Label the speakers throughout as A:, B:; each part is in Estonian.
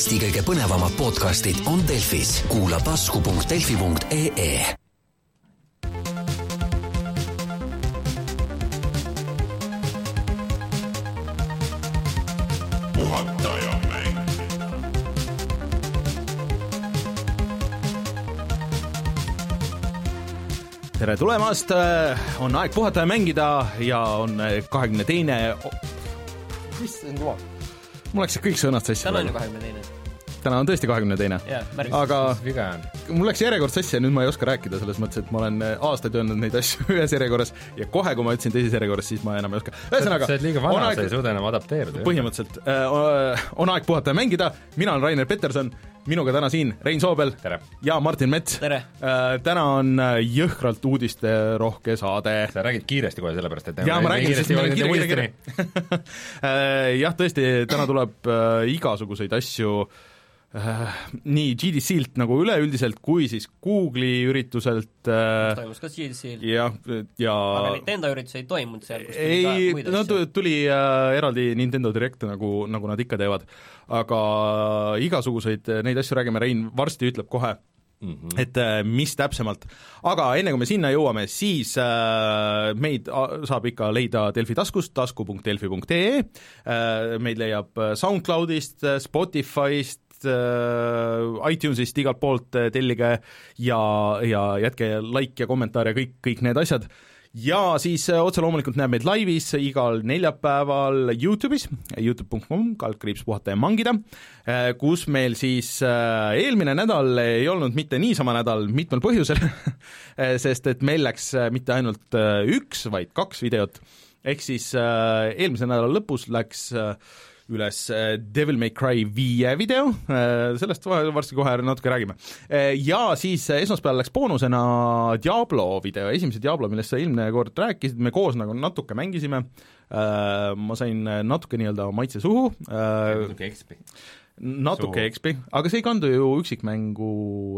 A: Eesti kõige põnevamad podcastid on Delfis, kuula tasku.delfi.ee
B: puhatajamäng.
C: tere tulemast, on aeg puhata ja mängida ja on kahekümne teine,
D: issand jumal.
C: Mul läksid kõik sõnad sassi
D: täna on ju kahekümne teine.
C: Täna on tõesti kahekümne teine. aga mul läks järjekord sassi ja nüüd ma ei oska rääkida, selles mõttes, et ma olen aastaid öelnud neid asju ühes järjekorras ja kohe, kui ma ütlesin teises järjekorras, siis ma enam ei oska. ühesõnaga,
E: sa oled liiga
C: on
E: vana, sa ei suuda enam adapteeruda.
C: põhimõtteliselt äh, on aeg puhata ja mängida, mina olen Rainer Peterson, minuga täna siin Rein Soobel
E: tere!
C: ja Martin Mets.
D: Tere.
C: Täna on äh, jõhkralt uudisterohke saade
E: sa räägid kiiresti kohe, sellepärast et
C: jaa, ma räägin, sest meil on kiire, kiire, kiire. jah, tõesti, täna tuleb äh, igasuguseid asju äh, nii GDC-lt nagu üleüldiselt kui siis Google'i ürituselt äh,
D: toimus ka GDC-l,
C: jah, ja
D: aga Nintendo üritus ei toimunud seal, kus
C: ei,
D: muid
C: no tuli äh, eraldi Nintendo Direct nagu, nagu nad ikka teevad, aga igasuguseid äh, neid asju räägime, Rein varsti ütleb kohe, et äh, mis täpsemalt, aga enne kui me sinna jõuame, siis äh, meid saab ikka leida Delfi taskust, tasku.delfi.ee äh,, meid leiab äh, SoundCloudist, Spotify'st, iTunesist, igalt poolt äh, tellige ja, ja jätke like ja kommentaar ja kõik, kõik need asjad. Ja siis äh, otse loomulikult näeb meid laivis igal neljapäeval Youtube'is, Youtube.com, kaldkriips puhata ja mangida, kus meil siis äh, eelmine nädal ei olnud mitte niisama nädal mitmel põhjusel sest et meil läks äh, mitte ainult äh, üks, vaid kaks videot, ehk siis äh, eelmise nädala lõpus läks äh, üles äh, Devil May Cry viie video, sellest va- varsti kohe natuke räägime. Ja siis äh, esmaspäeval läks boonusena Diablo video, esimese Diablo, millest sa eelmine kord rääkisid, me koos nagu natuke mängisime, ma sain natuke nii-öelda maitse suhu,
E: natuke ekspi.
C: natuke. XP, aga see ei kandu ju üksikmängu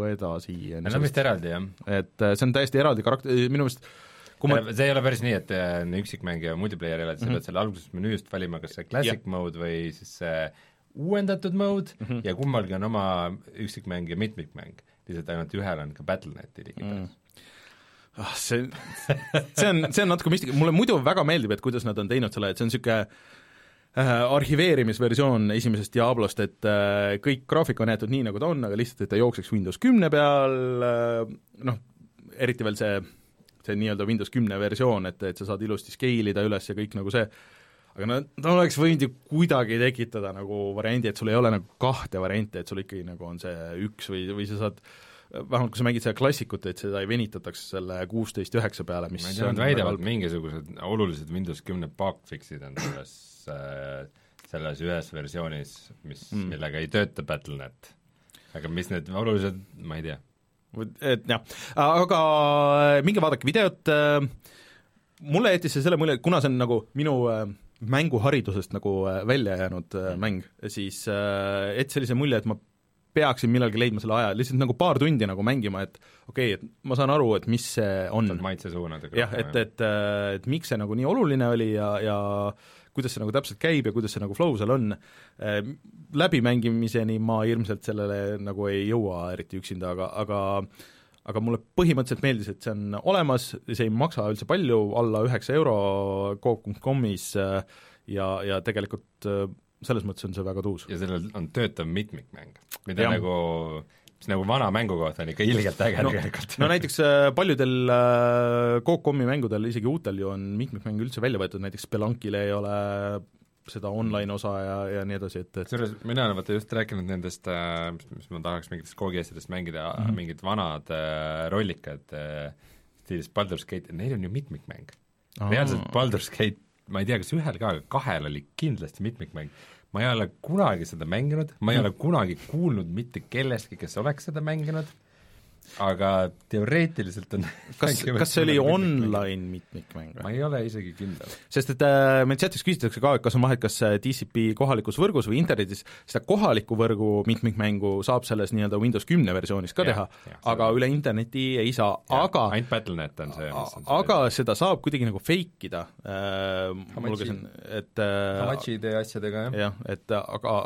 C: edasi,
E: Need on vist eraldi, jah?
C: et äh, see on täiesti eraldi karakter, minu meelest kui ma
E: see ei ole päris nii, et äh, on üksikmäng ja multiplayer eraldi, sa
C: Mhm.
E: pead selle alguses menüüst valima, kas see classic mode või siis see uuendatud mode
C: Mhm.
E: ja kummalgi on oma üksikmäng ja mitmikmäng. lihtsalt ainult ühel on ka Battle.neti ligipääs.
C: ah, see, see on, see on natuke müstika, mulle muidu väga meeldib, et kuidas nad on teinud selle, et see on niisugune äh, arhiveerimisversioon esimesest Diablost, et äh, kõik graafika on jäetud nii, nagu ta on, aga lihtsalt, et ta jookseks Windows kümne peal äh,, noh, eriti veel see, see nii-öelda Windows kümne versioon, et, et sa saad ilusti scale ida üles ja kõik nagu see, aga no ta oleks võinud ju kuidagi tekitada nagu variandi, et sul ei ole nagu kahte varianti, et sul ikkagi nagu on see üks või, või sa saad vähemalt kui sa mängid seda klassikut, et seda ei venitataks selle kuusteist üheksa peale, mis
E: ma ei tea, nad väidavad, mingisugused olulised Windows kümne bugfix'id on selles äh, selles ühes versioonis, mis
C: mm.,
E: millega ei tööta Battle.net. aga mis need olulised, ma ei tea.
C: Et jah, aga minge vaadake videot, mulle jättis see selle mulje, et kuna see on nagu minu äh, mänguharidusest nagu äh, välja jäänud äh, mäng, siis äh, et sellise mulje, et ma peaksin millalgi leidma selle aja, lihtsalt nagu paar tundi nagu mängima, et okei okay,, et ma saan aru, et mis see on.
E: Maitse suhu natuke
C: jah, et, et, et miks see nagu nii oluline oli ja, ja kuidas see nagu täpselt käib ja kuidas see nagu flow seal on, läbimängimiseni ma ilmselt sellele nagu ei jõua eriti üksinda, aga, aga aga mulle põhimõtteliselt meeldis, et see on olemas, see ei maksa üldse palju, alla üheksa euro Coop.com-is äh, ja, ja tegelikult äh, selles mõttes on see väga tuus.
E: ja sellel on töötav mitmikmäng, mida
C: Jah.
E: nagu, mis nagu vana mängu kohta on ikka ilgelt äge
C: no,
E: tegelikult.
C: no näiteks äh, paljudel äh, Coop.com-i mängudel, isegi uutel ju on mitmikmäng üldse välja võetud, näiteks Spelunkil ei ole seda online osa ja, ja nii edasi, et, et
E: kusjuures mina olen vaata just rääkinud nendest äh,, mis, ma tahaks mingitest koogiasjadest mängida mm. -hmm. mingid vanad äh, rollikad äh, stiilis Baldur's Gate, neil on ju mitmikmäng. reaalselt Baldur's Gate, ma ei tea, kas ühel ka, aga kahel oli kindlasti mitmikmäng. Ma ei ole kunagi seda mänginud, ma ei ole kunagi kuulnud mitte kellestki, kes oleks seda mänginud, aga teoreetiliselt on
C: kas, kas see oli online mitmikmäng
E: ma
C: või?
E: ei ole isegi kindel.
C: sest et äh, meil chatis küsitakse ka, et kas on vahet, kas äh, TCP kohalikus võrgus või internetis, seda kohaliku võrgu mitmikmängu saab selles nii-öelda Windows kümne versioonis ka
E: Jah,
C: teha aga üle interneti ei saa, aga
E: ainult Battle.net on see, mis on
C: aga seda saab kuidagi nagu fake ida äh,, ma
E: Hamachi.
C: lugesin, et äh,
E: Hamachide asjadega, jah.
C: jah, et aga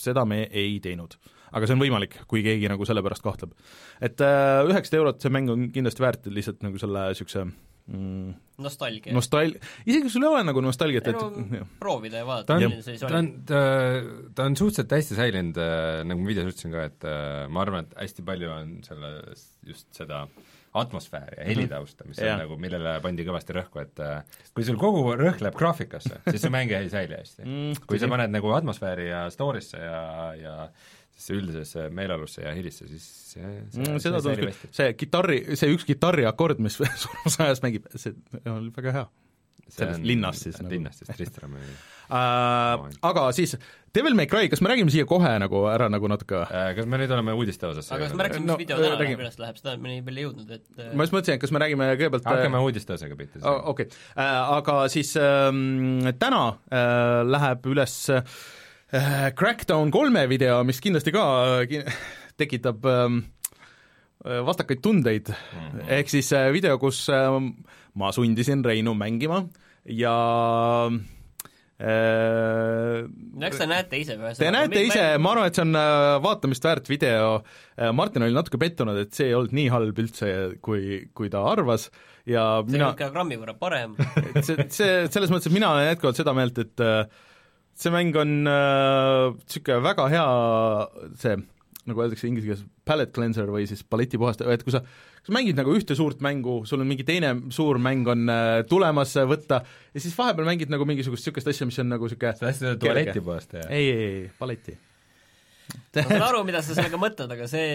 C: seda me ei teinud. Aga see on võimalik, kui keegi nagu selle pärast kahtleb. et äh, üheksasada eurot, see mäng on kindlasti väärt lihtsalt nagu selle niisuguse mm,
D: nostalgia.
C: nostal-, isegi kui sul ei ole nagu nostalgiat, et
D: proovida ja
E: ta
D: vaadata,
E: on,
D: milline see siis
E: ta on
D: oli.,
E: ta, on suhteliselt hästi säilinud, nagu ma videos ütlesin ka, et äh, ma arvan, et hästi palju on selles just seda atmosfääri ja helitausta, mis on
C: Jah.
E: nagu, millele pandi kõvasti rõhku, et äh, kui sul kogu rõhk läheb graafikasse, siis see mäng ei säili hästi
C: Mm,
E: kui sa paned nagu atmosfääri ja story'sse ja, ja sellesse üldisesse meeleolusse ja helisse, siis see, see,
C: Mm, seda
E: säilib
C: küll see kitarri, see üks kitarriakord, mis surmas ajas mängib, see on väga hea selles linnas siis nagu.
E: linnas siis Tristram oli
C: äh,. Aga siis Devil May Cry, kas me räägime siia kohe nagu ära nagu natuke või?
E: äh, kas me nüüd oleme uudiste osas
D: aga kas me rääkisime,
C: No,
D: mis video
C: äh,
D: täna
C: räägime.
D: läheb üles läheb, seda me nii veel ei jõudnud, et äh,
C: ma just mõtlesin, et kas me räägime kõigepealt
E: hakkame uudiste osaga pihta siis
C: Oh, okei äh,, aga siis ähm, täna äh, läheb üles äh, Crackdown kolme video, mis kindlasti ka äh, ki- tekitab ähm, äh, vastakaid tundeid mm. -hmm. ehk siis äh, video, kus äh, ma sundisin Reinu mängima ja äh,
D: no eks te näete ise ühesõnaga.
C: Te näete ise, ma arvan, et see on äh, vaatamist väärt video, Martin oli natuke pettunud, et see ei olnud nii halb üldse, kui, kui ta arvas ja
D: see
C: mina
D: on ikka grammi võrra parem.
C: et see, see, selles mõttes, et mina olen jätkuvalt seda meelt, et äh, see mäng on niisugune äh, väga hea see, nagu öeldakse inglise keeles, palette cleanser või siis palletipuhastaja, et kui sa kui sa mängid nagu ühte suurt mängu, sul on mingi teine suur mäng on äh, tulemas äh, võtta ja siis vahepeal mängid nagu mingisugust niisugust asja, mis on nagu niisugune
E: sa tahtsid öelda tualetipuhastaja?
C: ei, ei, ei, palleti.
D: Ma saan aru, mida sa sellega mõtled, aga see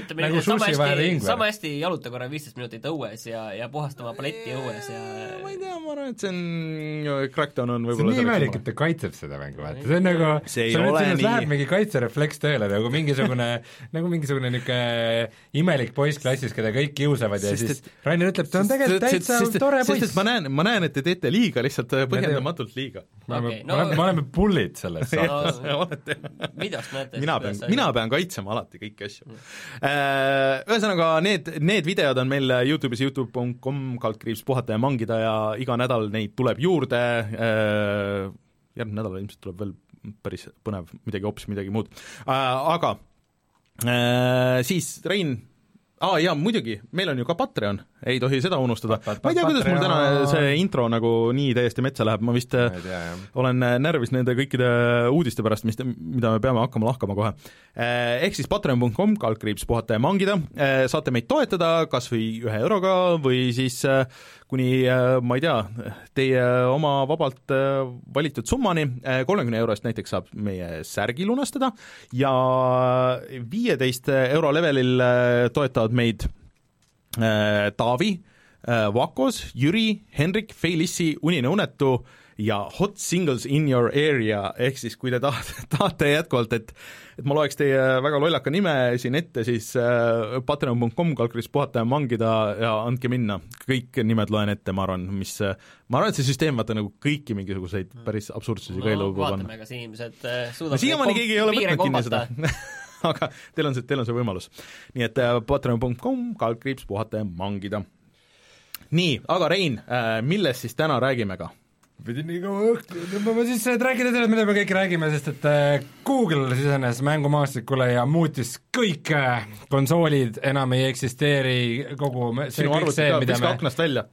D: ütleme
E: Nagu
D: nii, et sama hästi, sama hästi jaluta korra viisteist minutit õues ja, ja puhasta oma paletti õues ja
C: ma ei tea, ma arvan, et see on, Crackdown on
E: see on
C: võib-olla
E: nii imelik, et ta kaitseb seda mängu, vaata, see on nagu
C: See ei ole nii.
E: läheb mingi kaitserefleks tööle nagu mingisugune nagu mingisugune niisugune imelik poiss klassis, keda kõik kiusavad ja siis Rainer ütleb, ta on tegelikult täitsa tore poiss
C: ma. näen, ma näen, et te teete liiga, lihtsalt äh, põhjendamatult liiga.
E: me oleme
D: Okei,, no-
E: me oleme, me oleme pullid selles saates.
C: olete
D: videost näete.
C: Mina pean, mina pean kaitsema alati kõiki asju. Ühesõnaga, need, need videod on meil Youtube'is Youtube.com kaldkriips puhata ja mangida ja iga nädal neid tuleb juurde, järgmine nädal ilmselt tuleb veel päris põnev, midagi hoopis midagi muud, aga äh, siis Rein aa ah, jaa, muidugi, meil on ju ka Patreon, ei tohi seda unustada. ma ei tea, kuidas mul täna see intro nagu nii täiesti metsa läheb, ma vist
E: tea,
C: olen närvis nende kõikide uudiste pärast, mis, mida me peame hakkama lahkama kohe. Ehk siis patreon.com, kaldkriips puhata ja mangida, saate meid toetada kas või ühe euroga või siis äh, kuni ma ei tea, teie oma vabalt valitud summani, kolmekümne euro eest näiteks saab meie särgi lunastada ja viieteist euro levelil toetavad meid Taavi, Vakos, Jüri, Henrik, Felissi, Unine unetu ja Hot Singles in your area, ehk siis kui te tahate, tahate jätkuvalt, et et ma loeks teie väga lollaka nime siin ette, siis äh, patreon.com, kalkulis puhata ja mangida ja andke minna, kõik nimed loen ette, ma arvan, mis ma arvan, et see süsteem vaata nagu kõiki mingisuguseid päris absurdsusi ka ei lubab panna.
D: vaatame, kas inimesed äh,
C: no
D: suudavad
C: siiamaani keegi ei ole võtnud kinni seda. aga teil on see, teil on see võimalus. nii et äh, patreon.com, kaldkriips puhata ja mangida. nii, aga Rein, millest siis täna räägime ka?
E: pidi nii kaua õhku tõmbama sisse, et rääkida sellest, mida me kõik räägime, sest et äh, Google sisenes mängumaastikule ja muutis kõik äh, konsoolid enam ei eksisteeri, kogu see
C: sinu
E: kõik see, mida me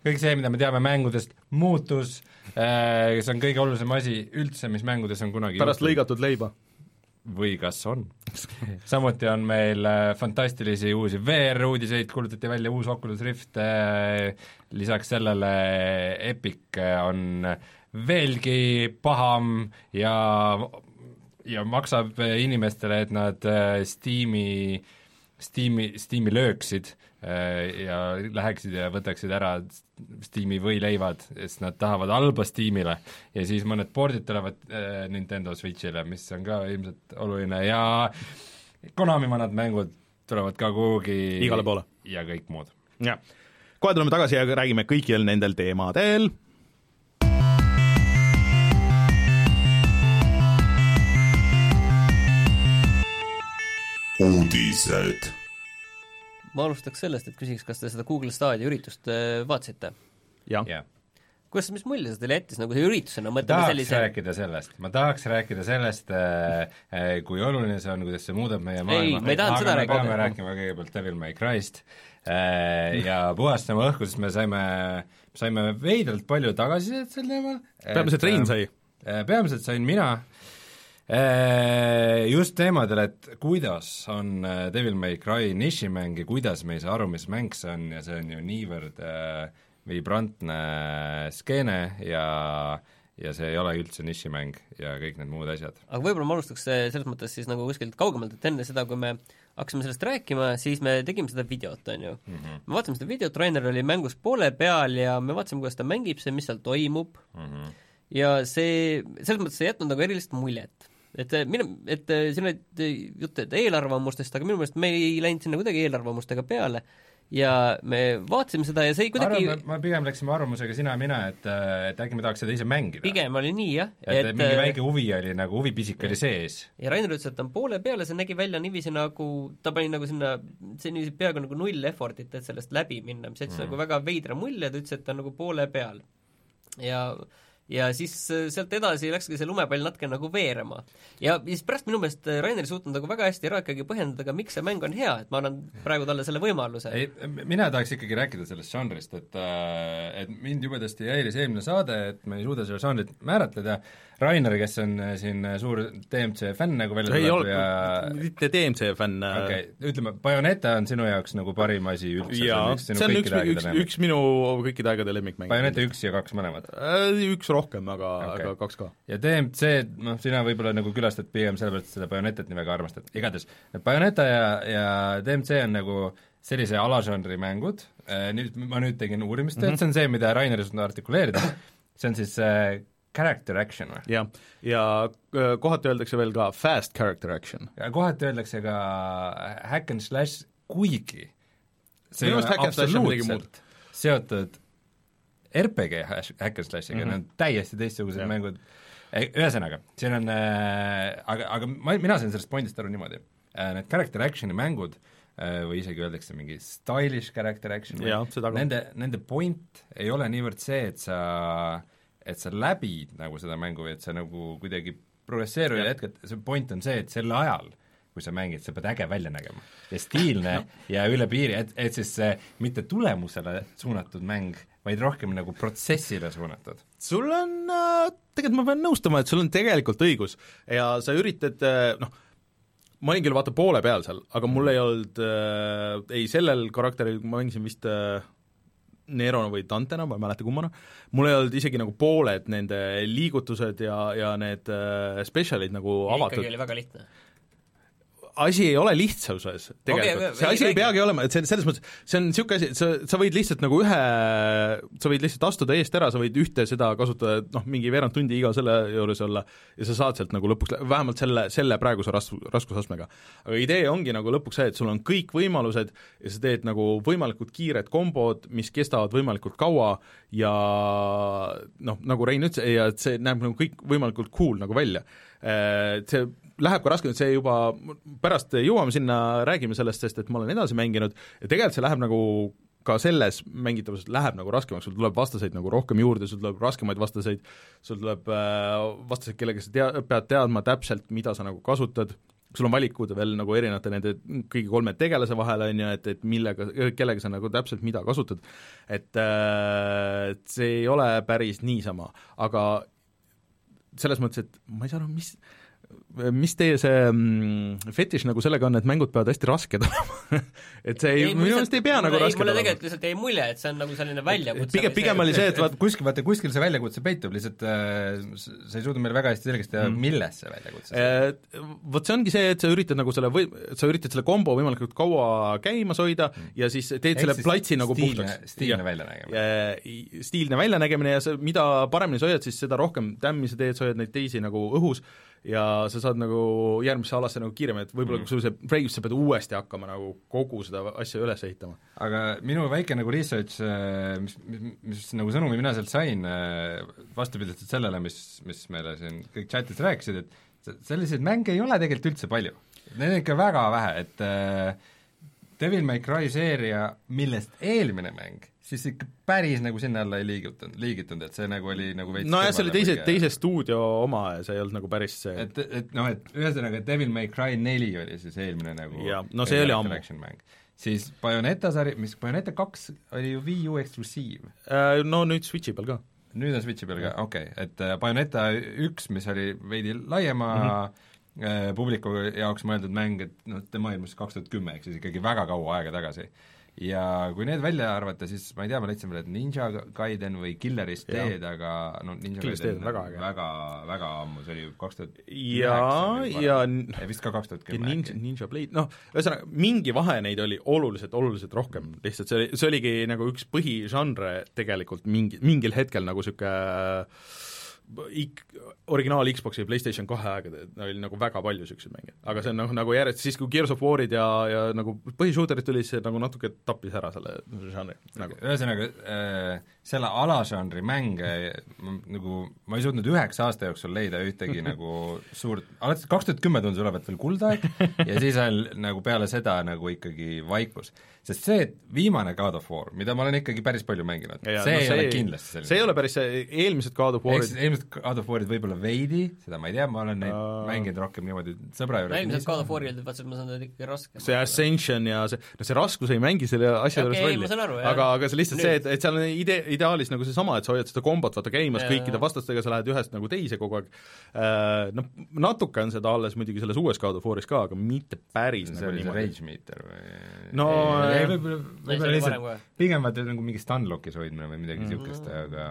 E: kõik see, mida me teame mängudest, muutus äh,, see on kõige olulisem asi üldse, mis mängudes on kunagi
C: pärast
E: juhtunud.
C: lõigatud leiba.
E: Või kas on. samuti on meil äh, fantastilisi uusi VR-uudiseid, kuulutati välja uus Oculus Rift äh,, lisaks sellele Epic äh, on veelgi paham ja ja maksab inimestele, et nad Steam'i, Steam'i, Steam'i lööksid ja läheksid ja võtaksid ära Steam'i võileivad, sest nad tahavad halba Steam'ile ja siis mõned pordid tulevad äh, Nintendo Switch'ile, mis on ka ilmselt oluline ja Konami vanad mängud tulevad ka kuhugi
C: Igale poole.
E: ja kõik muud.
C: jah. kohe tuleme tagasi ja räägime kõikidel nendel teemadel.
B: uudised.
D: Ma alustaks sellest, et küsiks, kas te seda Google Stadia üritust äh, vaatasite?
C: jah,
E: jah,
D: kuidas, mis mulje see teile jättis nagu see üritusena, mõtleme
E: tahaks
D: sellise
E: rääkida sellest, ma tahaks rääkida sellest äh,, äh, kui oluline see on, kuidas see muudab meie maailma.
D: me seda
E: rääkida.
D: rääkida.
E: peame rääkima kõigepealt Devil May Cry'st äh, ja puhastama õhku, sest me saime, saime veidralt palju tagasisidet sel teemal.
C: peamiselt Rein sai.
E: Äh, peamiselt sain mina äh, just teemadel, et kuidas on äh, Devil May Cry nišimäng ja kuidas me ei saa aru, mis mäng see on ja see on ju niivõrd äh, vibrantne skeene ja ja see ei ole üldse nišimäng ja kõik need muud asjad.
D: aga võib-olla ma alustaks selles mõttes siis nagu kuskilt kaugemalt, et enne seda, kui me hakkasime sellest rääkima, siis me tegime seda videot, on ju mm. -hmm. me vaatasime seda videot, Rainer oli mängus poole peal ja me vaatasime, kuidas ta mängib, see, mis seal toimub mm, -hmm. ja see, selles mõttes ei jätnud nagu erilist muljet. Et minu, et siin olid jutt, et eelarvamustest, aga minu meelest me ei läinud sinna kuidagi eelarvamustega peale ja me vaatasime seda ja see ei kuidagi
E: arvan, ma pigem läksime arvamusega sina ja mina, et, et äkki me tahaks seda ise mängida.
D: pigem oli nii jah,
E: et, mingi
D: eh,
E: väike huvi oli nagu, huvipisik oli sees.
D: ja Rainer ütles, et ta on poole peal ja see nägi välja niiviisi nagu, ta pani nagu sinna, see niiviisi peaaegu nagu null effort'it, et sellest läbi minna, mis jättis mm. nagu väga veidra mulje, ta ütles, et ta on nagu poole peal. ja ja siis äh, sealt edasi läkski see lumepall natuke nagu veerema. ja siis pärast minu meelest äh, Rainer ei suutnud nagu väga hästi ära ikkagi põhjendada miks see mäng on hea, et ma annan praegu talle selle võimaluse.
E: ei, mina tahaks ikkagi rääkida sellest žanrist, et et mind jubedasti häiris eelmine saade, et me ei suuda seda žanrit määratleda, Rainer, kes on äh, siin suur DMC fänn nagu välja
C: ole
E: ja,
C: mitte DMC fänn
E: okei
C: okay.,
E: ütleme, Bayoneta on sinu jaoks nagu parim asi üldse,
C: jaa,
E: sinu
C: see on üks,
E: kõikide
C: üks,
E: aegade
C: üks minu kõikide aegade lemmikmänge.
E: Bayoneta üks ja kaks mõlemad.
C: üks rohkem, aga okay., aga kaks ka.
E: ja DMC, noh, sina võib-olla nagu külastad pigem sellepärast, et seda Bayonetat nii väga armastad, igatahes Bayoneta ja, ja DMC on nagu sellise alažanri mängud, nüüd ma nüüd tegin uurimistööd mm, -hmm. see on see, mida Rainer ei suutnud artikuleerida, see on siis äh, character action või?
C: jah, ja äh, kohati öeldakse veel ka fast character action.
E: ja kohati öeldakse ka hack and slash, kuigi see
C: Minu meelest hack and slash on midagi
E: absoluutselt seotud RPG hack and slash'iga mm, -hmm. Need on täiesti teistsugused
C: Jah.
E: mängud, ühesõnaga, siin on äh, aga, aga ma, mina sain sellest pointist aru niimoodi äh,, need character action'i mängud äh, või isegi öeldakse mingi stylish character action, nende, nende point ei ole niivõrd see, et sa, et sa läbid nagu seda mängu või et sa nagu kuidagi progresseerid ja jätkad, see point on see, et sel ajal kui sa mängid, sa pead äge välja nägema. Ja stiilne ja üle piiri, et, et siis see mitte tulemusele suunatud mäng, vaid rohkem nagu protsessile suunatud.
C: sul on äh,, tegelikult ma pean nõustuma, et sul on tegelikult õigus ja sa üritad äh, noh, ma olin küll vaata poole peal seal, aga mul ei olnud äh, ei sellel karakteril, ma mängisin vist äh, Nerona või Dantena, ma ei mäleta kummana, mul ei olnud isegi nagu pooled nende liigutused ja, ja need äh, spetsialid nagu avatud
D: ikkagi. oli väga lihtne.
C: Asi ei ole lihtsuses tegelikult okay,, see asi ei peagi olema, et see, selles mõttes, see on niisugune asi, et sa, sa võid lihtsalt nagu ühe, sa võid lihtsalt astuda eest ära, sa võid ühte seda kasutada, et noh, mingi veerand tundi iga selle juures olla ja sa saad sealt nagu lõpuks, vähemalt selle, selle praeguse ras-, raskusastmega. aga idee ongi nagu lõpuks see, et sul on kõik võimalused ja sa teed nagu võimalikult kiired kombod, mis kestavad võimalikult kaua ja noh, nagu Rein ütles, ja et see näeb nagu kõik võimalikult cool nagu välja Äh, see läheb ka raskemaks, see juba, pärast jõuame sinna, räägime sellest, sest et ma olen edasi mänginud. Ja tegelikult see läheb nagu ka selles mängitavuses läheb nagu raskemaks, sul tuleb vastaseid nagu rohkem juurde, sul tuleb raskemaid vastaseid, sul tuleb äh, vastaseid, kellega sa tea-, pead teadma täpselt, mida sa nagu kasutad, sul on valikud veel nagu erinevate nende kõigi kolme tegelase vahel, on ju, et, et millega, kellega sa nagu täpselt mida kasutad. et äh, see ei ole päris niisama, aga selles mõttes, et ma ei saa aru, mis mis teie see mm, fetiš nagu sellega on, et mängud peavad hästi rasked olema et see ei, minu meelest ei pea nagu rasked
D: mulle
C: olema.
D: tegelikult lihtsalt jäi mulje, et see on nagu selline väljakutse.
C: pigem, pigem oli see, et vaat
E: kuskil, vaata kuskil see väljakutse peitub, lihtsalt äh, sa ei suuda meile väga hästi selgeks teha mm., milles see väljakutse
C: et vot see ongi see, et sa üritad nagu selle või, sa üritad selle kombo võimalikult kaua käimas hoida mm. ja siis teed
E: Ehk
C: selle platsi nagu puhtaks.
E: stiilne väljanägemine.
C: stiilne väljanägemine ja sa, mida paremini sa hoiad, siis seda rohkem tämmi sa teed, sa hoiad neid teisi nagu õhus ja sa saad nagu järgmisse alasse nagu kiiremini, et võib-olla kui sul see break, sa pead uuesti hakkama nagu kogu seda asja üles ehitama.
E: aga minu väike nagu research, mis, mis, mis nagu sõnumi mina sealt sain, vastupidiselt sellele, mis, mis meile siin kõik chatis rääkisid, et se- selliseid mänge ei ole tegelikult üldse palju. Neid on ikka väga vähe, et äh, Devil May Cry seeria, millest eelmine mäng siis ikka päris nagu sinna alla ei liigutanud, liigitunud, et see nagu oli nagu veits
C: nojah, see oli teise, teise stuudio oma ja see ei olnud nagu päris see
E: et, et noh, et ühesõnaga Devil May Cry neli oli siis eelmine nagu
C: Jaa, no see oli ammu.
E: siis Bayoneta sari, mis Bayoneta kaks oli ju Wii U eksklusiiv.
C: äh, no nüüd Switchi peal ka.
E: nüüd on Switchi peal ka, okei okay., et äh, Bayoneta üks, mis oli veidi laiema mm -hmm. publiku jaoks mõeldud mäng, et noh, tema ilmus kaks tuhat kümme, ehk siis ikkagi väga kaua aega tagasi ja kui need välja arvata, siis ma ei tea, ma leidsin veel, et Ninja Gaiden või Killerist. Dead, aga no Ninja
C: Killerist
E: Gaiden
C: on väga äge.
E: väga, väga ammu, see oli ju kaks tuhat
C: ja, ja
E: vist ka kaks tuhat kümme
C: Ninja,
E: äkki.
C: Ninja Blade, noh, ühesõnaga mingi vahe neid oli oluliselt, oluliselt rohkem, lihtsalt see oli, see oligi nagu üks põhižanre tegelikult mingi, mingil hetkel nagu niisugune ik-, originaal Xboxi ja PlayStation kahe aegade oli nagu väga palju niisuguseid mänge. aga see on noh, nagu järjest, siis kui Gears of War'id ja, ja nagu põhishooterid tuli, siis see nagu natuke tappis ära selle žanri nagu.
E: ühesõnaga äh, selle alažanri mänge ma, nagu ma ei suutnud üheksa aasta jooksul leida ühtegi nagu suurt, alates kaks tuhat kümme tundus olevat veel kuldaeg ja siis on nagu peale seda nagu ikkagi vaikus. sest see, et viimane God of War, mida ma olen ikkagi päris palju mänginud, see
C: no,
E: ei ole kindlasti selline.
C: see ei ole päris see, eelmised God of War'id
E: eelmised God of War'id võib-olla veidi, seda ma ei tea, ma olen neid
C: Aa.
E: mänginud rohkem niimoodi sõbra juures.
D: eelmised God of War'i olid, vaata, ma saan aru, ikkagi raske.
C: see Ascension ja see, no see raskus ei mängi selle asja
D: Okei,
C: juures rolli, aga, aga see lihtsalt
D: Nüüd.
C: see, et, et seal on ide-, ideaalis nagu seesama, et sa hoiad seda kombot vaata käimas
D: Jaa,
C: kõikide vastastega, sa lähed ühest nagu teise kogu aeg, noh, natuke on seda alles muidugi selles uues God of War'is ka, aga mitte päris
E: see
C: nagu niimoodi.
E: Rage Meter või?
C: No,
E: ei,
C: äh,
E: võib-olla, võib-olla lihtsalt pigem vaata nagu mingi Stunlockis hoidmine või midagi niisugust mm., aga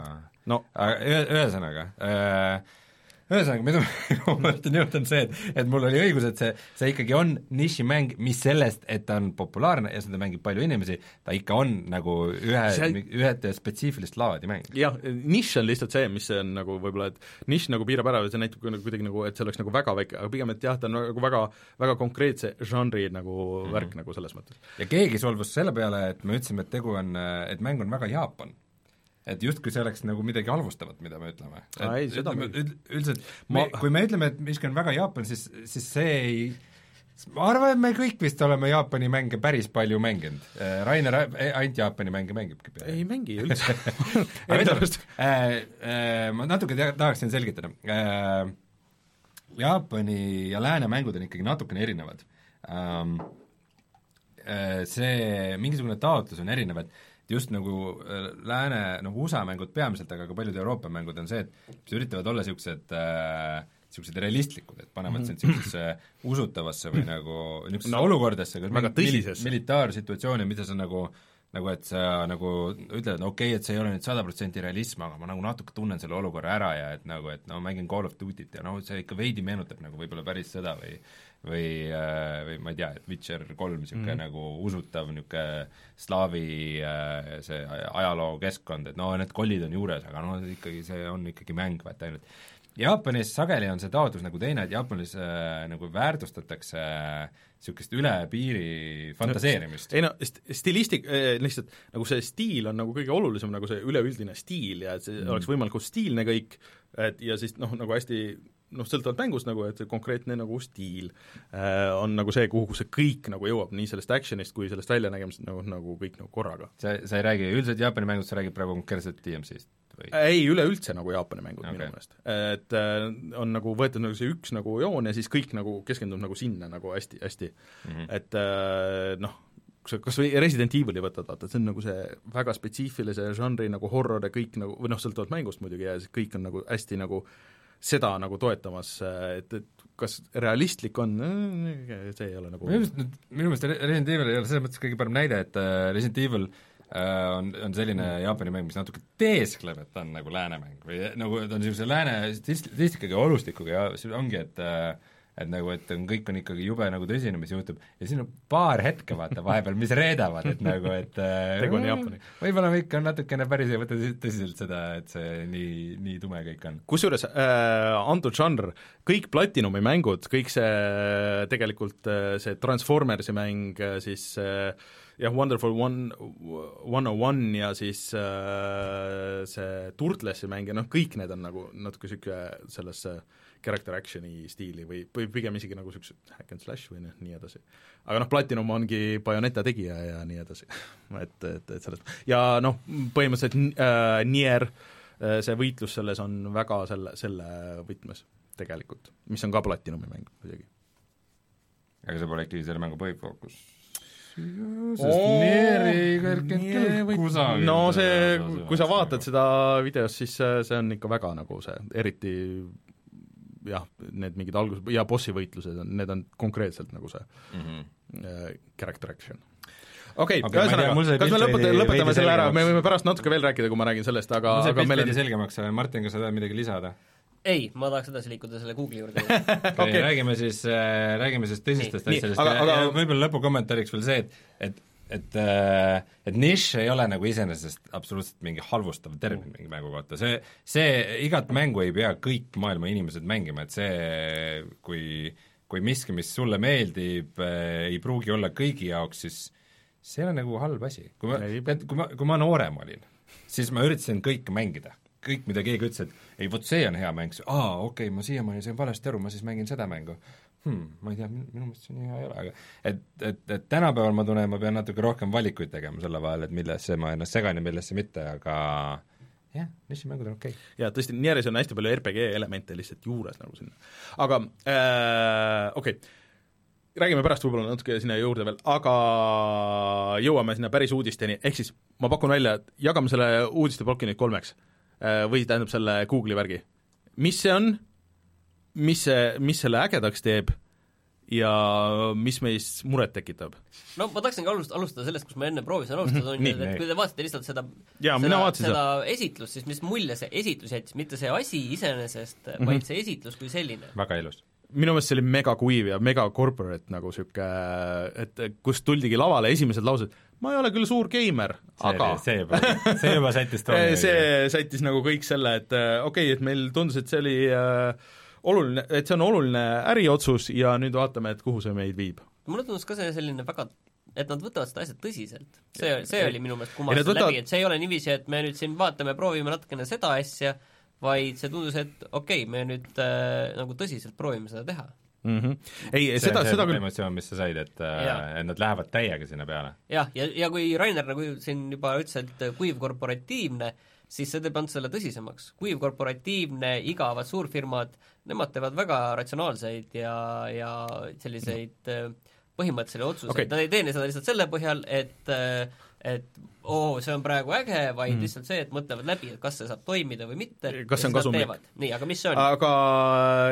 C: no
E: aga ühe- ühesõnaga äh, ühesõnaga, mida ma mõtlen jõuda, on see, et, et mul oli õigus, et see, see ikkagi on nišimäng, mis sellest, et ta on populaarne ja seda mängib palju inimesi, ta ikka on nagu ühe
C: See-
E: ühed spetsiifilist laadi mäng.
C: jah, nišš on lihtsalt see, mis on nagu võib-olla, et nišš nagu piirab ära või see näitab kuidagi, kuidagi nagu, et see oleks nagu väga väike, aga pigem, et jah, ta on nagu väga, väga konkreetse žanri nagu mm -hmm. värk nagu selles mõttes.
E: ja keegi solvus selle peale, et me ütlesime, et tegu on, et mäng on väga Jaapan. Et justkui see oleks nagu midagi halvustavat, mida me ütleme. Üldiselt
C: Ma-
E: me, kui me ütleme, et miski on väga Jaapan, siis, siis see ei ma arvan, et me kõik vist oleme Jaapani mänge päris palju mänginud. Rainer ä- ainult Jaapani mänge mängibki peaaegu.
C: ei mängi üldse Enda arust.
E: äh, äh, ma natuke tea- tahaksin selgitada äh,. Jaapani ja lääne mängud on ikkagi natukene erinevad ähm, äh, see, mingisugune taotlus on erinev, et just nagu äh, lääne, noh USA mängud peamiselt, aga ka paljud Euroopa mängud on see, et mis üritavad olla niisugused äh, niisugused realistlikud, et panevad sind niisugusesse usutavasse või nagu niisugusesse
C: No,
E: olukordesse, kus militaarsituatsiooni, mida sa nagu nagu et sa nagu ütled, no okei okay,, et see ei ole nüüd sada protsenti realism, aga ma nagu natuke tunnen selle olukorra ära ja et nagu, et no mängin Call of Duty't ja noh, see ikka veidi meenutab nagu võib-olla päris seda või või, või ma ei tea, et Witcher kolm niisugune mm. nagu usutav niisugune slaavi äh, see ajalookeskkond, et no need kollid on juures, aga no ikkagi see on ikkagi mäng, vaata ainult. Jaapanis sageli on see taotlus nagu teine, et Jaapanis äh, nagu väärtustatakse niisugust üle piiri fantaseerimist
C: ei no st-, stilistik- eh,, lihtsalt nagu see stiil on nagu kõige olulisem, nagu see üleüldine stiil ja et see mm. oleks võimalikult stiilne kõik, et ja siis noh, nagu hästi noh, sõltuvalt mängust nagu, et see konkreetne nagu stiil äh, on nagu see, kuhu see kõik nagu jõuab, nii sellest action'ist kui sellest väljanägemisest nagu, nagu kõik nagu korraga.
E: sa, sa ei räägi üldiselt Jaapani mängust, sa räägid praegu konkreetselt DMC-st või?
C: ei, üleüldse nagu Jaapani mängud okay. Minu meelest. et äh, on nagu võetud nagu see üks nagu joon ja siis kõik nagu keskendub nagu sinna nagu hästi, hästi mm, -hmm. et äh, noh, kui sa kas või Resident Evil'i võtad, vaata, see on nagu see väga spetsiifilise žanri nagu horror ja kõik nagu, või noh, sõltuvalt mängust muidugi ja siis kõik on nagu hästi nagu seda nagu toetamas, et, et kas realistlik on, see ei ole nagu
E: minu meelest nüüd, minu meelest Re- Resident Evil ei ole selles mõttes kõige parem näide, et äh, Resident Evil äh, on, on selline Jaapani mäng, mis natuke teeskleb, et ta on nagu lääne mäng või nagu ta on niisuguse lääne statistikaga ja olustikuga ja see ongi, et äh, et nagu, et on, kõik on ikkagi jube nagu tõsine, mis juhtub, ja siin on paar hetke, vaata, vahepeal, mis reedavad, et nagu, et äh,
C: Tegu on Jaapaniga.
E: võib-olla me ikka natukene päris ei võta tõsi- tõsiselt seda, et see nii, nii tume kõik on.
C: kusjuures äh, antud žanr, kõik Platinumi mängud, kõik see tegelikult äh, see Transformersi mäng äh, siis äh, jah, Wonderful One, One oh One ja siis äh, see Turtlesi mäng ja noh, kõik need on nagu natuke niisugune sellesse character action'i stiili või, või pigem isegi nagu niisuguse hack and slash või noh, nii edasi. aga noh, Platinum ongi Bayoneta tegija ja nii edasi et, et, et sellest, ja noh, põhimõtteliselt äh, Nier äh, see võitlus selles on väga selle, selle võtmes tegelikult, mis on ka Platinumi mäng muidugi.
E: aga see pole ikkagi selle mängu põhifookus?
C: no see, kui sa
E: nagu.
C: vaatad seda videost, siis see on ikka väga nagu see, eriti jah, need mingid algus- ja bossi võitlused on, need on konkreetselt nagu see
E: mm -hmm.
C: äh, character action. okei okay,
E: tea,
C: ühesõnaga, kas me lõpeta, lõpetame selle ära, me võime pärast natuke veel rääkida, kui ma räägin sellest, aga, aga
E: pilt veidi
C: on
E: selgemaks, Martin, kas sa tahad midagi lisada?
D: ei, ma tahaks edasi liikuda selle Google'i juurde
E: okay., räägime siis äh,, räägime siis tõsistest
C: Nii,
E: asjadest
C: aga-
E: ja,
C: aga-
E: ja võib-olla lõpukommentaariks veel see, et et et äh, et nišš ei ole nagu iseenesest absoluutselt mingi halvustav termin mingi mängu kohta, see, see igat mängu ei pea kõik maailma inimesed mängima, et see kui kui miski, mis sulle meeldib äh,, ei pruugi olla kõigi jaoks, siis see ei ole nagu halb asi. kui ma kui ma, kui ma noorem olin, siis ma üritasin kõike mängida. kõik, mida keegi ütles, et ei vot see on hea mäng, aa, okei okay,, ma siiamaani sain valesti aru, ma siis mängin seda mängu hmm,. ma ei tea, minu meelest see nii hea ei ole, aga et, et, et tänapäeval ma tunnen, ma pean natuke rohkem valikuid tegema selle vahel, et millesse ma ennast segan ja millesse mitte, aga jah, nišimängud on okei okay..
C: jaa, tõesti, Nieris on hästi palju RPG elemente lihtsalt juures nagu sinna. aga äh, okei okay., räägime pärast võib-olla natuke sinna juurde veel, aga jõuame sinna päris uudisteni, ehk siis ma pakun välja, et jagame selle uudisteploki nüüd kolmeks äh, või tähendab selle Google'i värgi. mis see on, mis see, mis selle ägedaks teeb ja mis meis muret tekitab?
D: no ma tahaksingi alust-, alustada sellest, kus ma enne proovisin alustada, on ju, et kui te vaatasite lihtsalt seda
C: Jaa,
D: seda,
C: mina vaatasin
D: seda esitlust, siis mis mulje see esitlus jättis, mitte see asi iseenesest mm,
C: Mhm.
D: -hmm. vaid see esitlus kui selline.
E: väga ilus.
C: minu meelest see oli mega kuiv ja mega corporate nagu niisugune, et kust tuldigi lavale esimesed laused, ma ei ole küll suur geimer, aga
E: see juba, see juba sättis tooni.
C: see sättis nagu kõik selle, et äh, okei okay,, et meil tundus, et see oli äh, oluline, et see on oluline äriotsus ja nüüd vaatame, et kuhu see meid viib.
D: mulle tundus ka see selline väga et nad võtavad seda asja tõsiselt. see, see oli minu meelest
C: nad võtavad-
D: läbi, et see ei ole niiviisi, et me nüüd siin vaatame, proovime natukene seda asja, vaid see tundus, et okei okay,, me nüüd äh, nagu tõsiselt proovime seda teha.
C: mm. -hmm. ei, seda,
E: on
C: seda küll,
E: emotsioon, mis sa said, et
D: Jaa.
E: et nad lähevad täiega sinna peale.
D: jah, ja, ja kui Rainer nagu siin juba ütles, et kuiv korporatiivne, siis see teeb ainult selle tõsisemaks. kuiv korporatiivne, igavad suurfirmad, nemad teevad väga ratsionaalseid ja, ja selliseid äh, põhimõttelisi otsuseid okay., nad ei tee seda lihtsalt selle põhjal, et äh, et oo, see on praegu äge, vaid mm. lihtsalt see, et mõtlevad läbi, et kas see saab toimida või mitte.
C: Kas see on kasumlik?
D: nii, aga mis see on?
C: aga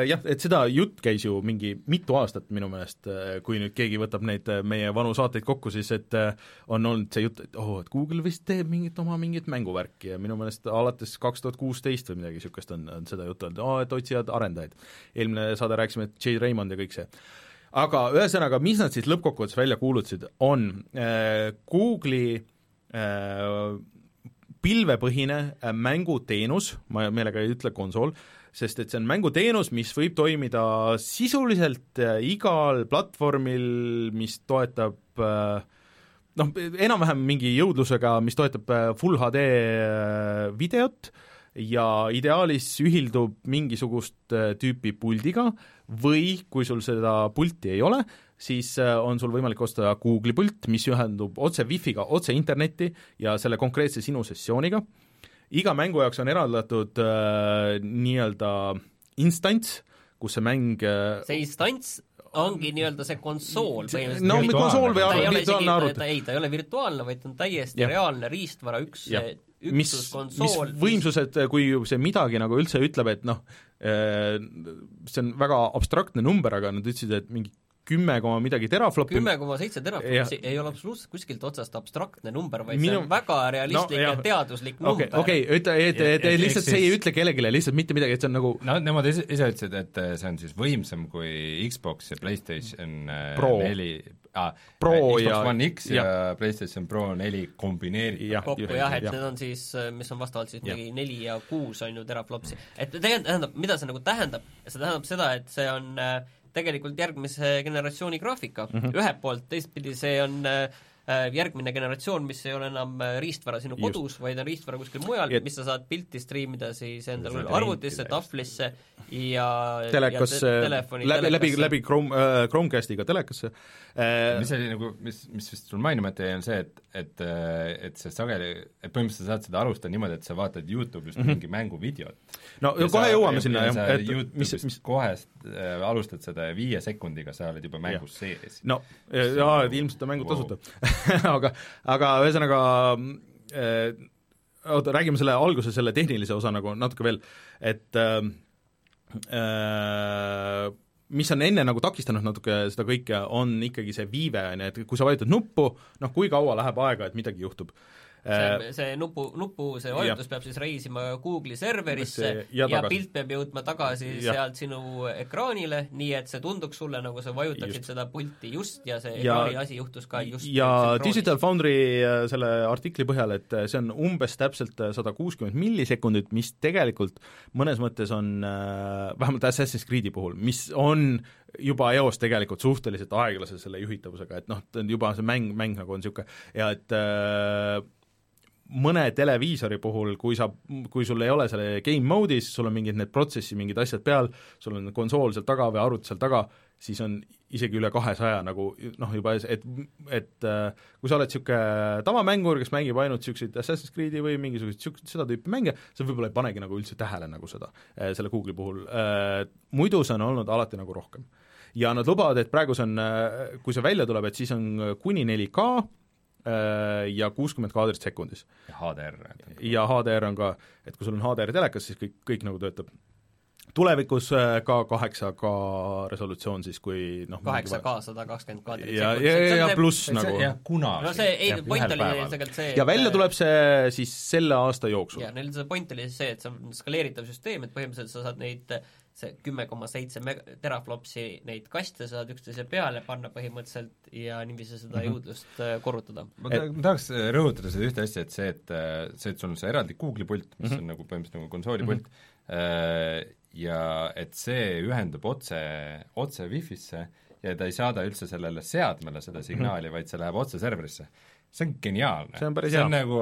C: jah, et seda jutt käis ju mingi mitu aastat minu meelest, kui nüüd keegi võtab neid meie vanu saateid kokku, siis et äh, on olnud see jutt, et oh, et Google vist teeb mingit oma mingit mänguvärki ja minu meelest alates kaks tuhat kuusteist või midagi niisugust on, on seda juttu olnud, oo, et otsivad arendajaid. eelmine saade rääkisime, et Jay Raymond ja kõik see aga ühesõnaga, mis nad siis lõppkokkuvõttes välja kuulutasid, on äh, Google'i äh, pilvepõhine äh, mänguteenus, ma meelega ei ütle konsool, sest et see on mänguteenus, mis võib toimida sisuliselt äh, igal platvormil, mis toetab äh, noh, enam-vähem mingi jõudlusega, mis toetab äh, full HD äh, videot ja ideaalis ühildub mingisugust äh, tüüpi puldiga või kui sul seda pulti ei ole, siis äh, on sul võimalik osta Google'i pult, mis ühendub otse Wi-Fi'ga otse internetti ja selle konkreetse sinu sessiooniga. iga mängu jaoks on eraldatud äh, nii-öelda instants, kus see mäng äh,
D: see instants ongi nii-öelda see konsool põhimõtteliselt.
C: no konsool või arv- virtuaalne arvuti
D: ei, ta ei ole virtuaalne, vaid ta on täiesti
C: Jah.
D: reaalne riistvara üks
C: Jah.
D: üksus,
C: mis, mis
D: konsool,
C: võimsused, kui see midagi nagu üldse ütleb, et noh, see on väga abstraktne number, aga nad ütlesid, et mingi kümme koma midagi teraflopi
D: kümme koma seitse
C: Jah.
D: teraflopsi ei ole absoluutselt kuskilt otsast abstraktne number, vaid Minu... See on väga realistlik
C: No, jah.
D: ja teaduslik
C: okei
D: number,
C: okei, ütle, et, et, et lihtsalt see ei ütle kellelegi lihtsalt mitte midagi, et see on nagu
E: no nemad ise, ise ütlesid, et äh, see on siis võimsam kui Xbox ja PlayStation äh,
C: Pro.
E: neli ah,
C: Pro
E: Xbox
C: ja-
E: One X ja,
C: jah.
E: ja PlayStation Pro neli kombineeritud
C: Jah.
D: kokku
C: just,
D: jah, et
C: jah.
D: need on siis, mis on vastavalt siis
C: Jah.
D: mingi neli ja kuus on ju teraflopsi. et tegelikult tähendab, mida see nagu tähendab, see tähendab seda, et see on äh, tegelikult järgmise generatsiooni graafika mm. -hmm. ühelt poolt, teistpidi see on äh, järgmine generatsioon, mis ei ole enam äh, riistvara sinu
C: Just.
D: kodus, vaid on riistvara kuskil mujal
C: Et-,
D: mis sa saad pilti striimida siis endale arvutisse, tahvlisse ja
C: telekasse
D: ja te, telefoni
C: läbi, läbi, läbi Chrome äh,, Chromecastiga telekasse äh,
E: mis oli nagu, mis, mis vist sul mainimata jäi, on see, et, et, et see sageli, et põhimõtteliselt sa saad seda alustada niimoodi, et sa vaatad Youtube'ist mm -hmm. mingi mänguvideot.
C: no ja kohe jõuame sinna jah, et mis, mis
E: kohe äh, alustad seda ja viie sekundiga sa oled juba mängus sees.
C: no jaa, et ilmselt on mängud
E: Wow.
C: tasuta aga, aga ühesõnaga äh, oota, räägime selle alguse, selle tehnilise osa nagu natuke veel, et äh, äh, mis on enne nagu takistanud natuke seda kõike, on ikkagi see viive, on ju, et kui sa vajutad nuppu, noh kui kaua läheb aega, et midagi juhtub
D: see, see nupu, nupu see vajutus peab siis reisima Google'i serverisse
C: See-
D: ja,
C: ja
D: ja pilt peab jõudma tagasi
C: Jah.
D: sealt sinu ekraanile, nii et see tunduks sulle, nagu sa vajutaksid
C: Just.
D: seda pulti just ja see
C: Ja-
D: ekraani asi juhtus ka just
C: ja. Digital Foundry äh, selle artikli põhjal, et äh, see on umbes täpselt sada kuuskümmend millisekundit, mis tegelikult mõnes mõttes on äh, vähemalt Assassin's Creed'i puhul, mis on juba eos tegelikult suhteliselt aeglase selle juhitavusega, et noh, juba see mäng, mäng nagu on niisugune ja et äh, mõne televiisori puhul, kui sa, kui sul ei ole selle game mode'is, sul on mingid need protsessi mingid asjad peal, sul on konsool seal taga või arvuti seal taga, siis on isegi üle kahesaja nagu noh, juba et, et äh, kui sa oled niisugune tavamängur, kes mängib ainult niisuguseid Assassin's Creed'i või mingisuguseid niisuguseid seda tüüpi mänge, sa võib-olla ei panegi nagu üldse tähele nagu seda, selle Google'i puhul, muidu see on olnud alati nagu rohkem. ja nad lubavad, et praegu see on, kui see välja tuleb, et siis on kuni 4K äh, ja kuuskümmend kaadrit sekundis
E: HDR.
C: ja HDR on ka, et kui sul on HDR telekas, siis kõik, kõik nagu töötab. tulevikus äh, ka 8K resolutsioon siis, kui noh
D: kaheksa K sada kakskümmend kaadrit
C: ja, ja, ja, ja pluss nagu
E: jah, kuna
D: no see, ei, point oli tegelikult see
C: ja välja tuleb see siis selle aasta jooksul
D: jah, neil see point oli siis see, et see on skaleeritav süsteem, et põhimõtteliselt sa saad neid see kümme koma seitse meg-, teraflopsi neid kaste saad üksteise peale panna põhimõtteliselt ja niiviisi seda
C: Mhm.
D: jõudlust äh, korrutada.
E: ma ta- ma tahaks rõhutada seda ühte asja, et see, et äh, see, et sul on see eraldi Google'i pult, mis
C: Mhm.
E: on nagu põhimõtteliselt nagu konsoolipult äh, ja et see ühendub otse, otse Wi-Fi-sse ja ta ei saada üldse sellele seadmele seda signaali, vaid see läheb otse serverisse. See on geniaalne.
C: See on päris
E: see on
C: hea.
E: nagu,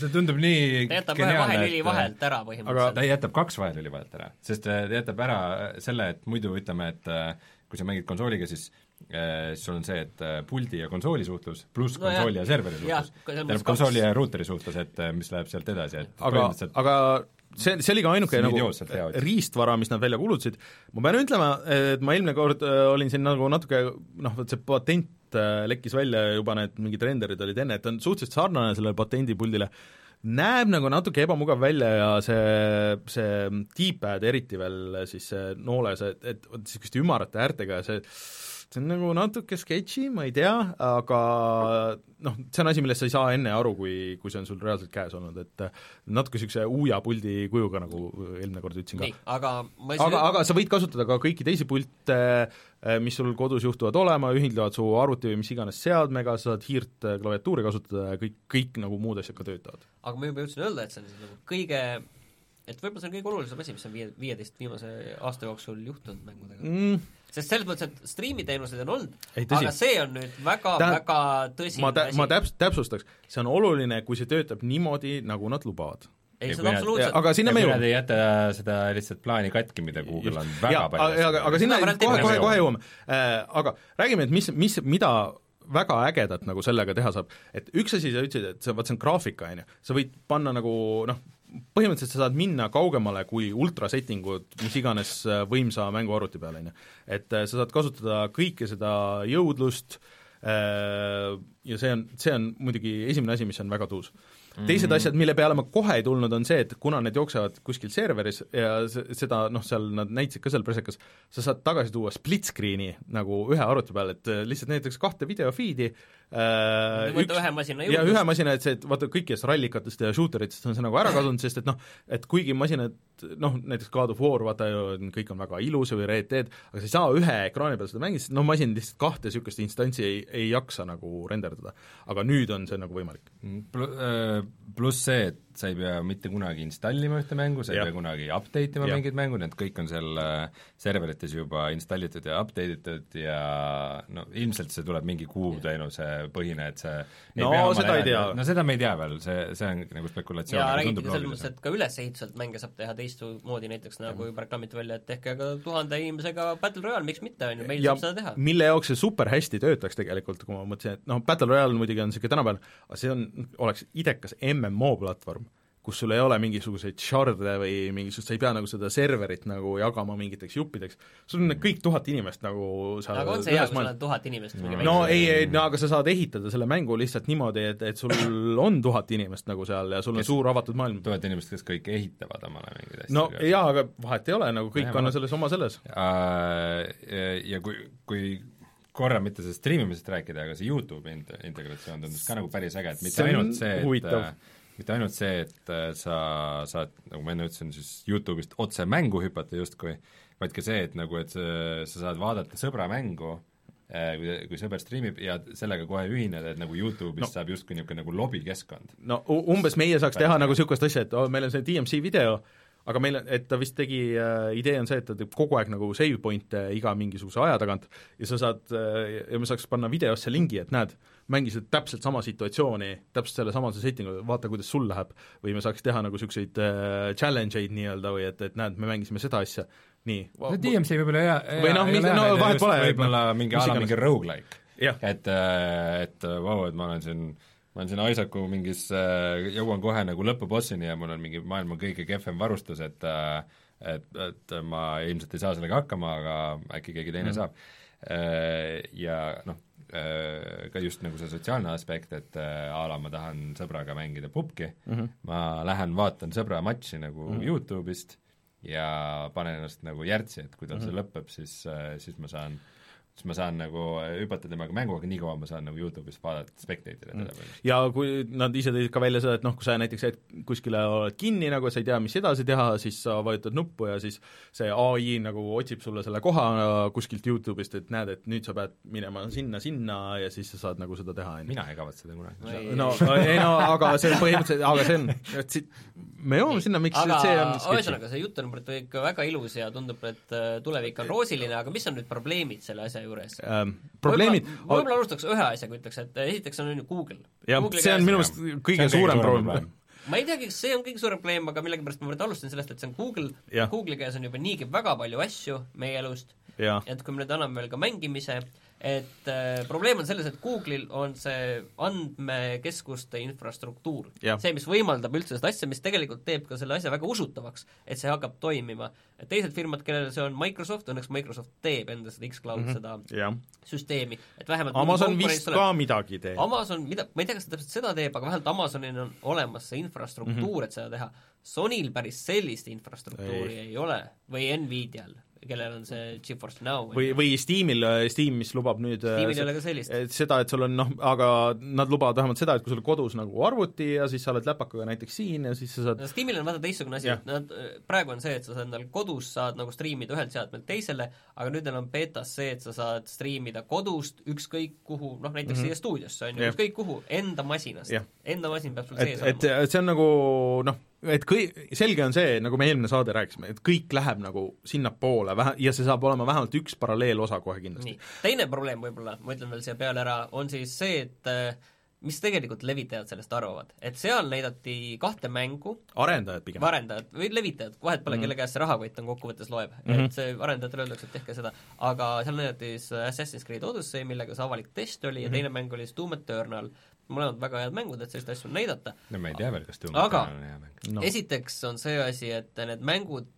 E: see tundub nii
D: ta jätab ühe
E: geniaalne,
D: vahelüli
E: et-
D: vahelt ära
E: ta
D: põhimõtteliselt.
E: jätab kaks vahelüli vahelt ära, sest äh, ta jätab ära selle, et muidu ütleme, et äh, kui sa mängid konsooliga, siis äh, siis sul on see, et äh, puldi ja konsooli suhtlus pluss
D: No jah.
E: konsooli ja serveri suhtlus, tähendab konsooli ja ruuteri suhtlus, et äh, mis läheb sealt edasi, et
C: aga, aga see, see oli ka ainuke nagu riistvara, mis nad välja kuulutasid, ma pean ütlema, et ma eelmine kord äh, olin siin nagu natuke noh, vot see patent äh, lekkis välja juba, need mingid renderid olid enne, et ta on suhteliselt sarnane sellele patendipuldile, näeb nagu natuke ebamugav välja ja see, see D-pad eriti veel siis see nooles, et, et vot niisuguste ümarate äärtega ja see see on nagu natuke sketši, ma ei tea, aga noh, see on asi, millest sa ei saa enne aru, kui, kui see on sul reaalselt käes olnud, et natuke niisuguse uuja puldi kujuga, nagu eelmine kord ütlesin
D: nii
C: ka.,
D: aga ma
C: aga, aga sa võid kasutada ka kõiki teisi pilte, mis sul kodus juhtuvad olema, ühildavad su arvuti või mis iganes seadmega, sa saad hiirt äh, klaviatuuri kasutada ja kõik, kõik nagu muud asjad ka töötavad.
D: aga ma juba jõudsin öelda, et see on nagu kõige et võib-olla see on kõige olulisem asi, mis on viie, viieteist viimase aasta jooksul juhtunud mängudega
C: mm,
D: sest selles mõttes, et striimiteenuseid on olnud, aga see on nüüd väga,
C: Tähendab,
D: väga tõsine
C: ma tä-,
D: asi
C: ma. täps-, täpsustaks, see on oluline, kui see töötab niimoodi, nagu nad lubavad.
D: ei,
E: Ja kui nad-
D: absoluutselt,
C: aga sinna me
E: ja kui nad
C: jõuame.
E: ei jäta seda lihtsalt plaani katki, mida Google on väga
C: jaa,
E: palju
C: aga, aga sinna kohe, kohe,
E: jõuame.
C: kohe jõuame äh,. Aga räägime, et mis, mis, mida väga ägedat nagu sellega teha saab, et üks asi sa ütlesid, et see, vot see on graafika, on ju, sa võid panna nagu noh, põhimõtteliselt sa saad minna kaugemale kui ultrasettingud mis iganes äh, võimsa mänguarvuti peal, on ju. et äh, sa saad kasutada kõike seda jõudlust äh, ja see on, see on muidugi esimene asi, mis on väga tuus teised mm -hmm. asjad, mille peale ma kohe ei tulnud, on see, et kuna need jooksevad kuskil serveris ja se- seda noh, seal nad näitasid ka seal presekas, sa saad tagasi tuua split screen'i nagu ühe arvuti peal, et lihtsalt näiteks kahte videofiidi äh,
D: võtta ühe masina
C: ja
D: jõudlust.
C: ühe masina, et see, et vaata kõikidest rallikatest ja shooter itest on see nagu ära kadunud, sest et noh, et kuigi masinad noh, näiteks God of War, vaata ju kõik on väga ilus või Red Dead, aga sa ei saa ühe ekraani peal seda mängida, sest noh, masin lihtsalt kahte niisugust instantsi ei, ei jaksa nagu renderdada. aga nüüd on see nagu võimalik.
E: Pl- äh, pluss see, et sa ei pea mitte kunagi installima ühte mängu, sa ei
C: Jah.
E: pea kunagi update ima mingit mängu, need kõik on seal äh, serverites juba installitud ja update itud ja no ilmselt see tuleb mingi kuuteenuse põhine, et see
C: No seda ei tea.
E: no seda me ei tea veel, see, see on nagu spekulatsioon,
D: ja
E: aga
D: räägiti selles mõttes, et ka ülesehituselt mänge saab teha teistmoodi, näiteks nagu juba reklaamiti välja, et tehke ka tuhande inimesega Battle Royale, miks mitte, on ju, meil
C: ja
D: saab seda teha.
C: mille jaoks see super hästi töötaks tegelikult, kui ma mõtlesin, et noh, Battle Royale muidugi on niisugune tänapäeval, aga see on, oleks idekas MMO platvorm, kus sul ei ole mingisuguseid shard'e või mingisugust, sa ei pea nagu seda serverit nagu jagama mingiteks juppideks, sul on kõik tuhat inimest nagu seal
D: aga on see hea, kui sul on tuhat inimest
C: no
D: väikse-
C: ei, ei, no aga sa saad ehitada selle mängu lihtsalt niimoodi, et, et sul on tuhat inimest nagu seal ja sul on
E: Kes-
C: suur avatud maailm.
E: tuhat inimest, kes kõik ehitavad omale mingeid asju.
C: no jaa, aga vahet ei ole, nagu kõik on selles oma selles.
E: Äh, ja kui, kui korra mitte sellest striimimisest rääkida, aga see Youtube'i int-, integratsioon tundus ka nagu päris äge, et mitte
C: See on
E: ainult see, et
C: huvitav.
E: Äh, mitte ainult see, et äh, sa saad, nagu ma enne ütlesin, siis Youtube'ist otse mängu hüpata justkui, vaid ka see, et nagu, et sa, sa saad vaadata sõbra mängu, kui, kui sõber striimib ja sellega kohe ühineda, et nagu Youtube'ist no. saab justkui niisugune nagu lobikeskkond.
C: no umbes meie saaks teha nagu niisugust asja, et oh, meil on see DMC video, aga meil et ta vist tegi äh,, idee on see, et ta teeb kogu aeg nagu save point'e iga mingisuguse aja tagant ja sa saad äh, ja me saaks panna videosse lingi, et näed, mängisid täpselt sama situatsiooni, täpselt selle samase settingu, vaata, kuidas sul läheb, või me saaks teha nagu niisuguseid äh, challenge eid nii-öelda või et, et näed, me mängisime seda asja, nii.
E: no DMC võib-olla hea, hea
C: Või noh, no
E: näide,
C: vahet pole,
E: võib-olla
C: noh,
E: mingi
C: mis
E: a la
C: iganes.
E: mingi rogu-like. et, äh, et vau, et ma olen siin, ma olen siin Isaacu mingis, jõuan kohe nagu lõpubossini ja mul on mingi maailma kõige kehvem varustus, et äh, et, et ma ilmselt ei saa sellega hakkama, aga äkki keegi teine mm. saab. Ja noh, ka just nagu see sotsiaalne aspekt, et äh, a la ma tahan sõbraga mängida pubgi mm, -hmm. ma lähen vaatan sõbra matši nagu mm -hmm. Youtube'ist ja panen ennast nagu järtsi, et kui tal mm -hmm. see lõpeb, siis, siis ma saan siis ma saan nagu hüpata temaga mängu, aga nii kaua ma saan nagu Youtube'is vaadata spectate'ile teda veel.
C: ja kui nad ise tõid ka välja seda, et noh, kui sa näiteks jääd kuskile oled kinni nagu, sa ei tea, mis edasi teha, siis sa vajutad nuppu ja siis see ai nagu otsib sulle selle koha kuskilt Youtube'ist, et näed, et nüüd sa pead minema sinna, sinna ja siis sa saad nagu seda teha, on ju.
E: mina ei kavatse seda kunagi.
C: no ei no aga see põhimõtteliselt, aga see on, et siit, me jõuame sinna, miks
D: aga
C: see on
D: ühesõnaga, see jutt on ikka väga ilus ja tundub, et äh, tulevik on roosiline, aga mis on nüüd probleemid selle asja juures?
C: ähm, probleemid
D: võib-olla võib-olla alustaks ühe asjaga, ütleks, et esiteks on on ju Google.
C: jah, see on minu meelest kõige suurem probleem.
D: ma ei teagi, kas see on kõige suurem probleem, aga millegipärast ma alustan sellest, et see on Google. Google'i käes on juba niigi väga palju asju meie elust, et kui me nüüd anname veel ka mängimise, et äh, probleem on selles, et Google'il on see andmekeskuste infrastruktuur. See, mis võimaldab üldse seda asja, mis tegelikult teeb ka selle asja väga usutavaks, et see hakkab toimima. teised firmad, kellel see on Microsoft, õnneks Microsoft teeb enda seda X-Cloud mm -hmm. seda
C: jah.
D: süsteemi, et vähemalt
C: Amazon vist ka midagi teeb.
D: Amazon, mida, ma ei tea, kas ta täpselt seda teeb, aga vähemalt Amazonil on olemas see infrastruktuur mm, -hmm. et seda teha. Sonil päris sellist infrastruktuuri ei, ei ole või Nvidial, kellel on see GeForce Now.
C: või, või Steamil, Steam, mis lubab nüüd
D: Steamil ei ole ka sellist.
C: seda, et sul on noh, aga nad lubavad vähemalt seda, et kui sul kodus nagu arvuti ja siis sa oled läpakaga näiteks siin ja siis sa saad
D: no Steamil on vaata teistsugune asi, et nad, praegu on see, et sa saad endal kodus, saad nagu striimida ühelt seadmelt teisele, aga nüüd neil on betas see, et sa saad striimida kodust ükskõik kuhu, noh näiteks mm -hmm. siia stuudiosse, on ju, ükskõik kuhu, enda masinast enda masin peab sul sees olema.
C: et see on nagu noh, et kõi-, selge on see, nagu me eelmine saade rääkisime, et kõik läheb nagu sinnapoole vähe, ja see saab olema vähemalt üks paralleelosa kohe kindlasti
D: teine probleem võib-olla, ma ütlen veel siia peale ära, on siis see, et äh, mis tegelikult levitajad sellest arvavad, et seal näidati kahte mängu,
C: arendajad pigem.
D: arendajad või levitajad, vahet pole mm, -hmm. kelle käes see rahakott on kokkuvõttes loeb mm, -hmm. et see arendajatele öeldakse, et tehke seda, aga seal näidati siis Assassin's Creed Odyssey, millega see avalik test oli mm -hmm. ja teine mäng oli siis Doom Eternal, mõlemad väga head mängud, et selliseid asju on näidata,
E: no me ei tea veel, kas Doom
D: Aga-
E: Eternal on hea mäng.
C: No.
D: esiteks on see asi, et need mängud,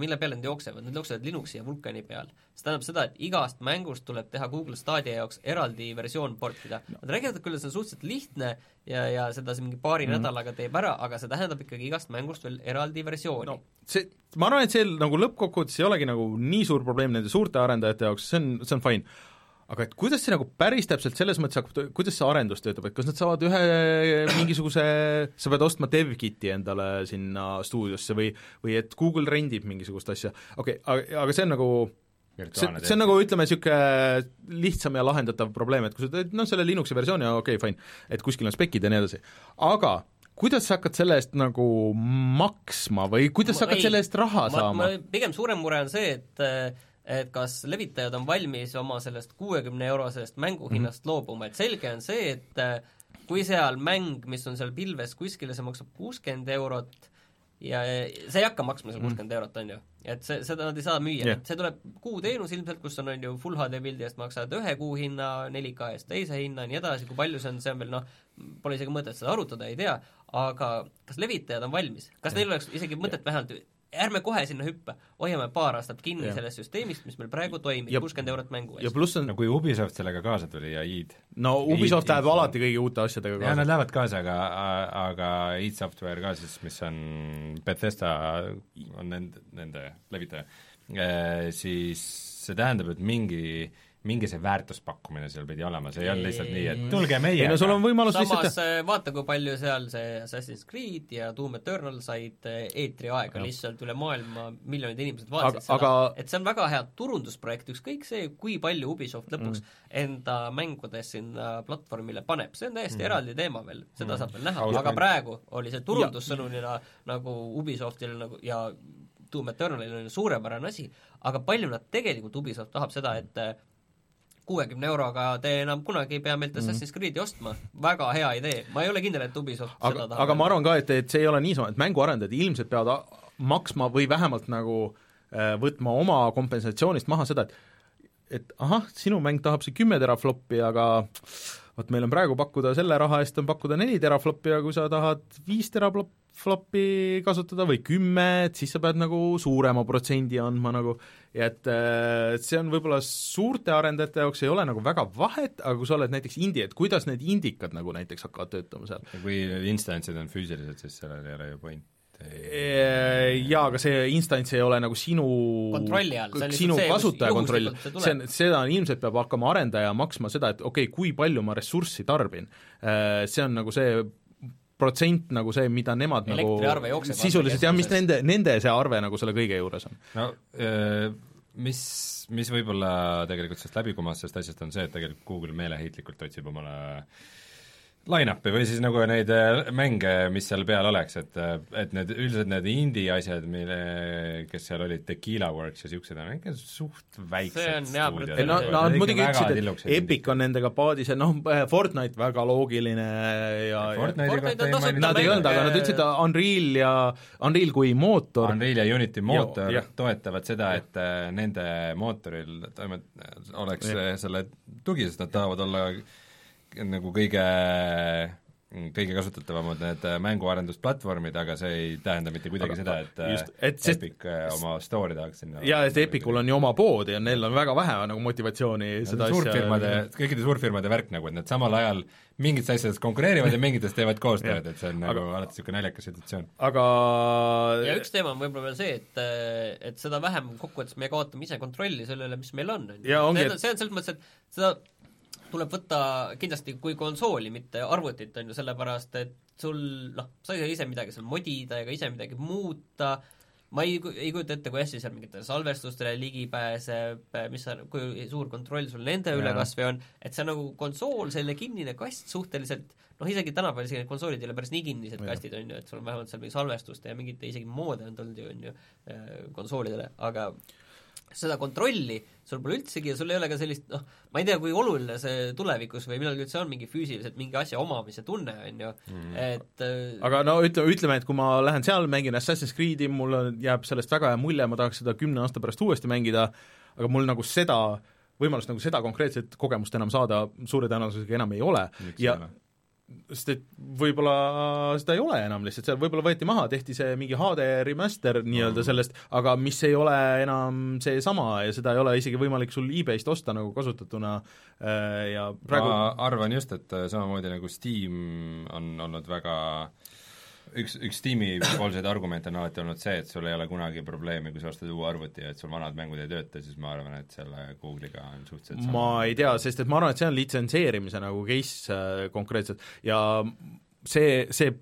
D: mille peale nad jooksevad, need jooksevad Linuxi ja Vulkani peal. see tähendab seda, et igast mängust tuleb teha Google Stadia jaoks eraldi versioon portida no.. Nad räägivad küll, et see on suhteliselt lihtne ja, ja seda see mingi paari mm -hmm. nädalaga teeb ära, aga see tähendab ikkagi igast mängust veel eraldi versiooni
C: no
D: no..
C: see, ma arvan, et see nagu lõppkokkuvõttes ei olegi nagu nii suur probleem nende suurte arendajate jaoks, see on, see on fine. Aga et kuidas see nagu päris täpselt selles mõttes hakkab, kuidas see arendus töötab, et kas nad saavad ühe mingisuguse, sa pead ostma dev-kit'i endale sinna stuudiosse või või et Google rendib mingisugust asja, okei okay,, aga, aga see on nagu see, see on nagu ütleme, niisugune lihtsam ja lahendatav probleem, et kui sa teed noh, selle Linuxi versiooni, okei okay,, fine, et kuskil on spec'id ja nii edasi, aga kuidas sa hakkad selle eest nagu maksma või kuidas sa hakkad
D: Ei,
C: selle eest raha
D: ma,
C: saama?
D: ma, pigem suurem mure on see, et et kas levitajad on valmis oma sellest kuuekümne eurosest mänguhinnast mm -hmm. loobuma, et selge on see, et äh, kui seal mäng, mis on seal pilves kuskil ja see maksab kuuskümmend eurot, ja see ei hakka maksma seal kuuskümmend eurot, on ju. et see, seda nad ei saa müüa yeah., see tuleb kuuteenus ilmselt, kus on, on ju, full HD pildi eest maksad ühe kuu hinna, 4K eest teise hinna ja nii edasi, kui palju see on, see on veel noh, pole isegi mõtet seda arutada, ei tea, aga kas levitajad on valmis? kas neil oleks isegi mõtet vähemalt ärme kohe sinna hüppe, hoiame paar aastat kinni
C: Jah.
D: sellest süsteemist, mis meil praegu toimib,
C: Ja-
D: kuuskümmend eurot mängu
C: ja
D: eest.
C: pluss on
E: no kui Ubisoft sellega kaasa tuli ja id
C: no Ubisoft läheb alati kõigi uute asjadega
E: ja nad
C: kaasa.
E: lähevad kaasa, aga, aga id Software ka siis, mis on Bethesda, on nende, nende levitaja, siis see tähendab, et mingi, mingi see väärtuspakkumine seal pidi olema, see ei olnud lihtsalt nii, et tulge
C: ei
E: meiega
C: no sul on võimalus
D: samas
C: lihtsalt
D: äh, vaata, kui palju seal see Assassin's Creed ja Doom Eternal said äh, eetriaega lihtsalt üle maailma, miljonid inimesed vaatasid
C: Aga-
D: seda.
C: aga-
D: et see on väga hea turundusprojekt, ükskõik see, kui palju Ubisoft lõpuks mm. enda mängudes sinna platvormile paneb, see on täiesti mm. eraldi teema veel, seda mm. saab veel näha, aga praegu oli see turundussõnumina nagu Ubisoftil nagu ja Doom Eternalil on suurepärane asi, aga palju nad tegelikult, Ubisoft tahab seda, et äh, kuuekümne euroga te enam kunagi ei pea meilt Assassin's Creed'i ostma, väga hea idee, ma ei ole kindel, et Ubisoft
C: aga
D: seda, tahab
C: aga ma arvan ka, et, et see ei ole niisama, et mänguarendajad ilmselt peavad maksma või vähemalt nagu äh, võtma oma kompensatsioonist maha seda, et et ahah, sinu mäng tahab see kümme terafloppi, aga vot meil on praegu pakkuda selle raha eest on pakkuda neli terafloppi ja kui sa tahad viis terafloppi kasutada või kümme, et siis sa pead nagu suurema protsendi andma nagu et äh, see on võib-olla suurte arendajate jaoks ei ole nagu väga vahet, aga kui sa oled näiteks indie, et kuidas need indikad nagu näiteks hakkavad töötama seal?
E: kui instantsid on füüsilised, siis sellel ei ole ju point.
C: Jaa, aga see instants ei ole nagu sinu
D: Kontrolli all, see on
C: sinu
D: see,
C: kasutaja kontroll,
D: juhuslikult see
C: on, seda on, ilmselt peab hakkama arendaja maksma seda, et okei okay,, kui palju ma ressurssi tarbin. See on nagu see protsent nagu see, mida nemad nagu sisuliselt jah, mis nende, nende see arve nagu selle kõige juures on.
E: no mis, mis võib-olla tegelikult sellest läbi kumas sellest asjast on see, et tegelikult Google meeleheitlikult otsib omale line-up'i või siis nagu neid äh, mänge, mis seal peal oleks, et et need üldiselt need indie asjad, mille, kes seal olid, Tequila Works ja niisugused on ikka suht väiksed
D: See on jaa,
E: stuudiod.
C: no nad muidugi ütlesid, et. Epic on nendega paadis ja noh, Fortnite väga loogiline ja, ja
E: Fortnite'i
D: Fortnite
E: kohta
D: on
E: ei
C: Nad ei öelnud, aga nad ütlesid
D: äh,
C: Unreal ja Unreal kui mootor
E: Unreal ja Unity mootor
C: jah.
E: toetavad seda, et äh, nende mootoril toimet-, oleks äh, selle tugi, sest nad tahavad olla nagu kõige kõige kasutatavamad need äh, mänguarendusplatvormid, aga see ei tähenda mitte kuidagi
C: Aga-
E: seda, et,
C: just,
E: äh,
C: et sest-
E: Epic äh, oma story tahaks sinna
C: ja et Epicul on ju oma pood ja neil on väga vähe nagu motivatsiooni seda
E: suurfirmade, kõikide suurfirmade värk nagu, et nad samal ajal mingites asjades konkureerivad ja mingites teevad koostööd, et see on nagu alati niisugune naljakas situatsioon.
C: aga
D: ja üks teema on võib-olla veel see, et et seda vähem kokkuvõttes me kaotame ise kontrolli selle üle, mis meil on, on ju.
C: Ja
D: see on selles mõttes, et seda tuleb võtta kindlasti kui konsooli, mitte arvutit, on ju, sellepärast et sul noh, sa ei saa ise midagi seal modida ega ise midagi muuta, ma ei, ei kujuta ette, kui hästi seal mingitele salvestustele ligi pääseb, mis sa, kui suur kontroll sul nende üle
C: Jaa.
D: kas või on, et see on nagu konsool, selline kinnine kast suhteliselt noh, isegi tänapäeval isegi need konsoolid ei ole päris nii kinnised
C: Jah.
D: kastid, on ju, et sul on vähemalt seal mingi salvestuste ja mingite isegi moode on tulnud ju, on ju, konsoolidele, aga seda kontrolli sul pole üldsegi ja sul ei ole ka sellist noh, ma ei tea, kui oluline see tulevikus või millalgi üldse on mingi füüsiliselt mingi asja omamise tunne, on ju, et äh,
C: aga no ütleme, ütleme, et kui ma lähen seal, mängin Assassin's Creed'i, mul on, jääb sellest väga hea mulje, ma tahaks seda kümne aasta pärast uuesti mängida, aga mul nagu seda võimalust nagu seda konkreetset kogemust enam saada suure tõenäosusega enam ei ole.
E: Miks
C: ja
E: ei ole?
C: Sest et võib-olla seda ei ole enam lihtsalt, seal võib-olla võeti maha, tehti see mingi HD remaster nii-öelda sellest, aga mis ei ole enam seesama ja seda ei ole isegi võimalik sul e-base'ist osta nagu kasutatuna äh, ja praegu
E: ma arvan just, et äh, samamoodi nagu Steam on olnud väga üks, üks Steam'i poolseid argumente on alati olnud see, et sul ei ole kunagi probleemi, kui sa ostad uue arvuti ja et sul vanad mängud ei tööta, siis ma arvan, et selle Google'iga on suhteliselt sama.
C: ma ei tea, sest et ma arvan, et see on litsenseerimise nagu case äh, konkreetselt ja see, see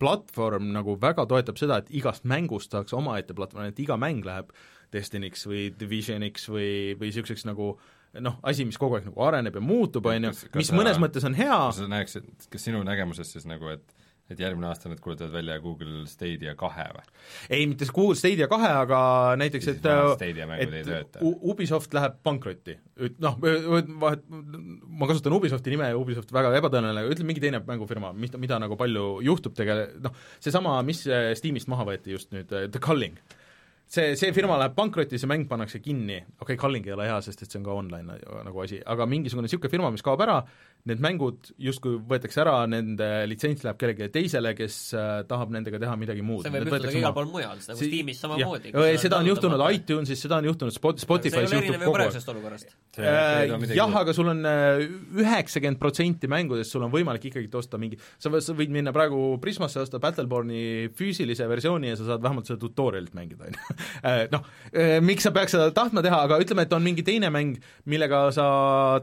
C: platvorm nagu väga toetab seda, et igast mängust saaks omaette platvorm, et iga mäng läheb Destiny'ks või Divisioniks või, või niisuguseks nagu noh, asi, mis kogu aeg nagu areneb ja muutub, on ju mis mõnes mõttes on hea,
E: kas sa näeksid, kas sinu nägemuses siis nagu, et et järgmine aasta nad kuulutavad välja Google Stadia kahe või?
C: ei, mitte Google Stadia kahe, aga näiteks, et
E: ei
C: et Ubisoft läheb pankrotti. noh, vahet, ma kasutan Ubisofti nime ja Ubisoft väga ebatõenäoline, ütleme mingi teine mängufirma, mis, mida nagu palju juhtub tege-, noh, seesama, mis äh, Steamist maha võeti just nüüd, The Culling see, see firma läheb pankrotti, see mäng pannakse kinni, okei okay,, Culling ei ole hea, sest et see on ka online nagu asi, aga mingisugune niisugune firma, mis kaob ära, need mängud justkui võetakse ära, nende litsents läheb kellelegi teisele, kes äh, tahab nendega teha midagi muud.
D: see võib juhtuda ka igal pool mujal, nagu
C: Si-
D: Steamis samamoodi.
C: seda on juhtunud iTunesis, seda on juhtunud Spot-, Spotify's juhtub kogu aeg. Äh, jah, aga sul on üheksakümmend protsenti mängudest sul on võimalik ikkagi osta mingi, sa võid, sa võid minna praegu Prismasse, osta Battleborni füüsilise versiooni ja sa saad vähemalt seda tutorial'it mängida, on ju. Noh, miks sa peaks seda tahtma teha, aga ütleme, et on mingi teine mäng, millega sa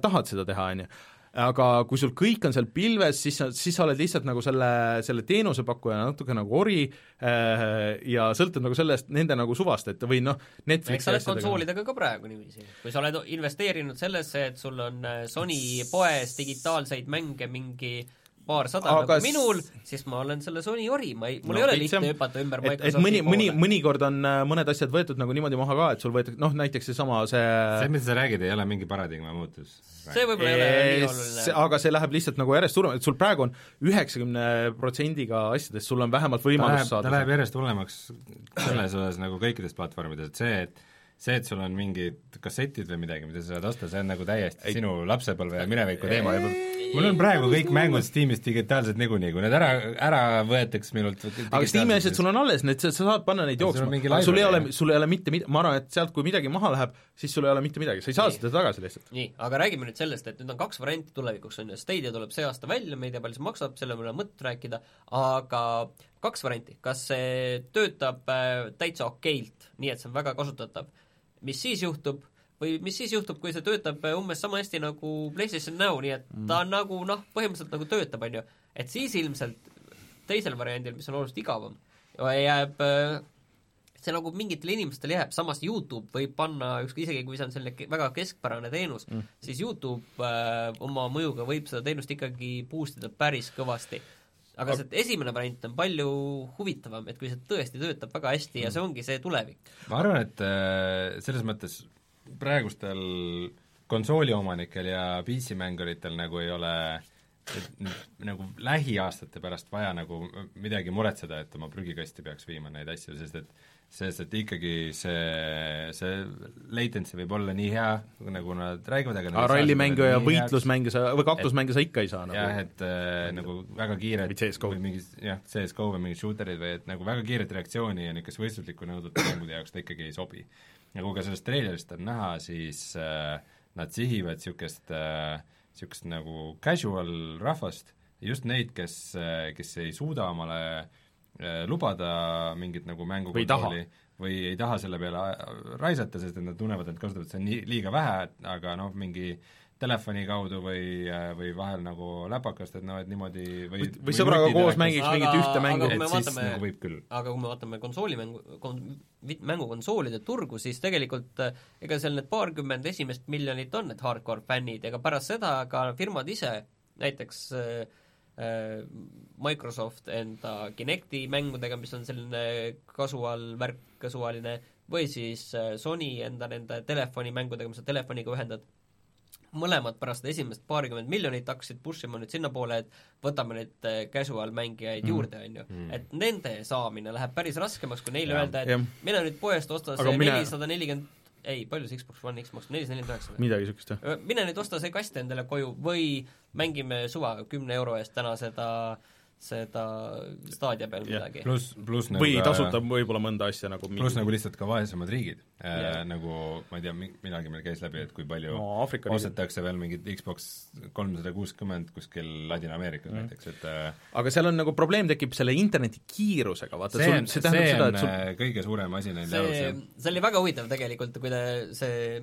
C: tahad seda teha, on ju aga kui sul kõik on seal pilves, siis sa, siis sa oled lihtsalt nagu selle, selle teenusepakkuja natuke nagu ori äh, ja sõltub nagu sellest, nende nagu suvast, et või noh,
D: eks
C: Netflixi
D: sa oled konsoolidega ka praegu niiviisi. kui sa oled investeerinud sellesse, et sul on äh, Sony poes digitaalseid mänge mingi paarsada
C: Aga
D: nagu minul, siis ma olen selle Sony ori, ma ei, mul
C: No
D: ei ole lihtne hüpata ümber
C: et, et mõni, mõni, mõnikord on äh, mõned asjad võetud nagu niimoodi maha ka, et sul võetakse, noh näiteks seesama see,
E: see, mida sa räägid, ei ole mingi paradigma muutus.
D: see võib-olla ei ole nii oluline.
C: aga see läheb lihtsalt nagu järjest suurem, et sul praegu on üheksakümne protsendiga asjadest, sul on vähemalt
E: ta
C: võimalus
E: läheb, ta
C: saada
E: läheb järjest hullemaks selles osas nagu kõikides platvormides, et see, et see, et sul on mingid kassetid või midagi, mida sa saad osta, see on nagu täiesti ei. sinu lapsepõlve ja mineviku teema ja mul on praegu kõik mängud Steamis digitaalsed niikuinii, kui need ära, ära võetaks minult
C: aga Steam'i asjad sul on alles, need, sa sa saad panna neid jooksma, aga sul ei ole sul ei ole mitte mid-, ma arvan, et sealt, kui midagi maha läheb, siis sul ei ole mitte midagi, sa ei saa
D: Nii.
C: seda tagasi lihtsalt.
D: nii, aga räägime nüüd sellest, et nüüd on kaks varianti tulevikuks, on ju, Stadia tuleb see aasta välja, me ei tea, palju see maksab, selle üle on mõtet rääkida, aga kaks varianti, kas see töötab äh, täitsa okeilt, nii et see on väga kasutatav, mis siis juhtub, või mis siis juhtub, kui see töötab äh, umbes sama hästi nagu PlayStation Now, nii et ta on nagu noh, põhimõtteliselt nagu töötab, on ju, et siis ilmselt teisel variandil, mis on oluliselt igavam, jääb äh, see nagu mingitele inimestele jääb, samas YouTube võib panna, ükskõik isegi kui see on selline väga keskpärane teenus mm., siis YouTube äh, oma mõjuga võib seda teenust ikkagi boost ida päris kõvasti. Aga see esimene variant on palju huvitavam, et kui see tõesti töötab väga hästi ja see ongi see tulevik.
E: ma arvan, et äh, selles mõttes praegustel konsooliomanikel ja PC-mänguritel nagu ei ole et nagu lähiaastate pärast vaja nagu midagi muretseda, et oma prügikasti peaks viima neid asju, sest et sest et ikkagi see, see latency võib olla nii hea, nagu nad räägivad, aga
C: aga rallimänge ja võitlusmänge sa, või kaklusmänge sa ikka ei saa nagu.
E: jah, et äh, nagu väga kiired
C: Või CS:GO.
E: või mingid jah, CSGO või mingid shooterid või et nagu väga kiiret reaktsiooni ja niisugust võistluslikku nõudvat mängude jaoks ta ikkagi ei sobi. nagu ka sellest treilerist on näha, siis äh, nad sihivad niisugust äh, niisugust nagu casual rahvast, just neid, kes äh,, kes ei suuda omale äh, lubada mingit nagu mängu
C: Või ei taha.
E: või ei taha selle peale raisata, sest et nad tunnevad, et kasutavad seda nii, liiga vähe, aga noh, mingi telefoni kaudu või, või vahel nagu läpakast, et noh, et niimoodi või
C: Või- või sõbraga koos mängiks mingit
D: Aga-
C: ühte mängu.
D: aga kui
E: et
D: me
E: siis
D: vaatame-
E: nagu võib küll.
D: aga kui me vaatame konsoolimängu, kon-, mängukonsoolide turgu, siis tegelikult äh, ega seal need paarkümmend esimest miljonit on need hardcore fännid, ega pärast seda ka firmad ise, näiteks äh, äh, Microsoft enda Kinecti mängudega, mis on selline casual värk, casualine, või siis äh, Sony enda nende telefonimängudega, mis sa telefoniga ühendad, mõlemad pärast esimest paarikümmet miljonit hakkasid push ima nüüd sinnapoole, et võtame neid äh, casual mängijaid mm. juurde, on ju. et nende saamine läheb päris raskemaks, kui neile
E: Jah.
D: öelda, et
C: Jah.
D: mine nüüd poest, osta see nelisada nelikümmend ei, palju see Xbox One X maksab, nelisada nelikümmend üheksa või?
C: midagi niisugust, jah.
D: mine nüüd osta see kast endale koju või mängime suva kümne euro eest täna seda, seda Stadia peal
C: Jah.
D: midagi.
E: pluss, pluss nagu
C: või
E: ka-
C: tasuta võib-olla mõnda asja nagu
E: pluss nagu lihtsalt ka vaesemad riigid
D: Jah.
E: äh, nagu ma ei tea, millalgi meil käis läbi, et kui palju
C: No riigid.
E: ostetakse veel mingit Xbox kolmsada kuuskümmend kuskil Ladina-Ameerikas
C: Mhm.
E: näiteks, et äh,
C: aga seal on nagu probleem tekib selle interneti kiirusega, vaata
E: see
C: sul, see
E: see
C: tähendab seda,
E: on
C: et sul
E: äh, kõige suurem asi neil
D: see
E: jah.,
D: see oli väga huvitav tegelikult, kui ta, see,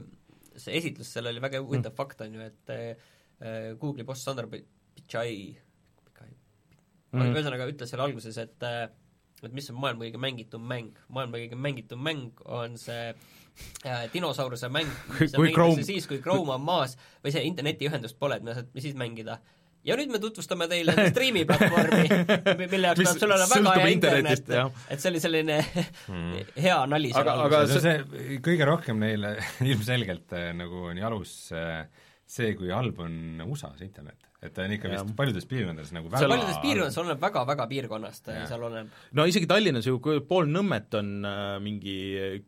D: see esitlus seal oli väga huvitav
C: Mm.
D: mm. fakt, on ju, et äh, Google'i boss Sandra Pichai,
C: Mm.
D: ühesõnaga ütles seal alguses, et äh, et mis on maailma kõige mängitum mäng. maailma kõige mängitum mäng on see äh, dinosauruse mäng, mis mängitakse
C: Chrome-
D: siis, kui Chrome on maas või see internetiühendust pole, et me saad, mis siis mängida. ja nüüd me tutvustame teile striimiplatvormi, mille jaoks peab sul olema väga hea internet et see oli selline hea nali seal
C: Aga- aga
E: see,
C: see-
E: kõige rohkem neile ilmselgelt eh, nagu on jalus eh, see, kui halb on USA-s internet. et ta on ikka vist
C: Jah.
E: paljudes piirkondades nagu väga
D: paljudes piirkondades oleneb väga-väga piirkonnast, seal oleneb
C: no isegi Tallinnas ju pool Nõmmet on äh, mingi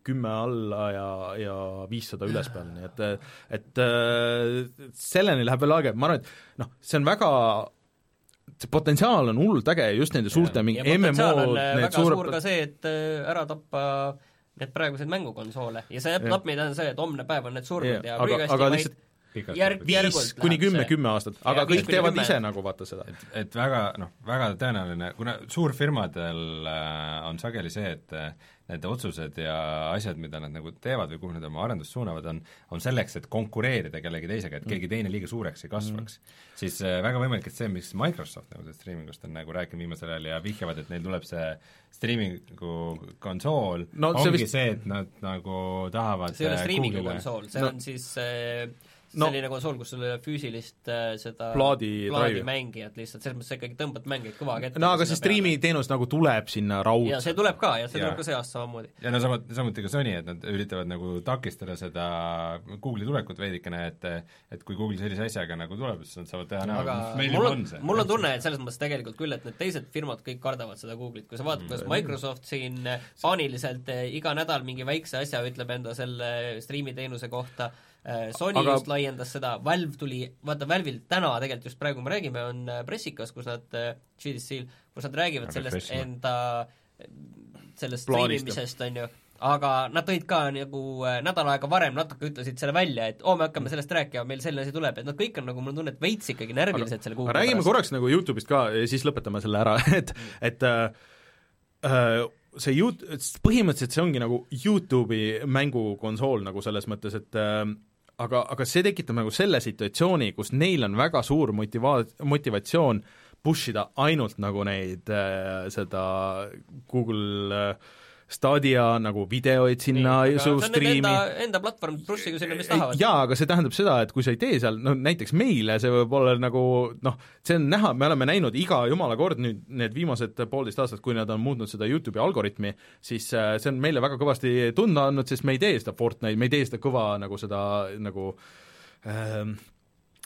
C: kümme alla ja, ja viissada ülespeal, nii et et äh, selleni läheb veel aega, ma arvan, et noh, see on väga see potentsiaal on hullult äge just nende suurte mingi
D: ja
C: MMO-d,
D: äh,
C: need
D: väga suur ka
C: suured
D: see, et äh, ära tappa need praegused mängukonsoole ja see
C: Jah.
D: napp meid on see, et homne päev on need surnud
C: Jah,
D: ja
C: aga- aga
D: vaid
C: lihtsalt
D: järgult
C: viis kuni kümme, kümme aastat, aga
D: viis
C: kõik teevad
D: kümme.
C: ise nagu vaata seda.
E: et, et väga noh, väga tõenäoline, kuna suurfirmadel äh, on sageli see, et äh, need otsused ja asjad, mida nad nagu teevad või kuhu nad oma arendust suunavad, on on selleks, et konkureerida kellegi teisega, et keegi teine liiga suureks ei kasvaks mm.. siis äh, väga võimalik, et see, mis Microsoft nagu sellest streamingust on nagu rääkinud viimasel ajal ja vihjavad, et neil tuleb see streamingu konsool
C: No
E: no,,
C: see
E: ongi
C: vist-
E: see, et nad nagu tahavad
D: see ei ole
E: äh, Google'ile-
D: konsool, see
C: No-
D: on siis äh,
C: No-
D: selline konsool, kus sul ei ole füüsilist äh, seda
C: Plaadi- drive'i.
D: plaadimängijat lihtsalt, selles mõttes sa ikkagi tõmbad mänge kõva kätte.
C: no aga see striimiteenus nagu tuleb sinna
D: ja
C: raudselt.
D: see tuleb ka ja see
E: Jaa.
D: tuleb ka see aasta samamoodi.
E: ja no samuti, samuti ka Sony, et nad üritavad nagu takistada seda Google'i tulekut veidikene, et et kui Google sellise asjaga nagu tuleb, siis nad saavad teha näo, meil
D: mul
E: juba
D: on
E: see.
D: mul on tunne, et selles mõttes tegelikult küll, et need teised firmad kõik kardavad seda Google'it, kui sa vaatad,
C: Mm.
D: kuidas Microsoft siin äh, paaniliselt äh, iga nädal mingi väikse asja ütleb enda selle striimiteenuse kohta, Sony
C: Aga-
D: just laiendas seda, Valve tuli, vaata Valve'il täna tegelikult just praegu me räägime, on äh, pressikas, kus nad, GDC-l, kus nad räägivad
E: Aga
D: sellest
E: refresh ma.
D: enda, sellest striimimisest, on ju, aga nad tõid ka nagu äh, nädal aega varem natuke ütlesid selle välja, et oo, me hakkame sellest rääkima, meil selline asi tuleb, et nad kõik on nagu, mul on tunne, et veits ikkagi närvilised selle Google'i
C: räägime korraks nagu Youtube'ist ka ja siis lõpetame selle ära, et, et äh, äh, see Yout-, põhimõtteliselt see ongi nagu Youtube'i mängukonsool nagu selles mõttes, et äh, aga, aga see tekitab nagu selle situatsiooni, kus neil on väga suur motiva-, motivatsioon push ida ainult nagu neid äh, seda Google äh, Stadia nagu videoid sinna su striimi
D: enda, enda platvorm, plussiga sinna, mis tahavad.
C: jaa, aga see tähendab seda, et kui sa ei tee seal, no näiteks meile see võib olla nagu noh, see on näha, me oleme näinud iga jumala kord nüüd need viimased poolteist aastat, kui nad on muutnud seda YouTube'i algoritmi, siis äh, see on meile väga kõvasti tunda andnud, sest me ei tee seda Fortnite, me ei tee seda kõva nagu seda nagu ähm,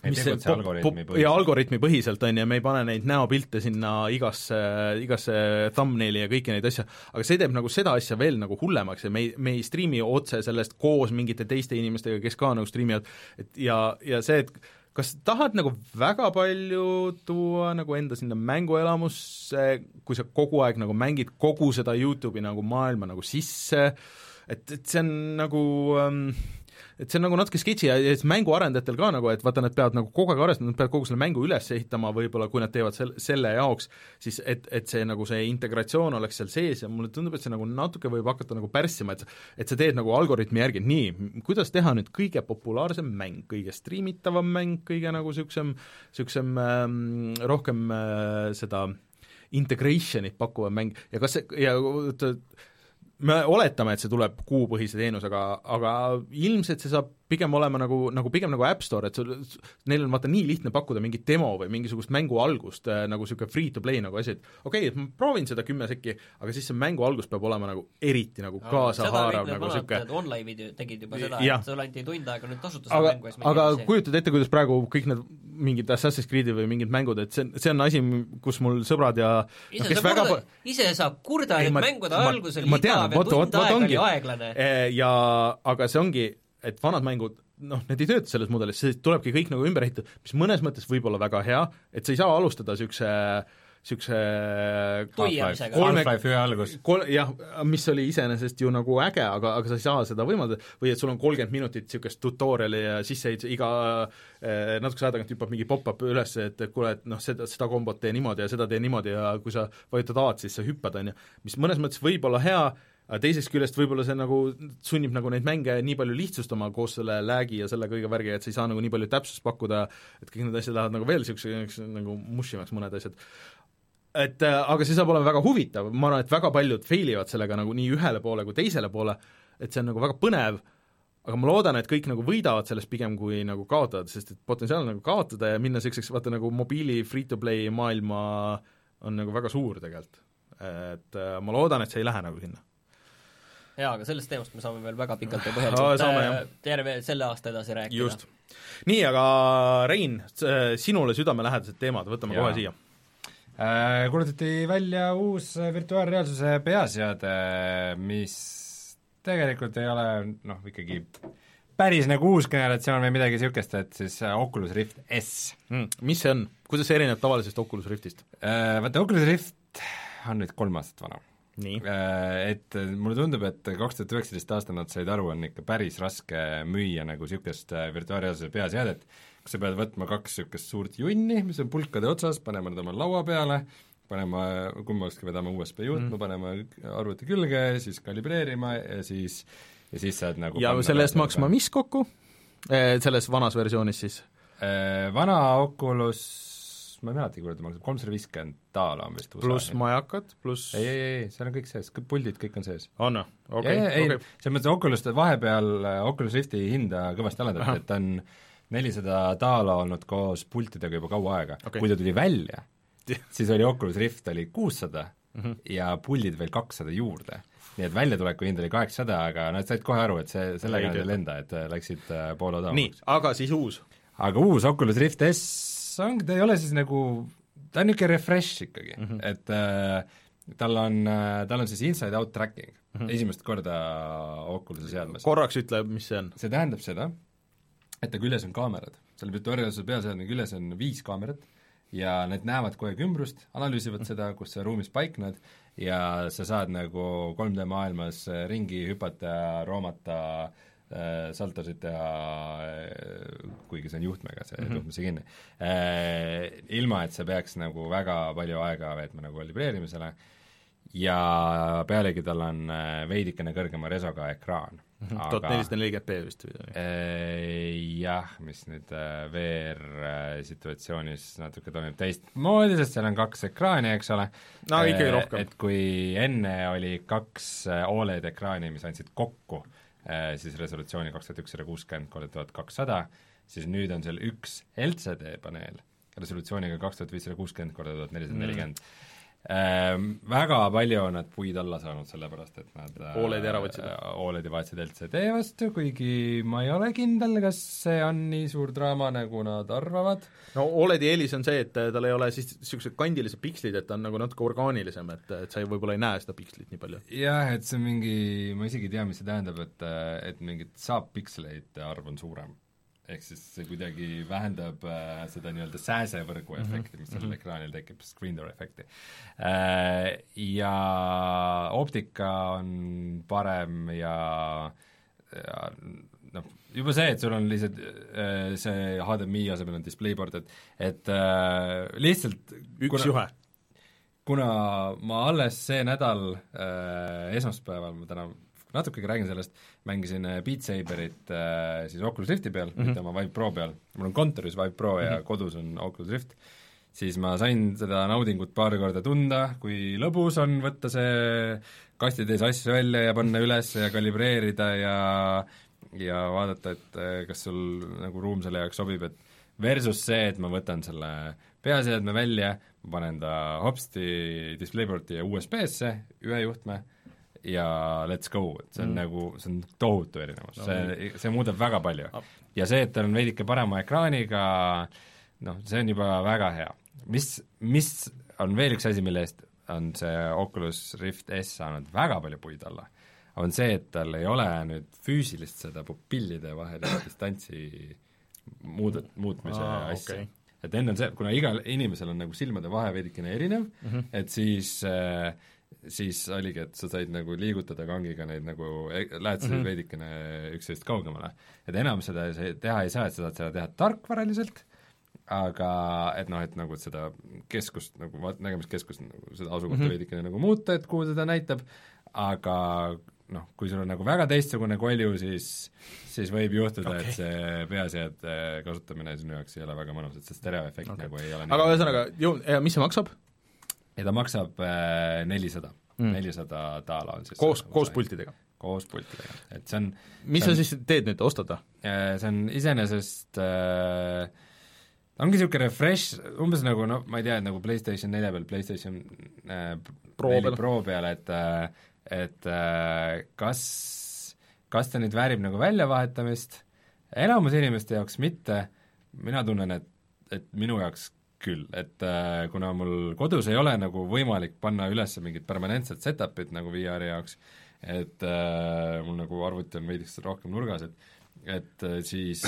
C: mis see
E: algoritmi põhiselt.
C: jaa, algoritmi põhiselt, on ju, me ei pane neid näopilte sinna igasse, igasse thumbnaili ja kõiki neid asju, aga see teeb nagu seda asja veel nagu hullemaks ja me ei, me ei striimi otse sellest koos mingite teiste inimestega, kes ka nagu striimivad, et ja, ja see, et kas tahad nagu väga palju tuua nagu enda sinna mänguelamusse, kui sa kogu aeg nagu mängid kogu seda YouTube'i nagu maailma nagu sisse, et, et see on nagu ähm, et see on nagu natuke sketši ja, ja siis mänguarendajatel ka nagu, et vaata, nad peavad nagu kogu aeg arvestama, nad peavad kogu selle mängu üles ehitama võib-olla, kui nad teevad sel-, selle jaoks, siis et, et see nagu see integratsioon oleks seal sees ja mulle tundub, et see nagu natuke võib hakata nagu pärssima, et et sa teed nagu algoritmi järgi, nii, kuidas teha nüüd kõige populaarsem mäng, kõige striimitavam mäng, kõige nagu niisugusem, niisugusem ähm, rohkem äh, seda integration'it pakkuv mäng ja kas see, ja me oletame, et see tuleb kuupõhise teenusega, aga ilmselt see saab pigem olema nagu, nagu pigem nagu App Store, et sul, neil on vaata nii lihtne pakkuda mingit demo või mingisugust mängu algust äh, nagu niisugune free-to-play nagu asi, et okei okay,, et ma proovin seda kümme sekki, aga siis see mängu algus peab olema nagu eriti nagu kaasahaarav nagu niisugune
D: Online'id tegid juba seda, et sulle anti tund aega nüüd tasuta
C: aga
D: mängu siis
C: aga
D: mängid
C: kujutad ette, kuidas praegu kõik need mingid Assassin's Creed'id või mingid mängud, et see, see on asi, kus mul sõbrad ja
D: ise
C: noh, kes
D: sa
C: väga
D: kurda, ise sa kurda, et mängude algus oli igav ja tund aega oli aeglane.
C: ja aga see ongi, et vanad mängud noh, need ei tööta selles mudelis, see tulebki kõik nagu ümber ehitada, mis mõnes mõttes võib olla väga hea, et sa ei saa alustada niisuguse niisuguse
D: Tuiamisega.
E: Half-Life ühe algus.
C: kol-, jah, mis oli iseenesest ju nagu äge, aga, aga sa ei saa seda võimaldada, või et sul on kolmkümmend minutit niisugust tutorial'i ja sisseehituse, iga eh, natukese aja tagant hüppab mingi pop-up üles, et, et kuule, et noh, seda, seda kombot tee niimoodi ja seda tee niimoodi ja kui sa vajutad A-d, siis sa hüppad, on ju. mis mõnes mõttes võib olla hea, aga teisest küljest võib-olla see nagu sunnib nagu neid mänge nii palju lihtsustama koos selle lag'i ja selle kõige värgiga, et sa ei saa nagu nii palju täpsust pakkuda, et kõik need asjad lähevad nagu veel niisuguseks nagu mushimaks, mõned asjad et äh, aga see saab olema väga huvitav, ma arvan, et väga paljud fail ivad sellega nagu nii ühele poole kui teisele poole, et see on nagu väga põnev, aga ma loodan, et kõik nagu võidavad sellest pigem kui nagu kaotavad, sest et potentsiaal nagu kaotada ja minna niisuguseks vaata nagu mobiili free-to-play maailma on nagu väga suur tegelikult. et äh, ma loodan, et see ei lähe nagu sinna.
D: Jaa, aga sellest teemast me saame veel väga pikalt ja põhjalikult äh, terve selle aasta edasi rääkida.
C: just. nii, aga Rein, sinule südamelähedased teemad, võtame
E: Jaa.
C: kohe siia.
E: Äh, kuulutati välja uus virtuaalreaalsuse peaseade, mis tegelikult ei ole noh, ikkagi päris nagu uus generatsioon või midagi niisugust, et siis äh, Oculus Rift S.
C: Mm, mis see on, kuidas see erineb tavalisest Oculus Riftist?
E: Äh, Vaata, Oculus Rift on nüüd kolm aastat vana.
C: Nii,
E: Et äh, mulle tundub, et kaks tuhat üheksateist aastal nad said aru, on ikka päris raske müüa nagu niisugust äh, virtuaalreaalsuse peaseadet, kus sa pead võtma kaks niisugust suurt junni, mis on pulkade otsas, panema nad oma laua peale, panema, kummalegi vedama USB juhtme mm., panema arvuti külge, siis kalibreerima ja siis, ja siis saad nagu
C: ja selle eest maksma mis kokku? Selles vanas versioonis siis?
E: Äh, Vana Oculus, ma ei mäletagi, kuule, ta maksab kolmsada viiskümmend daala on vist
C: pluss majakad, pluss
E: ei, ei, ei, seal on kõik sees, puldid, kõik on sees
C: on noh, okei,
E: ei, ei,
C: okei.
E: selles mõttes Oculus vahepeal äh, Oculus Rifti hinda kõvasti alandati, et ta on nelisada daala olnud koos pultidega juba kaua aega okay. kui ta tuli välja, siis oli Oculus Rift oli kuussada
C: Mhm.
E: ja puldid veel kakssada juurde. nii et väljatuleku hind oli kaheksasada, aga nad said kohe aru, et see, sellega
C: Ei
E: nad ei lenda, et äh, läksid äh, poole
C: nii
E: odavamaks.,
C: aga siis uus.
E: aga uus Oculus Rift S ongi, ta ei ole siis nagu, ta on niisugune refresh ikkagi mm, -hmm. et äh, tal on äh,, tal on siis inside-out tracking mm -hmm. esimest korda Oculus'i seadmes
C: korraks ütle, mis see on.
E: see tähendab seda, et ta küljes on kaamerad, seal virtuaalreaalsuse peaseadme küljes on viis kaamerat ja need näevad kogu aeg ümbrust, analüüsivad seda, kus sa ruumis paikned ja sa saad nagu 3D maailmas ringi hüpata roomata äh, saltosid teha äh,, kuigi see on juhtmega, see mm -hmm. juhtmesse kinni äh,, ilma et sa peaks nagu väga palju aega veetma nagu kalibreerimisele ja pealegi tal on äh, veidikene kõrgema resoga ekraan
C: tuhat nelisada nelikümmend B vist või?
E: Äh, jah, mis nüüd äh, VR-situatsioonis natuke toimib teistmoodi, sest seal on kaks ekraani, eks ole.
C: No ikkagi
E: Äh,
C: rohkem.
E: et kui enne oli kaks äh, Oled ekraani, mis andsid kokku äh, siis resolutsiooni kaks tuhat ükssada kuuskümmend korda tuhat kakssada, siis nüüd on seal üks LCD paneel. Resolutsiooniga kaks tuhat viissada kuuskümmend korda tuhat nelisada nelikümmend. Ähm, väga palju on nad puid alla saanud, sellepärast et nad äh,
C: Oledi ära võtsid.
E: Oledi vaatasid LCD vastu, kuigi ma ei ole kindel, kas see on nii suur draama, nagu nad arvavad.
C: no Oledi eelis on see, et äh, tal ei ole siis niisugused kandilised pikslid, et ta on nagu natuke orgaanilisem, et, et sa võib-olla ei näe seda pikslit nii palju.
E: jah, et see on mingi, ma isegi ei tea, mis see tähendab, et, et mingit saappiksleite arv on suurem. Ehk siis see kuidagi vähendab äh, seda nii-öelda sääsevõrgu efekti, mis sellel ekraanil tekib, screen door efekti äh,. Ja optika on parem ja, ja noh, juba see, et sul on lihtsalt äh, see HDMI asemel on DisplayPort, et et äh, lihtsalt
C: üks juhe.
E: kuna ma alles see nädal äh, esmaspäeval, ma täna natukegi räägin sellest, mängisin äh, Beat Saberit äh, siis Oculus Rifti peal mm, -hmm. mitte oma Vive Pro peal, mul on kontoris Vive Pro mm -hmm. ja kodus on Oculus Rift, siis ma sain seda naudingut paar korda tunda, kui lõbus on võtta see kastitäis asju välja ja panna üles ja kalibreerida ja ja vaadata, et äh, kas sul nagu ruum selle jaoks sobib, et versus see, et ma võtan selle peaseadme välja, panen ta hopsti DisplayPorti ja USB-sse, ühe juhtme, ja let's go, et see on mm. nagu, see on tohutu erinevus no,, see, see muudab väga palju. ja see, et tal on veidike parema ekraaniga, noh, see on juba väga hea. mis, mis on veel üks asi, mille eest on see Oculus Rift S saanud väga palju puid alla, on see, et tal ei ole nüüd füüsilist seda pupillide vahelist distantsi muudet-, muutmise
C: Aa,
E: asja
C: okei.
E: et enne on see, kuna igal inimesel on nagu silmade vahe veidikene erinev mm. -hmm. et siis äh, siis oligi, et sa said nagu liigutada kangiga neid nagu, lähed mm -hmm. veidikene üksteist kaugemale. et enam seda teha ei saa, et sa saad seda teha tarkvaraliselt, aga et noh, et nagu et seda keskust nagu, vaat- nägemiskeskust nagu seda asukohta mm -hmm. veidikene nagu muuta, et kuhu teda näitab, aga noh, kui sul on nagu väga teistsugune kolju, siis, siis võib juhtuda okay., et see peaseade kasutamine sinu jaoks ei ole väga mõnus, et see stereoefekt okay. nagu ei ole
C: aga ühesõnaga, ju-, mis see maksab?
E: Ja ta maksab nelisada mm., nelisada daala on siis
C: koos, koos pultidega?
E: koos pultidega, et see on
C: mis sa siis teed nüüd, ostad või?
E: Äh, see on iseenesest äh, ongi niisugune refresh, umbes nagu noh, ma ei tea, et nagu PlayStation nelja peal, PlayStation äh,
C: Pro peal.
E: Pro peal, et äh, et äh, kas, kas ta nüüd väärib nagu väljavahetamist, enamus inimeste jaoks mitte, mina tunnen, et, et minu jaoks küll, et äh, kuna mul kodus ei ole nagu võimalik panna üles mingit permanentset setup'it nagu VR-i jaoks, et äh, mul nagu arvuti on veidikes rohkem nurgas, et et äh, siis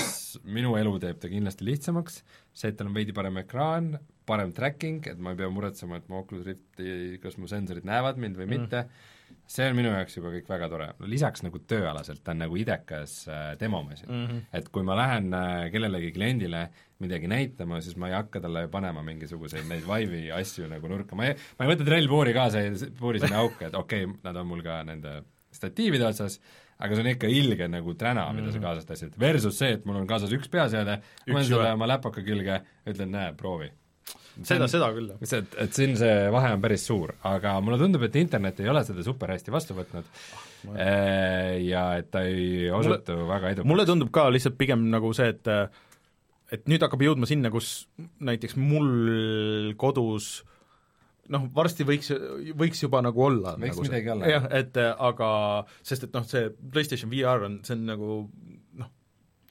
E: minu elu teeb ta kindlasti lihtsamaks, see, et tal on veidi parem ekraan, parem tracking, et ma ei pea muretsema, et mu Oculus Rifti, kas mu sensorid näevad mind või mitte mm., see on minu jaoks juba kõik väga tore, lisaks nagu tööalaselt ta on nagu idekas äh, demomasin mm. -hmm. et kui ma lähen äh, kellelegi kliendile midagi näitama, siis ma ei hakka talle panema mingisuguseid neid Vive'i asju nagu nurka, ma ei, ma ei võta trellpuuri kaasa ja puuri sinna auku, et okei okay,, nad on mul ka nende statiivide otsas, aga see on ikka ilge nagu träna, mida sa kaasas tassid, versus see, et mul on kaasas üks peaseade, ma panen selle oma läpaka külge, ütlen näe, proovi.
C: seda, seda küll.
E: see, et, et siin see vahe on päris suur, aga mulle tundub, et internet ei ole seda super hästi vastu võtnud ah, ja et ta ei osutu mulle, väga edukaks.
C: mulle tundub ka lihtsalt pigem nagu see, et et nüüd hakkab jõudma sinna, kus näiteks mul kodus noh, varsti võiks, võiks juba nagu olla
E: Võiks
C: nagu
E: midagi olla,
C: jah, et äh, aga sest et noh, see PlayStation VR on, see on nagu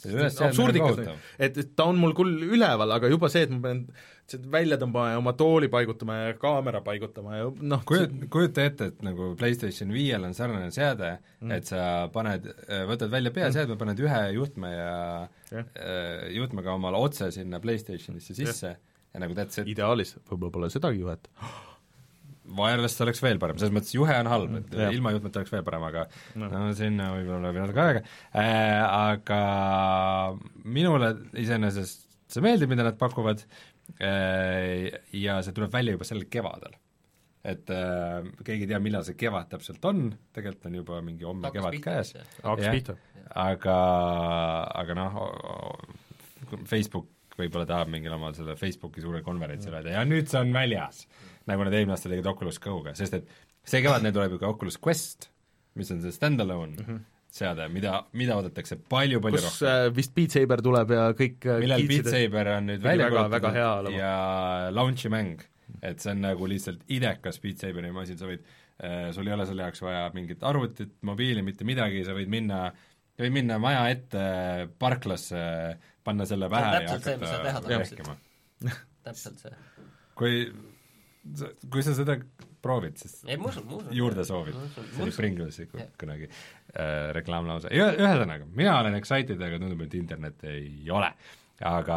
C: absurdikas, et, et ta on mul küll üleval, aga juba see, et ma pean seda välja tõmbama ja oma tooli paigutama ja kaamera paigutama ja noh,
E: kujuta, kujuta ette, et nagu PlayStation viiel on sarnane seade mm., et sa paned, võtad välja peaseadme, paned ühe juhtme ja
C: Jah.
E: äh, juhtmega omale otse sinna PlayStationisse sisse ja nagu that's it.
C: ideaalis võib-olla pole sedagi juhet.
E: Wireless oleks veel parem, selles mõttes juhe on halb, et
C: Jah.
E: ilma juhtmeta oleks veel parem, aga
C: No.
E: no, sinna võib-olla veel natuke aega äh,, aga minule iseenesest see meeldib, mida nad pakuvad äh, ja see tuleb välja juba sel kevadel. et äh, keegi ei tea, millal see kevad täpselt on, tegelikult on juba mingi homme kevad käes,
C: hakkas
E: Jah.
C: pihta.
E: aga, aga noh, Facebook võib-olla tahab mingil omal selle Facebooki suurel konverentsil öelda ja nüüd see on väljas, nagu nad eelmine aasta tegid Oculus Go-ga, sest et see kevad neil tuleb ju ka Oculus Quest, mis on see stand-alone mm -hmm. seade, mida, mida oodatakse palju-palju
C: kus
E: rohkem.
C: äh, vist Beat Saber tuleb ja kõik äh,
E: millal Beat Saber on nüüd välja
C: väga- väga hea olema.
E: ja launch'i mäng, et see on nagu lihtsalt idekas Beat Saberi masin, sa võid äh, sul ei ole selle jaoks vaja mingit arvutit, mobiili, mitte midagi, sa võid minna, võid minna maja ette parklasse, panna selle pähe ja
D: täpselt see, mis sa teha
E: hakata rääkima.
D: täpselt see.
E: kui, kui sa seda proovid, siis
D: ei, ma usun, ma usun.
E: juurde soovid see oli. Pringlesi kunagi äh, reklaamlause, ühesõnaga, mina olen excited, aga tundub, et internet ei ole. aga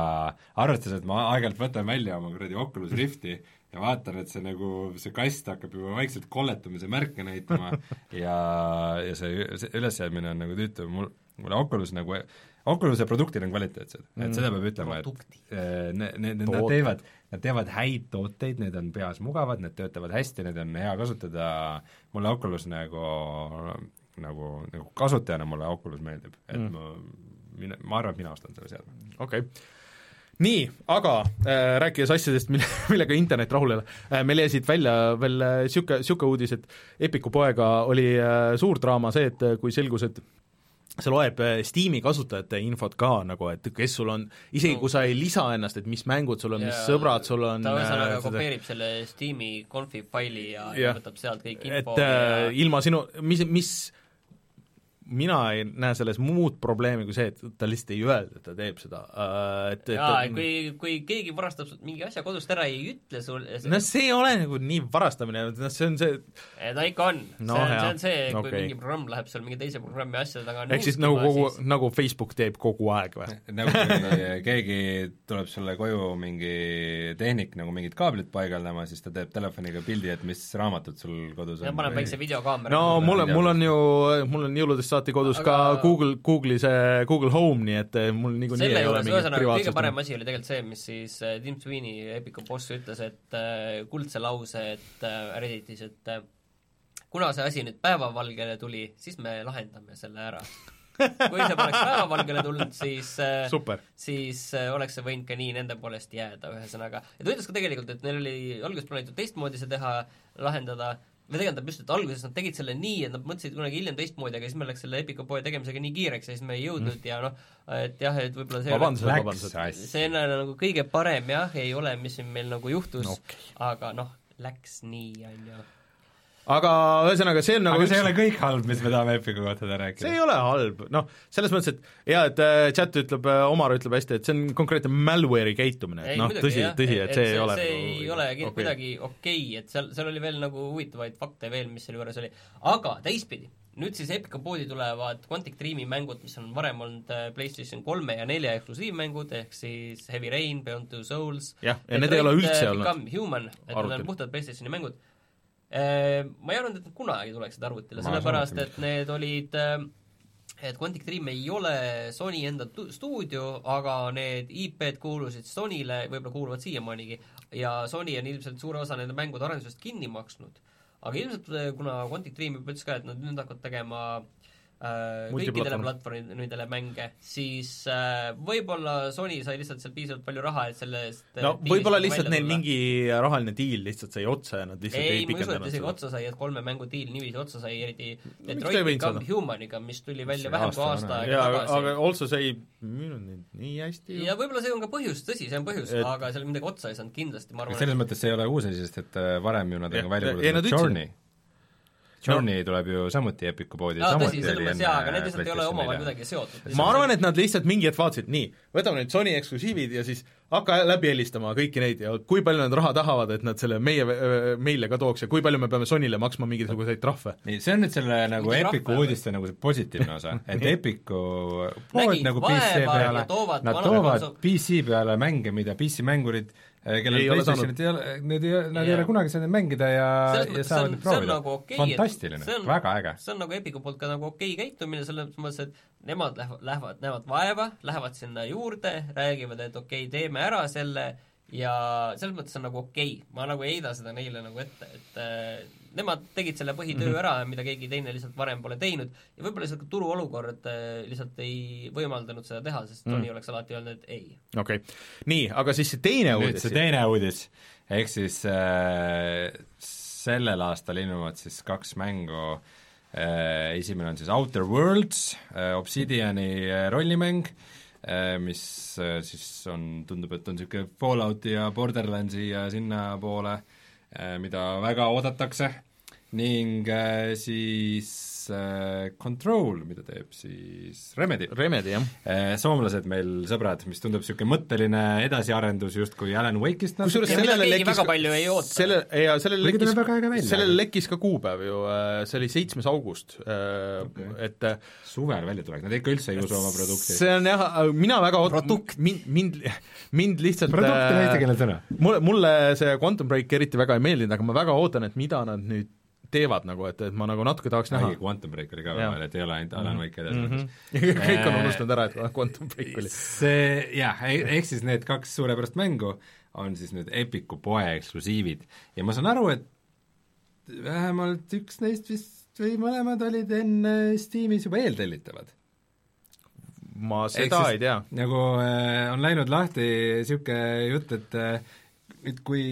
E: arvestades, et ma aeg-ajalt võtan välja oma kuradi Oculus Rifti ja vaatan, et see nagu, see kast hakkab juba vaikselt kolletumise märke näitama ja, ja see, see ülesseadmine on nagu tüütu, mul, mulle Oculus nagu, Oculus'e produktid on kvaliteetsed mm., et seda peab ütlema, et äh, ne-, ne-, nad teevad, nad teevad häid tooteid, need on peas mugavad, need töötavad hästi, need on hea kasutada, mulle Oculus nagu, nagu, nagu kasutajana mulle Oculus meeldib, et mm. ma, mina, ma arvan, et mina ostan selle seadme.
C: okei okay. nii, aga äh, rääkides asjadest, mille, millega internet rahul ei ole äh,, meil jäi siit välja veel niisugune, niisugune uudis, et Epiku poega oli äh, suur draama see, et äh, kui selgus, et see loeb äh, Steam'i kasutajate infot ka nagu, et kes sul on, isegi
D: No.
C: kui sa ei lisa ennast, et mis mängud sul on, mis sõbrad sul on,
D: ta ühesõnaga
C: äh,
D: kopeerib selle Steam'i config faili ja, ja võtab sealt kõik
C: et
D: info
C: äh,
D: ja
C: ilma sinu, mis, mis mina ei näe selles muud probleemi kui see, et ta lihtsalt ei öelda, et ta teeb seda uh,, et, et
D: jaa, kui, kui keegi varastab mingi asja kodust ära, ei ütle sulle
C: no see ei ole nagu nii varastamine, noh see on see,
D: ta ikka on
C: No
D: no,, see on, see on see, kui
C: okei.
D: mingi programm läheb seal mingi teise programmi asjade taga
C: ehk siis nagu kogu, nagu Facebook teeb kogu aeg või?
E: nagu keegi tuleb sulle koju mingi tehnik nagu mingit kaablit paigaldama, siis ta teeb telefoniga pildi, et mis raamatud sul kodus
D: ja
E: on.
D: paneb väikse videokaamera
C: no mul on, mul on ju, mul on jõuludest saati kodus
D: Aga-
C: ka Google, Google'i see Google Home, nii et eh, mul niikuinii ei ole mingit
D: ühesõnaga kõige
C: privaatsust.
D: parem asi oli tegelikult see, mis siis äh, Tim Sweeney, Epiku boss ütles, et äh, kuldse lause, et Redditis, et kuna see asi nüüd päevavalgele tuli, siis me lahendame selle ära. kui see poleks päevavalgele tulnud, siis
C: super,
D: siis oleks see võinud ka nii nende poolest jääda, ühesõnaga. ja ta ütles ka tegelikult, et neil oli alguses plaanitud teistmoodi see teha, lahendada või tegelikult just, et alguses nad tegid selle nii, et nad mõtlesid kunagi hiljem teistmoodi, aga siis meil läks selle Epica poe tegemisega nii kiireks ja siis me ei jõudnud mm. ja noh, et jah, et võib-olla see
C: vabandused, vabandused.
D: see on nagu kõige parem jah, ei ole, mis siin meil nagu juhtus
C: No
D: okay., aga noh, läks nii, on ju.
C: Aga ühesõnaga, see on nagu
E: aga see ei ole kõik halb, mis me tahame Epiku kohta täna rääkida
C: see ei ole halb, noh, selles mõttes, et jaa, et äh, chat ütleb, Omar ütleb hästi, et see on konkreetne malware'i käitumine, et noh, tõsi, tõsi, et see ei ole
D: see
C: nagu
D: ei ole okay.
C: okei.
D: kuidagi okei okay,, et seal, seal oli veel nagu huvitavaid fakte veel, mis selle juures oli. aga teistpidi, nüüd siis Epica poodi tulevad Quantic Dreami mängud, mis on varem olnud äh, PlayStation kolme ja nelja eksklusiivmängud, ehk siis Heavy Rain, Beyond Two Souls
C: jah, ja need ei ole üldse olnud
D: Become Human, et need on puhtad PlayStationi mängud. Ma ei arvanud, et need kunagi tuleksid arvutile, sellepärast et need olid äh, et Quantic Dream ei ole Sony enda tu- stuudio, aga need IP-d kuulusid Sonyle, võib-olla kuuluvad siiamaanigi, ja Sony on ilmselt suure osa nende mängude arendusest kinni maksnud. aga ilmselt kuna Quantic Dream juba ütles ka, et nad nüüd hakkavad tegema äh, kõikidele
C: Multiplatvorm.
D: platvormidele mänge, siis äh, võib-olla Sony sai lihtsalt seal piisavalt palju raha, et selle eest äh,
C: no võib-olla lihtsalt neil mingi rahaline diil lihtsalt sai otsa ja nad lihtsalt
D: ei,
C: ei,
D: ma ei usu, et isegi otsa sai, et kolme mängu diil niiviisi otsa sai, eriti Detroit Become? Humaniga, mis tuli välja
E: See
D: vähem kui
E: aasta
D: aega tagasi.
C: aga Also see ei müünud neid nii hästi ju.
D: Ja võib-olla see on ka põhjus, tõsi, see on põhjus
C: Et-
D: et..., aga seal midagi otsa ei saanud. Kindlasti, ma arvan,
E: selles mõttes see ei ole uus asi, sest et äh, varem ju nad on ka välja kuulutanud
C: ütlesid-
E: Journey. Journey tuleb ju samuti Epiku poodi,
D: tõsi,
E: samuti
D: selles
E: oli enne
D: jaa, aga need lihtsalt ei ole omavahel kuidagi seotud.
C: ma arvan, et nad lihtsalt mingi hetk vaatasid, nii, võtame nüüd Sony eksklusiivid ja siis hakka läbi helistama kõiki neid ja kui palju nad raha tahavad, et nad selle meie, meile ka tooks ja kui palju me peame Sonyle maksma mingisuguseid trahve.
E: nii, see on nüüd selle nagu Epiku uudiste nagu see positiivne osa, et Epiku pood
D: Nägid
E: nagu PC peale, nad toovad PC peale mänge, mida PC mängurid, kellel
C: Ei
E: PlayStationit ei ole, need ei, nad ei
D: Jaa.
E: ole kunagi saanud mängida ja, ja saavad proovida
D: nagu okei,
E: fantastiline, väga äge.
D: see on nagu Epiku poolt ka nagu okei käitumine, selles mõttes, et nemad lähevad, lähevad, näevad vaeva, lähevad sinna juurde, räägivad, et okei okay,, teeme ära selle ja selles mõttes on nagu okei okay., ma nagu ei heida seda neile nagu ette, et äh, nemad tegid selle põhitöö ära, mida keegi teine lihtsalt varem pole teinud ja võib-olla lihtsalt ka turuolukord äh, lihtsalt ei võimaldanud seda teha, sest Sony oleks alati öelnud, et ei.
C: okei okay., nii, aga siis see teine
E: nüüd
C: uudis
E: see, teine uudis, ehk siis äh, sellel aastal ilmuvad siis kaks mängu äh,, esimene on siis Outer Worlds äh,, Obsidiani äh, rollimäng äh,, mis äh, siis on, tundub, et on niisugune Fallouti ja Borderlandsi ja sinnapoole äh,, mida väga oodatakse. Ning äh, siis äh, Control, mida teeb siis Remedy.
C: Remedy, jah.
E: Eh, soomlased meil sõbrad, mis tundub niisugune mõtteline edasiarendus justkui Alan Wake'ist
C: kusjuures sellele lekkis
D: väga palju ei oota.
C: selle, ja sellele lekkis sellele lekkis ka kuupäev ju, see oli seitsmes august okay., et äh,
E: suvel välja tulek, nad ikka üldse ei usu oma produkti.
C: see on jah, mina väga ootan, mind, mind, mind lihtsalt
E: produkt on eestikeelne sõna.
C: mulle, mulle see Quantum Break eriti väga ei meeldinud, aga ma väga ootan, et mida nad nüüd teevad nagu, et, et ma nagu natuke tahaks näha.
E: Quantum Break oli ka vahel, et ei ole ainult Alan Wake edasi
C: Mm -hmm. kõik on
E: Äh,
C: unustanud ära, et Quantum Break oli.
E: see jah, ehk siis need kaks suurepärast mängu on siis nüüd Epiku poe eksklusiivid ja ma saan aru, et vähemalt üks neist vist või mõlemad olid enne Steamis juba eeltellitavad.
C: ma seda
E: siis
C: ei tea.
E: nagu äh, on läinud lahti niisugune jutt, et äh, et kui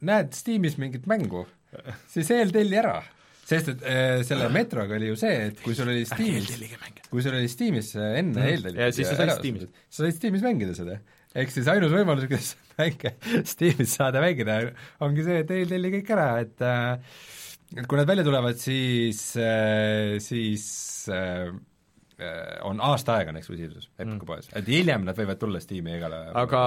E: näed Steamis mingit mängu, siis eeltelli ära. sest et äh, selle metroga oli ju see, et kui sul oli Steamis, kui sul oli Steamis äh, enne mm. eeltellitud
C: Ja siis sa said Steamis.
E: sa said Steamis mängida seda. ehk siis ainus võimalus, kuidas mänge Steamis saada mängida, ongi see, et eeltelli kõik ära, et äh, et kui nad välja tulevad, siis äh,, siis on aasta aega on eksklusiivsus Epiku poes, et hiljem nad võivad tulla Steam'i igale
C: aga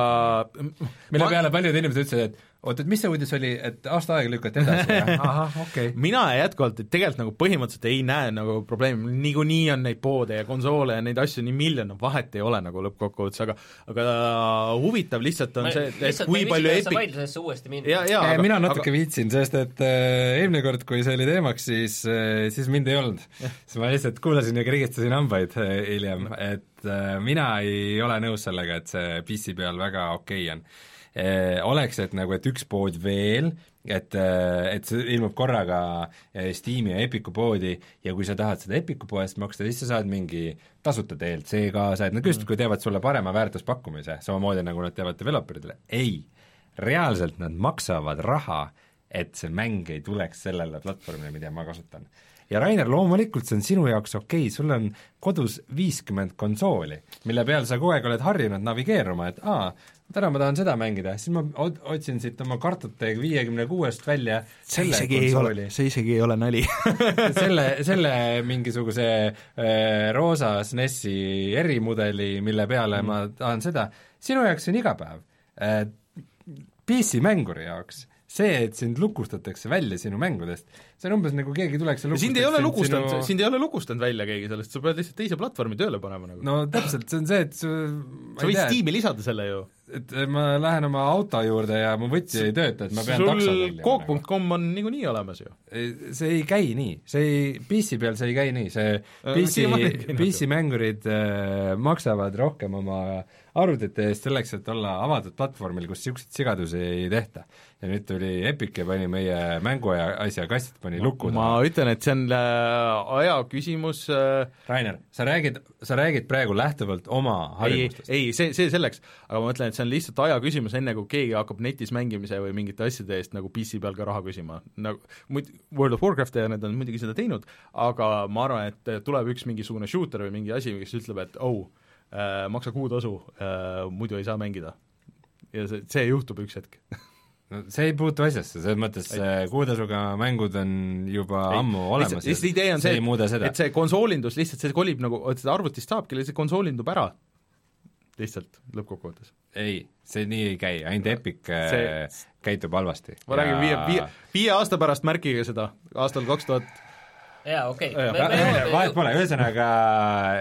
E: mille peale paljud inimesed ütlesid, et oot, et mis see uudis oli, et aasta aega lükati edasi, ahah, okei okay..
C: mina jätkuvalt, et tegelikult nagu põhimõtteliselt ei näe nagu probleemi, niikuinii on neid poode ja konsoole ja neid asju nii miljon, vahet ei ole nagu lõppkokkuvõttes, aga aga huvitav lihtsalt on see, et, et kui palju
D: Epic vaidlusesse uuesti minna.
C: ja, ja
E: Aga, mina natuke aga... viitsin, sest et äh, eelmine kord, kui see oli teemaks, siis äh,, siis mind ei olnud. siis ma lihtsalt kuulasin ja krigistasin hambaid äh, hiljem, et äh, mina ei ole nõus sellega, et see PC peal väga okei okay on. oleks, et nagu, et üks pood veel, et, et see ilmub korraga äh, Steam'i ja Epiku poodi ja kui sa tahad seda Epiku poest maksta, siis sa saad mingi tasuta DLC kaasa, et nad justkui teevad sulle parema väärtuspakkumise, samamoodi nagu nad teevad developer idele, ei reaalselt nad maksavad raha, et see mäng ei tuleks sellele platvormile, mida ma kasutan. Ja Rainer, loomulikult see on sinu jaoks okei okay., sul on kodus viiskümmend konsooli, mille peal sa kogu aeg oled harjunud navigeeruma, et aa, täna ma tahan seda mängida, siis ma ot-, otsin siit oma kartute viiekümne kuuest välja
C: see isegi ei ole see isegi ei ole nali
E: selle, selle mingisuguse äh, roosa SNESi erimudeli, mille peale mm. ma tahan seda, sinu jaoks see on igapäev äh,. PC-mänguri jaoks see, et sind lukustatakse välja sinu mängudest, see on umbes nagu keegi tuleks ja
C: sind ei ole lukustanud
E: sinu...
C: sind ei ole lukustanud välja keegi sellest, sa pead lihtsalt teise platvormi tööle panema nagu no,.
E: täpselt, see on see, et su
C: sa võid Steam'i lisada selle ju.
E: et ma lähen oma auto juurde ja mu võti ei tööta, et ma pean takso
C: sul
E: tellima.
C: Coop.com on niikuinii olemas ju.
E: see ei käi nii, see ei, PC peal see ei käi nii, see
C: Äh,
E: PC
C: käinud.
E: PC-mängurid äh, maksavad rohkem oma arvutite eest selleks, et olla avatud platvormil, kus niisuguseid sigadusi ei tehta. ja nüüd tuli Epic ja pani meie mänguaja asja kastid pani lukku
C: ma
E: taha.
C: ütlen, et see on äh, aja küsimus äh,
E: Rainer, sa räägid, sa räägid praegu lähtuvalt oma
C: ei,
E: harjumustest.
C: ei, see, see selleks, aga ma mõtlen, et see on lihtsalt aja küsimus, enne kui keegi hakkab netis mängimise või mingite asjade eest nagu PC peal ka raha küsima. nagu muid-, World of Warcraft ja need on muidugi seda teinud, aga ma arvan, et tuleb üks mingisugune shooter või mingi asi, kes ütleb, et oh äh,, maksa kuutasu muidu ei saa mängida. ja see, see juhtub üks hetk.
E: no see ei puutu asjasse, selles mõttes äh, kuutasuga mängud on juba
C: Ei,
E: ammu olemas
C: lihtsalt, idee on see,
E: ei muuda seda
C: et see konsoolindus lihtsalt, see kolib nagu, et seda arvutist saabki, lihtsalt konsoolindub ära, lihtsalt lõppkokkuvõttes.
E: ei, see nii ei käi, ainult Epic see...
C: See-
E: käitub halvasti.
C: ma räägin viie, viie, viie aasta pärast märkige seda, aastal kaks tuhat
D: jaa, okei
C: Jaa.
E: vahet pole, ühesõnaga,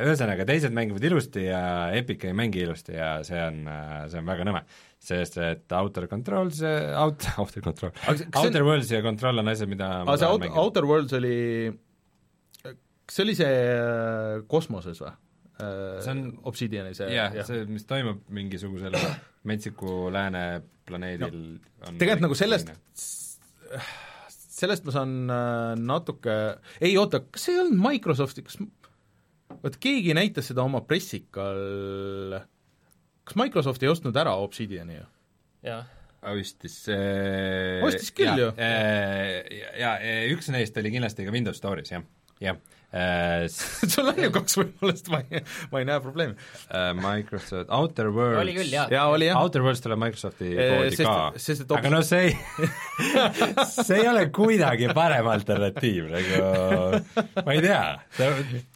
E: ühesõnaga teised mängivad ilusti ja Epic ei mängi ilusti ja see on, see on väga nõme. Sest et Outer Control, see out-, Outer Control,
C: see on-
E: Outer Worlds ja Control on asjad, mida
C: aga see Out-. Outer Worlds oli, kas see oli see äh, kosmoses või?
E: See on-
C: Obsidiani see
E: jah, see, mis toimub mingisugusel metsiku lääne planeedil on
C: tegelikult nagu sellest, sellest ma saan äh, natuke, ei oota, kas see ei olnud Microsofti, kas vot keegi näitas seda oma pressikal, kas Microsoft ei ostnud ära Obsidiani ju?
D: jah,
E: ostis see
C: Ostis küll ju.
E: ja, ja, ja üks neist oli kindlasti ka Windows Store'is, jah, jah äh,.
C: sul on ju kaks võimalust, ma ei, ma ei näe probleemi.
E: äh, Microsoft, Outer Worlds
D: oli küll, jaa.
C: jaa, oli jah.
E: Outer Worlds tuleb Microsofti
C: Eh,
E: poodi ka,
C: sest et
E: aga noh, see ei see ei ole kuidagi parem alternatiiv, nagu ma ei tea, ta,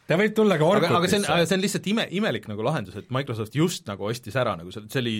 E: ta võib tulla ka
C: aga, aga see on,
E: Orkutisse.
C: see on lihtsalt ime, imelik nagu lahendus, et Microsoft just nagu ostis ära nagu see, see oli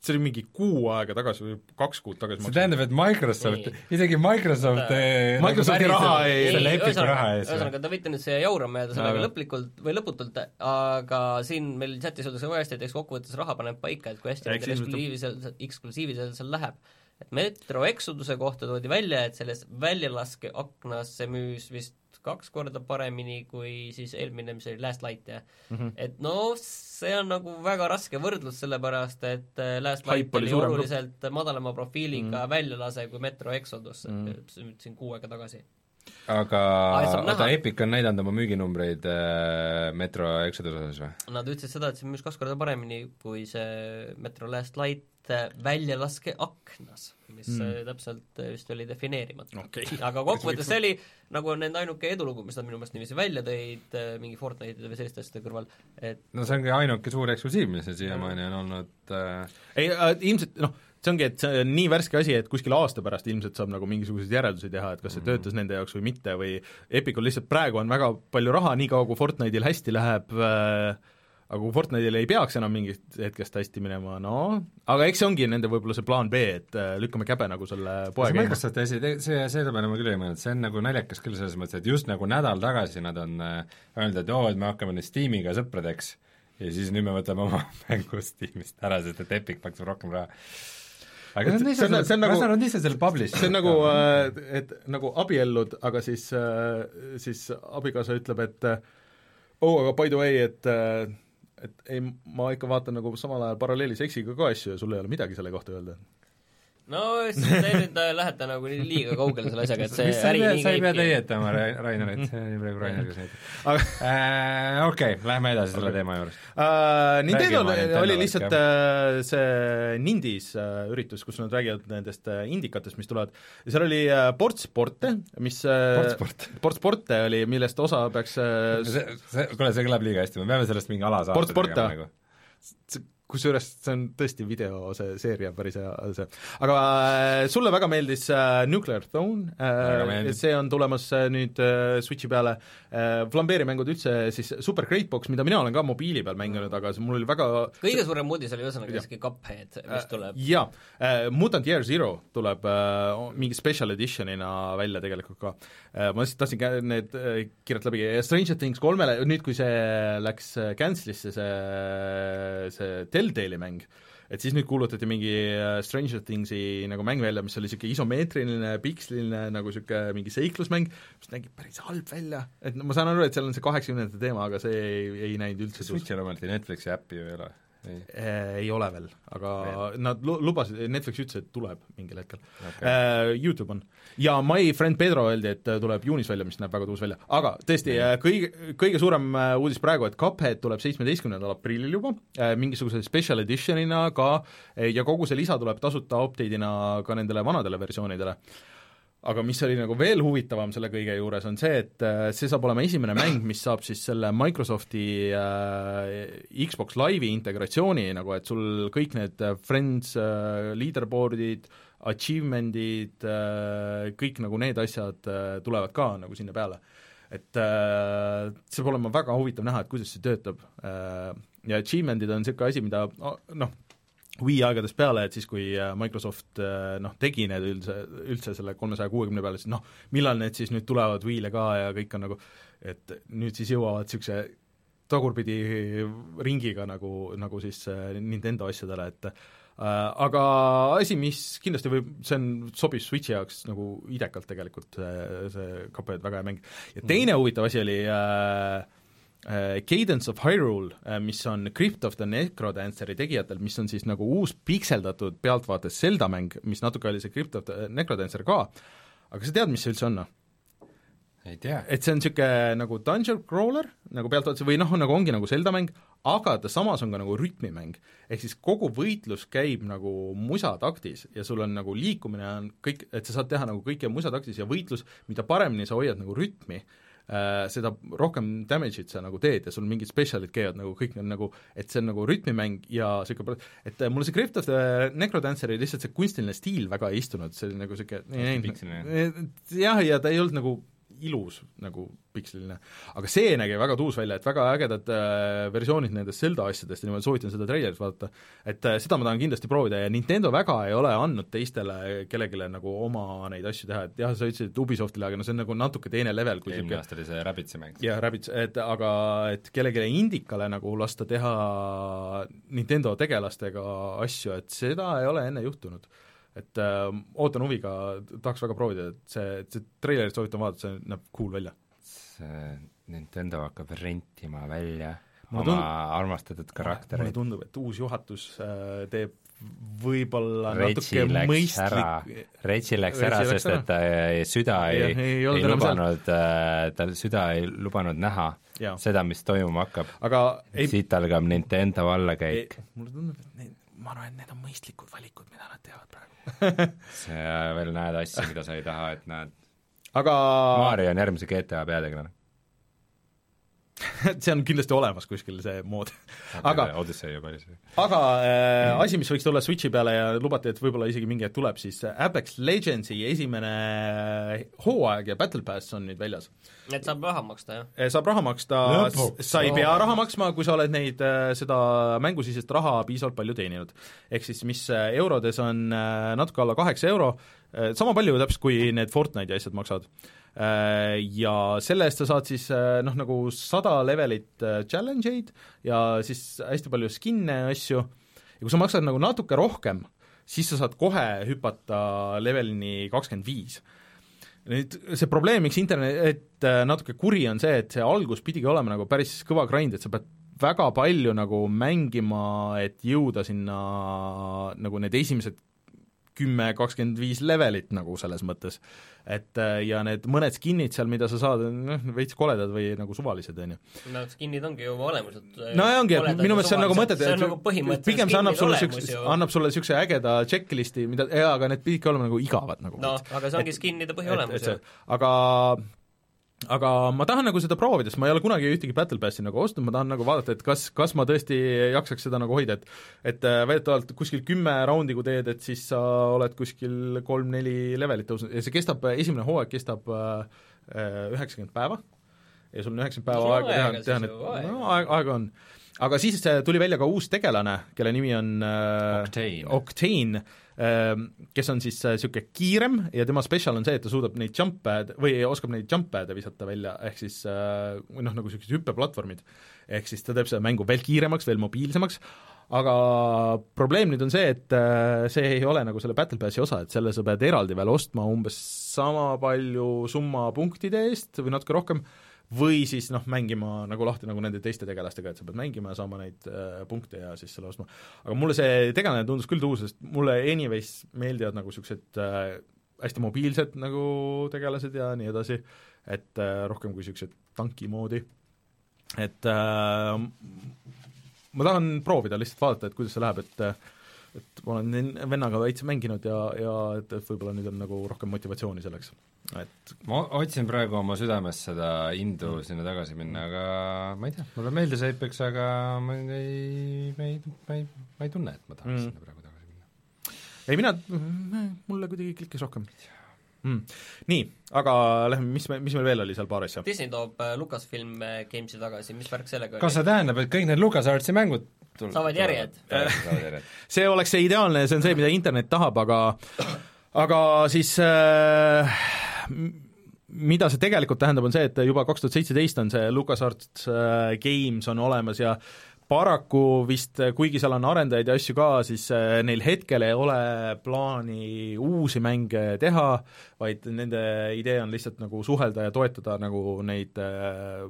C: see oli mingi kuu aega tagasi või kaks kuud tagasi
E: see tähendab, et Microsoft isegi Microsoft eh,
C: Microsofti
E: nagu
C: raha ei-
E: selle
D: Ei,
E: Epicu raha ees.
D: ühesõnaga, te võite nüüd siia jaurama jääda sellega lõplikult või lõputult, aga siin meil chatis öeldakse väga hästi, et eks kokkuvõttes raha paneb paika, et kui hästi nendel
C: eks ilmselt-
D: eksklusiivisel, eksklusiivisel seal läheb. et Metro Exoduse kohta toodi välja, et selles väljalaskeaknas see müüs vist kaks korda paremini kui siis eelmine, mis oli Last Light, jah mm. -hmm. et no see on nagu väga raske võrdlus, sellepärast et äh, Last
C: Hype
D: Light
C: oli
D: oli
C: suurem grupp.
D: oluliselt madalama profiiliga mm -hmm. väljalase kui Metro Exodus mm. -hmm. siin kuu aega tagasi
E: aga oota. Epic on näidanud oma müüginumbreid äh, Metro Exoduse osas või?
D: Nad ütlesid seda, et see müüs kaks korda paremini kui see Metro Last Light äh, väljalaskeaknas, mis
C: Mm.
D: täpselt äh, vist oli defineerimata
C: Okei.
D: aga kokkuvõttes see oli nagu nende ainuke edulugu, mis nad minu meelest niiviisi välja tõid mingi Fortnite'ide või selliste asjade kõrval, et
E: no see ongi ainuke suur eksklusiiv, mis seal siiamaani on olnud äh,
C: ei äh,, ilmselt noh, see ongi, et see on nii värske asi, et kuskil aasta pärast ilmselt saab nagu mingisuguseid järeldusi teha, et kas see töötas nende jaoks või mitte või Epicul lihtsalt praegu on väga palju raha, niikaua kui Fortnite'il hästi läheb äh, aga kui Fortnite'il ei peaks enam mingist hetkest hästi minema, no aga eks see ongi nende võib-olla see plaan B, et äh, lükkame käbe nagu selle poe
E: see
C: käima.
E: Microsofti asi, see, selle peale ma küll ei mõelnud, see on nagu naljakas küll selles mõttes, et just nagu nädal tagasi nad on äh, öelnud, et oo, et me hakkame nüüd Steamiga sõpradeks ja siis nüüd me võtame oma mängu Steamist ära, sest et Epic maksab rohkem raha. aga
C: see on-
E: lihtsalt,
C: see on nagu-
E: las nad ise selle publish
C: see on nagu, et nagu abiellud, aga siis, siis abikaasa ütleb, et oo, aga by the way, et et ei, ma ikka vaatan nagu samal ajal paralleeli seksiga ka asju ja sul ei ole midagi selle kohta öelda.
D: No te nüüd äh, lähete nagu nii liiga kaugele selle asjaga, et see äri
E: ei pea,
D: nii
E: sa ei pea
D: käibki.
E: Ra- Rainerit, see oli praegu Rainer, kes näitab
C: aga
E: äh, okei okay,, lähme edasi selle teema juurest.
C: Uh, Nintendo
E: oma Nintendo
C: oli
E: värk,
C: lihtsalt uh, see Nindis uh, üritus, kus nad räägivad nendest uh, indikatest, mis tulevad ja seal oli uh, ports sporte, mis uh,
E: Portsport.
C: ports sporte oli, millest osa peaks uh,
E: see, see, kuule, see kõlab liiga hästi, me peame sellest mingi
C: Sport, sport,
E: tegema nagu.
C: Kusjuures see on tõesti video see seeria päris hea see, aga äh, sulle väga meeldis äh, Nuclear Throne äh, see on tulemas nüüd Switchi peale. Flambeeri-mängud üldse siis Super Greatbox, mida mina olen ka mobiili peal mänginud, aga see mul oli väga
D: kõige suurem uudis oli ühesõnaga siiski Cuphead, mis tuleb.
C: jaa. Mutant Year Zero tuleb mingi special edition'ina välja tegelikult ka. Ma lihtsalt tahtsin need kirjalt läbi, Stranger Things kolmele, nüüd kui see läks cancel'isse, see, see Telltale'i mäng, et siis nüüd kuulutati mingi äh, Stranger Thingsi nagu mäng välja, mis oli niisugune isomeetriline, piksliline nagu niisugune mingi seiklusmäng, mis nägi päris halb välja, et no ma saan aru, et seal on see kaheksakümnendate teema, aga see ei, ei näinud üldse
E: Switchil ometi Netflixi äppi ju ei ole. ei,
C: Eh, ei ole veel, aga veel. nad lu- lubasid, Netflix ütles, et tuleb mingil hetkel okay.. YouTube on. ja My Friend Pedro öeldi, et äh, tuleb juunis välja, mis näeb väga tuus välja, aga tõesti kõige, kõige suurem äh, uudis praegu, et Cuphead tuleb seitsmeteistkümnendal aprillil juba, mingisuguse special edition'ina ka ja kogu see lisa tuleb tasuta update'ina ka nendele vanadele versioonidele aga mis oli nagu veel huvitavam selle kõige juures, on see, et äh, see saab olema esimene mäng, mis saab siis selle Microsofti äh, Xbox Live'i integratsiooni nagu, et sul kõik need äh, Friends äh, leaderboard'id, achievement'id äh,, kõik nagu need asjad äh, tulevad ka nagu sinna peale. et äh, see peab olema väga huvitav näha, et kuidas see töötab äh, ja achievement'id on niisugune asi, mida noh, Wii aegadest peale, et siis, kui äh, Microsoft äh, noh, tegi need üldse, üldse selle kolmesaja kuuekümne peale, siis noh, millal need siis nüüd tulevad Wii'le ka ja kõik on nagu, et nüüd siis jõuavad niisuguse tagurpidi ringiga nagu, nagu siis äh, Nintendo asjadele, et aga asi, mis kindlasti võib, see on, sobis Switchi jaoks nagu idekalt tegelikult, see, see Cuphead, väga hea mäng. ja teine huvitav asi oli äh, Cadence of Hyrule, mis on Crypt of the Necrodanceri tegijatel, mis on siis nagu uus pikseldatud pealtvaates Zelda mäng, mis natuke oli see Crypt of the Necrodancer ka, aga sa tead, mis see üldse on, noh?
E: ei tea.
C: et see on niisugune nagu dungeon crawler, nagu pealtvaates, või noh, nagu ongi nagu Zelda mäng, aga ta samas on ka nagu rütmimäng. ehk siis kogu võitlus käib nagu musataktis ja sul on nagu liikumine on kõik, et sa saad teha nagu kõike musataktis ja võitlus, mida paremini sa hoiad nagu rütmi, seda rohkem damage'it sa nagu teed ja sul mingid spetsialid käivad nagu kõik need nagu, et see on nagu rütmimäng ja niisugune, et mulle see Crypt of the Necrodanceri lihtsalt see kunstiline stiil väga ei istunud, see oli nagu niisugune jah, ja ta ei olnud nagu ilus nagu piksliline. aga see nägi väga tuus välja, et väga ägedad äh, versioonid nendest Zelda asjadest ja niimoodi soovitan seda treilerit vaadata, et äh, seda ma tahan kindlasti proovida ja Nintendo väga ei ole andnud teistele kellelegi nagu oma neid asju teha, et jah, sa ütlesid, Ubisoftile, aga no see on nagu natuke teine level kui
E: eelmine aasta oli see Rabbitsi mäng.
C: jah, Rabbits, et aga et kellelegi indikale nagu lasta teha Nintendo tegelastega asju, et seda ei ole enne juhtunud et äh, ootan huviga, tahaks väga proovida, et see, see treilerit soovitan vaadata, see näeb cool välja.
E: see Nintendo hakkab rentima välja
C: Mulle
E: oma
C: tund-
E: armastatud karaktereid.
C: mulle tundub, et uus juhatus äh, teeb võib-olla
E: Reggie
C: natuke mõistlik,
E: Reggie läks ära, sest
C: ära.
E: et ta ei, süda ei,
C: ei
E: ei, ei lubanud, tal süda ei lubanud näha
C: Jaa.
E: seda, mis toimuma hakkab.
C: aga ei,
E: siit algab Nintendo allakäik.
C: mulle tundub, et need, ma arvan, et need on mõistlikud valikud, mida nad teevad praegu
E: sa veel näed asju, mida sa ei taha, et näed.
C: aga
E: Mario on järgmise GTA peategelane.
C: see on kindlasti olemas kuskil, see mood. aga
E: Odyssey juba oli see.
C: aga äh, asi, mis võiks tulla Switchi peale ja lubati, et võib-olla isegi mingi hetk tuleb, siis Apex Legendsi esimene hooaeg ja Battle Pass on nüüd väljas.
D: et saab raha maksta, jah?
C: Eh, saab raha maksta, sa ei pea raha maksma, kui sa oled neid, seda mängusisest raha piisavalt palju teeninud. ehk siis mis äh, eurodes on äh, natuke alla kaheksa euro, sama palju täpselt, kui need Fortnite'i asjad maksavad. Ja selle eest sa saad siis noh, nagu sada levelit challenge eid ja siis hästi palju skin'e ja asju, ja kui sa maksad nagu natuke rohkem, siis sa saad kohe hüpata levelini kakskümmend viis nüüd see probleem, miks internet natuke kuri, on see, et see algus pidigi olema nagu päris kõva grind, et sa pead väga palju nagu mängima, et jõuda sinna nagu need esimesed kümme, kakskümmend viis levelit nagu selles mõttes. et äh, ja need mõned skin'id seal, mida sa saad, noh, veits koledad või nagu suvalised, on ju.
D: no skin'id ongi ju olemuselt
C: no ja ongi, et minu meelest see on nagu mõtet,
D: on nagu
C: pigem see annab sulle niisuguse, annab sulle niisuguse ägeda checklist'i, mida, jaa, aga need pididki olema nagu igavad nagu
D: noh, aga see ongi skin'ide põhiolemus ju.
C: aga aga ma tahan nagu seda proovida, sest ma ei ole kunagi ühtegi Battle Passi nagu ostnud, ma tahan nagu vaadata, et kas, kas ma tõesti jaksaks seda nagu hoida, et et äh, väidetavalt kuskil kümme raundi, kui teed, et siis sa oled kuskil kolm-neli levelit tõusnud ja see kestab, esimene hooaeg kestab üheksakümmend päeva ja sul on üheksakümmend päeva
D: No
C: aega teha teha need no aeg, aega on. aga siis äh, tuli välja ka uus tegelane, kelle nimi on äh,
E: Octane.
C: Octane äh, kes on siis niisugune kiirem ja tema spetsial on see, et ta suudab neid jump pad'e või oskab neid jump pad'e visata välja, ehk siis äh, noh, nagu niisugused hüppeplatvormid. ehk siis ta teeb seda mängu veel kiiremaks, veel mobiilsemaks, aga probleem nüüd on see, et äh, see ei ole nagu selle Battle Passi osa, et selle sa pead eraldi veel ostma umbes sama palju summa punktide eest või natuke rohkem, või siis noh, mängima nagu lahti nagu nende teiste tegelastega, et sa pead mängima ja saama neid äh, punkte ja siis selle ostma. aga mulle see tegelane tundus küll tuus, sest mulle anyways meeldivad nagu niisugused äh, hästi mobiilsed nagu tegelased ja nii edasi, et äh, rohkem kui niisugused tanki moodi, et äh, ma tahan proovida lihtsalt vaadata, et kuidas see läheb, et et ma olen vennaga veits mänginud ja, ja et, et võib-olla nüüd on nagu rohkem motivatsiooni selleks, et
E: ma otsin praegu oma südames seda indu sinna tagasi minna, aga ma ei tea, mulle meeldis Apex, aga ma ei, ma ei, ma ei, ma ei tunne, et ma tahaks
C: Mm.
E: mm. sinna praegu tagasi minna.
C: ei mina, mulle kuidagi klikkis rohkem mm.. nii, aga lähme, mis me, mis meil veel oli seal paar asja?
D: Disney toob äh, Lucasfilm äh, Games'i tagasi, mis värk sellega
E: kas see tähendab, et kõik need LucasArtsi mängud tul-
D: Saavad järjed.
C: see oleks see ideaalne, see on see, mida internet tahab, aga aga siis äh, mida see tegelikult tähendab, on see, et juba kaks tuhat seitseteist on see LucasArts äh, Games on olemas ja paraku vist, kuigi seal on arendajaid ja asju ka, siis äh, neil hetkel ei ole plaani uusi mänge teha, vaid nende idee on lihtsalt nagu suhelda ja toetada nagu neid äh,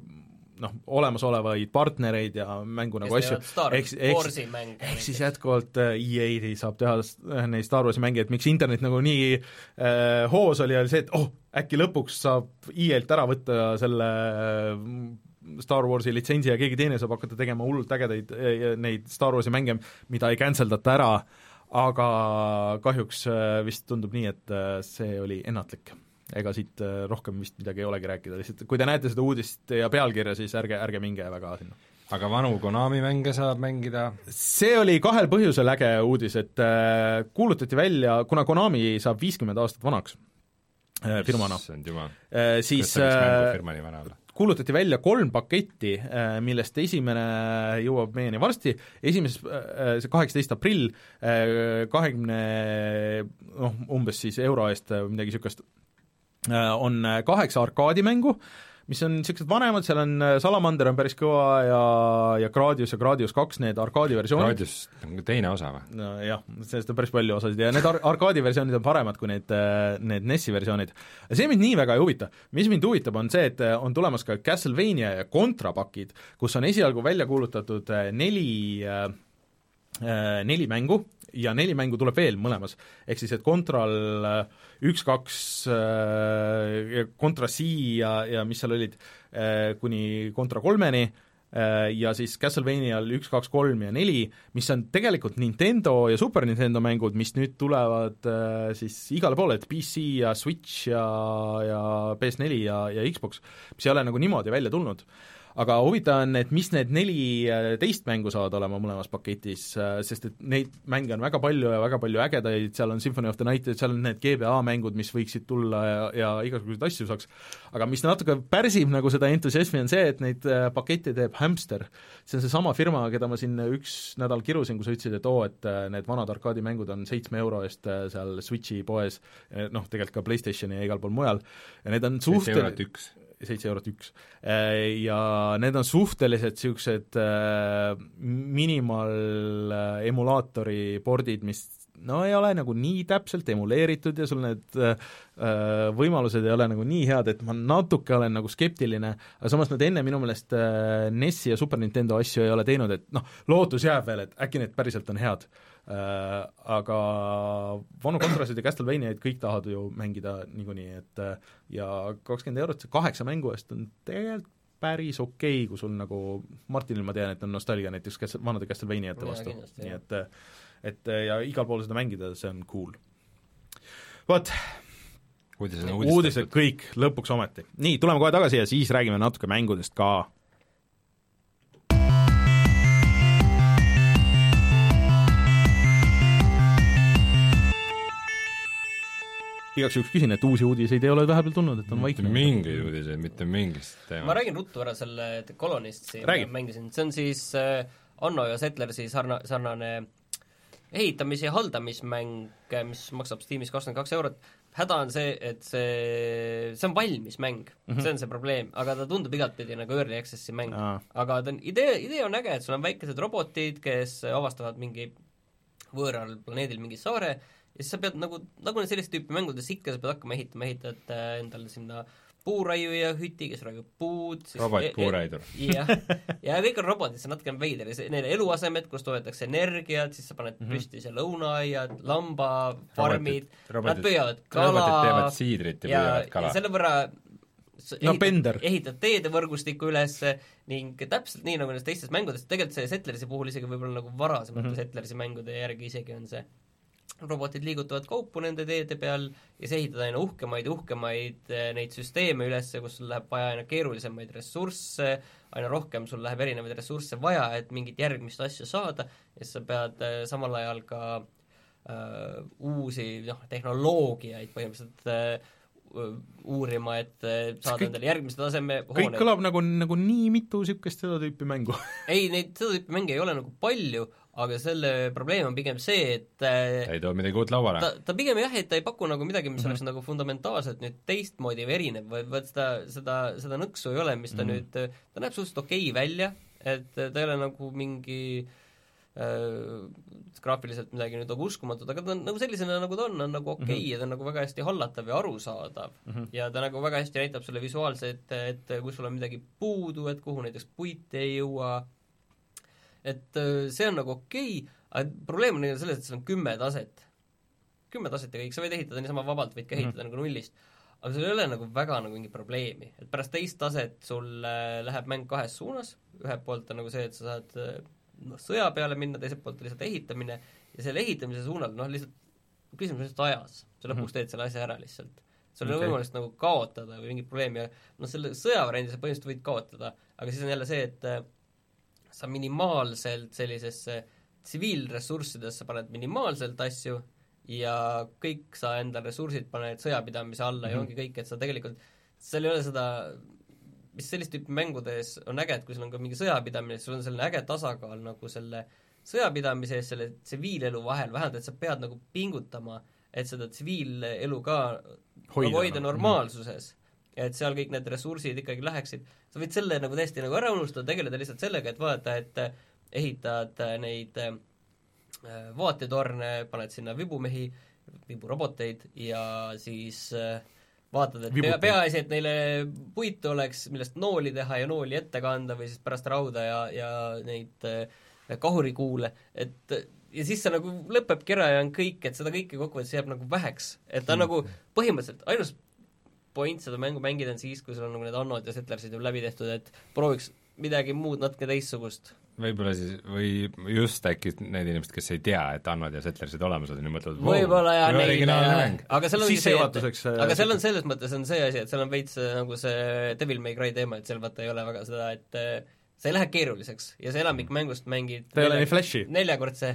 C: noh, olemasolevaid partnereid ja mängu nagu asju. Ehk- ehk- ehk siis jätkuvalt äh, EA saab teha s- neid Star Warsi mänge, et miks internet nagu nii äh, hoos oli, oli see, et oh, äkki lõpuks saab EA-lt ära võtta selle äh, Star Warsi litsentsi ja keegi teine saab hakata tegema hullult ägedaid äh, neid Star Warsi mänge, mida ei cancel data ära, aga kahjuks äh, vist tundub nii, et äh, see oli ennatlik ega siit äh, rohkem vist midagi ei olegi rääkida, lihtsalt kui te näete seda uudist ja pealkirja, siis ärge, ärge minge väga sinna.
E: Aga vanu Konami mänge saab mängida,
C: see oli kahel põhjusel äge uudis, et äh, kuulutati välja, kuna Konami saab viiskümmend aastat vanaks äh, firmana, siis kuulutati välja kolm paketti, millest esimene jõuab meieni varsti, esimeses, see kaheksateist aprill, kahekümne noh, umbes siis euro eest midagi niisugust, on kaheksa arkaadimängu, mis on niisugused vanemad, seal on Salamander on päris kõva ja, ja Gradius ja Gradius kaks, need arkaadiversioonid,
E: on teine osa või?
C: nojah, sellest on päris palju osasid ja need ar-, arkaadiversioonid on paremad kui need, need NES-i versioonid. see mind nii väga ei huvita, mis mind huvitab, on see, et on tulemas ka Castlevania ja Contra pakid, kus on esialgu välja kuulutatud äh, neli äh, äh, neli mängu ja neli mängu tuleb veel mõlemas, ehk siis et Contral äh, üks, kaks, Contra C ja, ja mis seal olid, kuni Contra kolmeni äh, ja siis Castlevanial üks, kaks, kolm ja neli, mis on tegelikult Nintendo ja Super Nintendo mängud, mis nüüd tulevad äh, siis igale poole, et PC ja Switch ja, ja PS4 ja, ja Xbox, mis ei ole nagu niimoodi välja tulnud aga huvitav on, et mis need neliteist mängu saavad olema mõlemas paketis, sest et neid mänge on väga palju ja väga palju ägedaid, seal on Symphony of the Night, seal on need GBA mängud, mis võiksid tulla ja, ja igasuguseid asju saaks, aga mis natuke pärsib nagu seda entusiasmi, on see, et neid äh, pakette teeb Hamster. see on seesama firma, keda ma siin üks nädal kirusin, kus sa ütlesid, et oo, et äh, need vanad arkaadimängud on seitsme euro eest äh, seal Switchi poes, noh, tegelikult ka PlayStationi ja igal pool mujal, ja need on suhtel-
E: eurot üks.
C: Seitse eurot üks. Ja need on suhteliselt niisugused äh, emulaatori pordid, mis no ei ole nagu nii täpselt emuleeritud ja sul need äh, äh, võimalused ei ole nagu nii head, et ma natuke olen nagu skeptiline, aga samas nad enne minu meelest äh, NES-i ja Super Nintendo asju ei ole teinud, et noh, lootus jääb veel, et äkki need päriselt on head äh,. Aga vanu Contrasid ja Castlevaniaid kõik tahavad ju mängida niikuinii, et äh, ja kakskümmend eurot, kaheksa mängu eest on tegelikult päris okei okay,, kui sul nagu, Martinil ma tean, et on nostalgia näiteks kes-, vanade Castlevaniate vastu, nii et et ja igal pool seda mängida, see on cool. vot,
E: uudised on
C: uudised kõik lõpuks ometi. nii, tuleme kohe tagasi ja siis räägime natuke mängudest ka. Igaks juhuks küsin, et uusi uudiseid ei ole vahepeal tulnud, et on
E: mitte
C: vaikne.
E: mingeid uudiseid, mitte mingist
D: ma
E: teemast.
D: räägin ruttu ära selle The Colonist siin
C: Räägi.
D: mängisin, see on siis äh, Anno ja Settlersi sarna-, sarnane ehitamis- ja haldamismäng, mis maksab Steamis kakskümmend kaks eurot, häda on see, et see, see on valmis mäng mm, -hmm. see on see probleem, aga ta tundub igatpidi nagu early access'i mäng
C: Aa.
D: aga ta on, idee, idee on äge, et sul on väikesed robotid, kes avastavad mingi võõral planeedil mingi saare ja siis sa pead nagu, nagu sellist tüüpi mängudes ikka, sa pead hakkama ehitama, ehitad äh, endale sinna puuraiuja hüti, kes raiub puud siis
E: robot-puuraidur.
D: jah, ja kõik on robotid, see on natukene veider see, neil eluasemed, kus toodetakse energiat, siis sa paned mm -hmm. püsti seal lõunaaiad, lambafarmid, nad püüavad kala
E: robotid teevad siidrit ja,
D: ja,
E: püüavad kala.
D: selle võrra
C: No
D: ehitad- ehitad teedevõrgustikku üles ning täpselt nii, nagu nendes teistes mängudes, tegelikult see Settlersi puhul isegi võib-olla nagu varasemate mm -hmm. Settlersi mängude järgi isegi on see robotid liigutavad kaupu nende teede peal ja sa ehitad aina uhkemaid ja uhkemaid eh, neid süsteeme üles, kus sul läheb vaja aina keerulisemaid ressursse, aina rohkem sul läheb erinevaid ressursse vaja, et mingit järgmist asja saada ja siis sa pead eh, samal ajal ka äh, uusi noh, tehnoloogiaid põhimõtteliselt äh, uurima, et saada
C: kõik-
D: endale järgmise taseme
C: kõik
D: hoone.
C: kõlab nagu, nagu nii mitu niisugust seda tüüpi mängu
D: ei, neid seda tüüpi mänge ei ole nagu palju, aga selle probleem on pigem see, et äh,
E: ta ei too midagi uut lauale
D: ta, ta pigem jah, et ta ei paku nagu midagi, mis mm -hmm. oleks nagu fundamentaalselt nüüd teistmoodi või erinev, vaid vaat seda, seda, seda nõksu ei ole, mis ta mm -hmm. nüüd, ta näeb suhteliselt okei välja, et ta ei ole nagu mingi äh, graafiliselt midagi nüüd nagu uskumatut, aga ta on nagu sellisena, nagu ta on, on nagu okei okay, mm -hmm. ja ta on nagu väga hästi hallatav ja arusaadav mm. -hmm. ja ta nagu väga hästi näitab sulle visuaalselt, et kui sul on midagi puudu, et kuhu näiteks puit ei jõua, et äh, see on nagu okei okay,, aga probleem on selles, et seal on kümme taset. kümme taset ja kõik, sa võid ehitada niisama vabalt, võid ka ehitada mm -hmm. nagu nullist. aga sul ei ole nagu väga nagu mingit probleemi, et pärast teist taset sul äh, läheb mäng kahes suunas, ühelt poolt on nagu see, et sa saad äh, noh, sõja peale minna, teiselt poolt lihtsalt ehitamine ja selle ehitamise suunal noh, lihtsalt küsimus on lihtsalt ajas, sa lõpuks teed selle asja ära lihtsalt. sul ei ole
C: Okei.
D: võimalust nagu kaotada või mingit probleemi ja noh, selle sõjavariandi sa põhimõtteliselt võid kaotada, aga siis on jälle see, et sa minimaalselt sellisesse tsiviilressurssidesse paned minimaalselt asju ja kõik sa enda ressursid paned sõjapidamise alla mm -hmm. ja ongi kõik, et sa tegelikult, seal ei ole seda mis sellist tüüpi mängudes on äge, et kui sul on ka mingi sõjapidamine, siis sul on selline äge tasakaal nagu selle sõjapidamise ja selle tsiviilelu vahel, vähemalt et sa pead nagu pingutama, et seda tsiviilelu ka
C: Hoida,
D: nagu hoida
C: noh.
D: normaalsuses. Ja et seal kõik need ressursid ikkagi läheksid, sa võid selle nagu täiesti nagu ära unustada, tegeleda lihtsalt sellega, et vaadata, et äh, ehitad äh, neid äh, vaatetorne, paned sinna vibumehi, viburoboteid ja siis vaatad, et pea, peaasi, et neile puitu oleks, millest nooli teha ja nooli ette kanda või siis pärast rauda ja, ja neid kahurikuule, et ja siis see nagu lõpebki ära ja on kõik, et seda kõike kokkuvõttes jääb nagu väheks. et ta on nagu põhimõtteliselt ainus point seda mängu mängida on siis, kui sul on nagu need Annod ja Settlersid juba läbi tehtud, et prooviks midagi muud natuke teistsugust.
E: võib-olla siis, või just äkki need inimesed, kes ei tea, et Annod ja Settlersid olemas on ja mõtlevad
D: võib-olla
E: originaalne mäng.
D: aga seal ongi see, et
C: äh,
D: aga seal on selles mõttes on see asi, et seal on veits äh, nagu see Devil May Cry teema, et seal vaata ei ole väga seda, et äh, sa ei lähe keeruliseks ja see enamik mängust mängid
C: ta ei ole nii flashy.
D: neljakordse,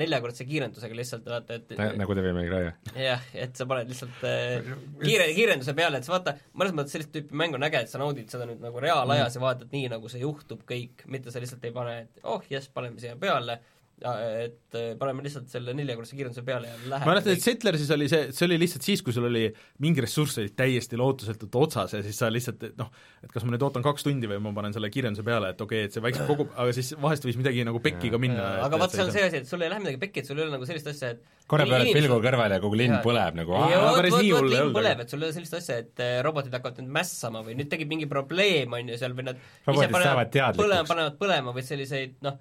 D: neljakordse kiirendusega lihtsalt vaata, et
E: nagu Devil May Cry, jah?
D: jah, et sa paned lihtsalt äh, kiire, kiirenduse peale, et sa vaata, mõnes mõttes sellist tüüpi mäng on äge, et sa naudid seda nüüd nagu reaalajas ja vaatad nii, nagu see juhtub kõik, mitte sa lihtsalt ei pane, et oh jess, paneme siia peale et äh, paneme lihtsalt selle neljakordse kiirenduse peale ja läheb
C: ma mäletan, et Settlersis oli see, see oli lihtsalt siis, kui sul oli mingi ressurss oli täiesti lootusetult otsas ja siis sa lihtsalt et noh, et kas ma nüüd ootan kaks tundi või ma panen selle kiirenduse peale, et okei okay,, et see vaikselt kogub, aga siis vahest võis midagi nagu pekki ka minna.
D: aga vaat see on see asi, et sul ei lähe midagi pekki, et sul ei ole nagu sellist asja, et
E: korra pöörad pilgu kõrvale ja kogu linn põleb nagu
D: ja
C: päris nii hull ei
D: linn
C: olnud,
D: põleb, et sul ei ole sellist asja, et äh, robotid hakkavad nüüd mässama või nüüd tekib mingi probleem, on ju, seal või nad
E: Robotid saavad teadlikuks.
D: põlema, panevad põlema või selliseid noh,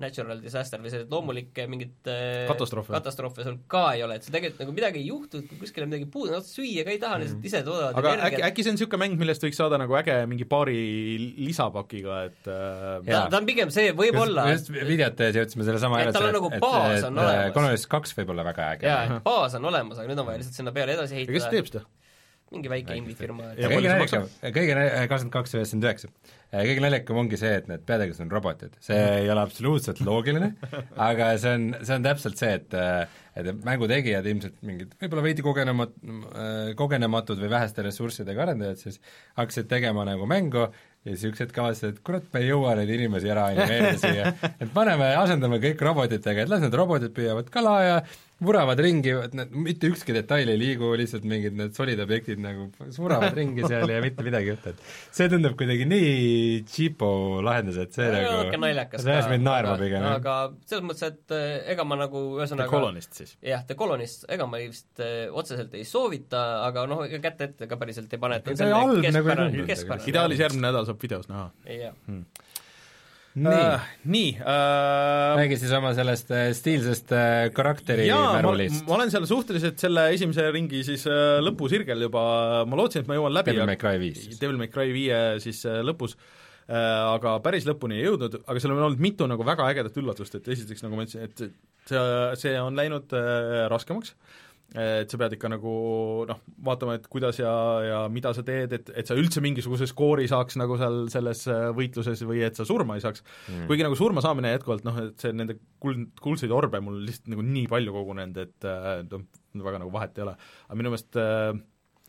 D: natural disaster või selliseid loomulikke mingeid äh,
C: Katastroofe.
D: katastroofe sul ka ei ole, et sul tegelikult nagu midagi ei juhtu, kuskil on midagi puudu, nad süüa ka ei taha, lihtsalt ise toodavad
C: Mm. aga äkki,
D: energiat.
C: äkki see on niisugune mäng, millest võiks saada nagu äge mingi paari lisapakiga, et äh,
D: ta,
E: Jaa.
D: ta on pigem see, võib-olla
E: just videot tehes jõudsime sellesama
D: Et tal on nagu baas on olemas.
E: Colonist kaks võib olla väga äge
D: jaa, et baas on olemas, aga nüüd on vaja lihtsalt sinna peale edasi
C: ja kes
D: ehitada
C: teeb seda?
D: Mingi väike indie-firma,
E: kõige naljakam, kõige nal- kakskümmend kaks ja üheksakümmend üheksa. kõige naljakam ongi see, et need peategelased on robotid. see ei ole absoluutselt loogiline, aga see on, see on täpselt see, et et mängu tegijad ilmselt mingid võib-olla veidi kogenemat-, kogenematud või väheste ressurssidega arendajad siis hakkasid tegema nagu mängu ja siis üks hetk avastasid, et kurat, me ei jõua neid inimesi ära animeerida siia, et paneme, asendame kõik robotitega, et las need robotid püüavad kala ja vuravad ringi, mitte ükski detail ei liigu, lihtsalt mingid need solid objektid nagu suravad ringi seal ja mitte midagi ei juhtu, et see tundub kuidagi nii cheapo lahendus, et see nagu
D: natuke naljakas
E: see ajas mind naerma
D: aga,
E: pigem,
D: aga selles mõttes, et eh, ega ma nagu
C: The
D: ühesõnaga
C: Colonist siis.
D: jah, The Colonist, ega ma vist eh, otseselt ei soovita, aga noh, ega kätt ette ka päriselt ei pane, et
E: See halb nagu ei
D: keskpärane
C: ideaalis järgmine nädal saab videos näha.
D: jah.
E: Nii
C: äh, nii äh,
E: räägi siis oma sellest äh, stiilsest äh, karakteri
C: jaa, ma,
E: märulist.
C: ma olen seal suhteliselt selle esimese ringi siis äh, lõpusirgel juba, ma lootsin, et ma jõuan läbi
E: Devil May Cry viis.
C: Devil May Cry viie siis äh, lõpus äh, aga päris lõpuni ei jõudnud, aga seal on olnud mitu nagu väga ägedat üllatust, et esiteks nagu ma ütlesin, et see, see on läinud äh, raskemaks, et sa pead ikka nagu noh, vaatama, et kuidas ja, ja mida sa teed, et, et sa üldse mingisuguse skoori saaks nagu seal selles äh, võitluses või et sa surma ei saaks mm.. kuigi nagu surma saamine jätkuvalt noh, et see nende kuld, kuldseid orbe mul lihtsalt nagu nii palju kogunenud, et äh, noh, väga nagu vahet ei ole. aga minu meelest äh,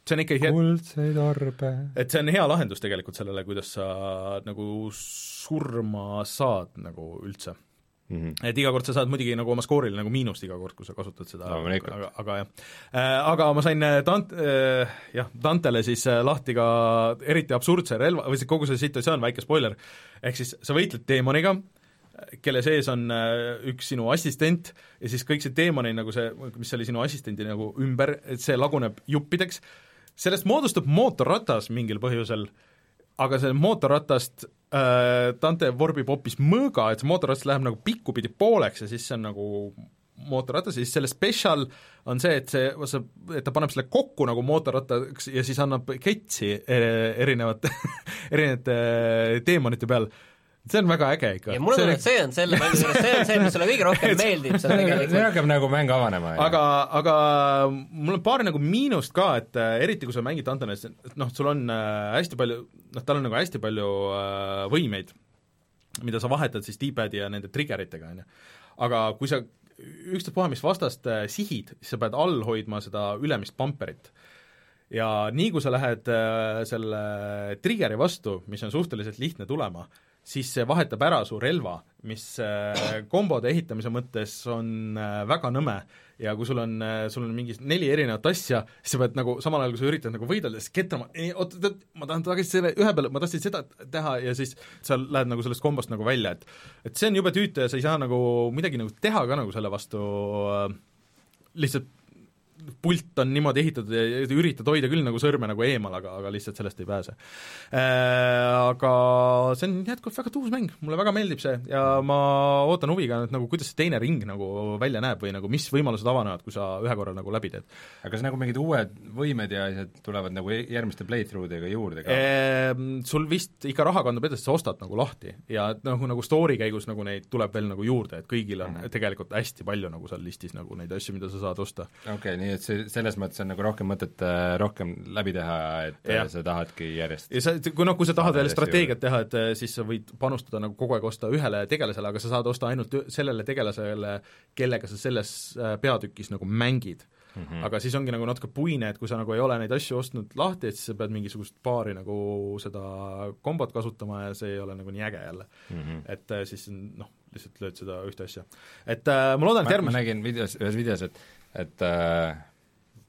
C: see on ikkagi
E: kuldseid orbe.
C: et see on hea lahendus tegelikult sellele, kuidas sa nagu surma saad nagu üldse
E: Mm -hmm.
C: et iga kord sa saad muidugi nagu oma skoorile nagu miinust iga kord, kui sa kasutad seda
E: Loomulikult.
C: aga, aga jah äh,. Aga ma sain äh, Dant- äh,, jah, Dantele siis äh, lahti ka eriti absurdse relva, või see kogu see situatsioon, väike spoiler, ehk siis sa võitled teemoniga, kelle sees on äh, üks sinu assistent ja siis kõik see teemoni nagu see, mis oli sinu assistendi nagu ümber, et see laguneb juppideks, sellest moodustub mootorratas mingil põhjusel, aga see mootorratast äh, Dante vorbib hoopis mõõga, et see mootorratas läheb nagu pikkupidi pooleks ja siis see on nagu mootorratas ja siis selle special on see, et see, sa, et ta paneb selle kokku nagu mootorrattaks ja siis annab ketsi eh, erinevate erinevate teemonite peal. See on väga äge ikka.
D: ja mulle tundub, et see on selle mängu juures, see on see, mis sulle kõige rohkem meeldib seal
E: see
D: tegelikult.
E: hakkab nagu mäng avanema.
C: aga, aga mul on paar nagu miinust ka, et äh, eriti kui sa mängid Antonis, noh, sul on äh, hästi palju, noh, tal on nagu hästi palju äh, võimeid, mida sa vahetad siis D-pad'i ja nende triggeritega, on ju. aga kui sa ükstaspuha, mis vastast äh, sihid, siis sa pead all hoidma seda ülemist bumperit ja nii, kui sa lähed äh, selle triggeri vastu, mis on suhteliselt lihtne tulema, siis see vahetab ära su relva, mis äh, kombode ehitamise mõttes on äh, väga nõme. Ja kui sul on, sul on mingi neli erinevat asja, siis sa pead nagu samal ajal, kui sa üritad nagu võidelda, siis ketrama, oot, oot, ma tahan tagasi selle ühe peale, ma tahtsin seda teha ja siis sa lähed nagu sellest kombost nagu välja, et et see on jube tüütu ja sa ei saa nagu midagi nagu teha ka nagu selle vastu äh, lihtsalt pult on niimoodi ehitatud ja üritad hoida küll nagu sõrme nagu eemal, aga, aga lihtsalt sellest ei pääse äh,. Aga see on jätkuvalt väga tuus mäng, mulle väga meeldib see ja ma ootan huviga, et nagu kuidas see teine ring nagu välja näeb või nagu mis võimalused avanevad, kui sa ühe korra nagu läbi teed.
E: aga kas nagu mingid uued võimed ja asjad tulevad nagu järgmiste playthrough dega juurde ka?
C: Ehm, sul vist ikka raha kandub edasi, sa ostad nagu lahti ja nagu, nagu story käigus nagu neid tuleb veel nagu juurde, et kõigil on mm -hmm. tegelikult hästi palju nagu seal listis nagu neid asju, mida sa saad osta.
E: okei okay,, nii et see, selles mõttes on nagu rohkem mõtet äh, rohkem läbi teha, et
C: Jah.
E: ja. sa tahadki järjest
C: ja sa, kui noh, kui sa tahad veel strateegiat teha, et eh, siis sa võid panustada nagu kogu aeg osta ühele tegelasele, aga sa saad osta ainult sellele tegelasele, kellega sa selles äh, peatükis nagu mängid mm. -hmm. aga siis ongi nagu natuke puine, et kui sa nagu ei ole neid asju ostnud lahti, et siis sa pead mingisugust paari nagu seda kombot kasutama ja see ei ole nagu nii äge jälle
E: mm. -hmm.
C: et siis on noh, lihtsalt lööd seda ühte asja. et äh, ma loodan, et
E: ma, ma
C: järgmine
E: nägin videos, ühes videos, et, et äh,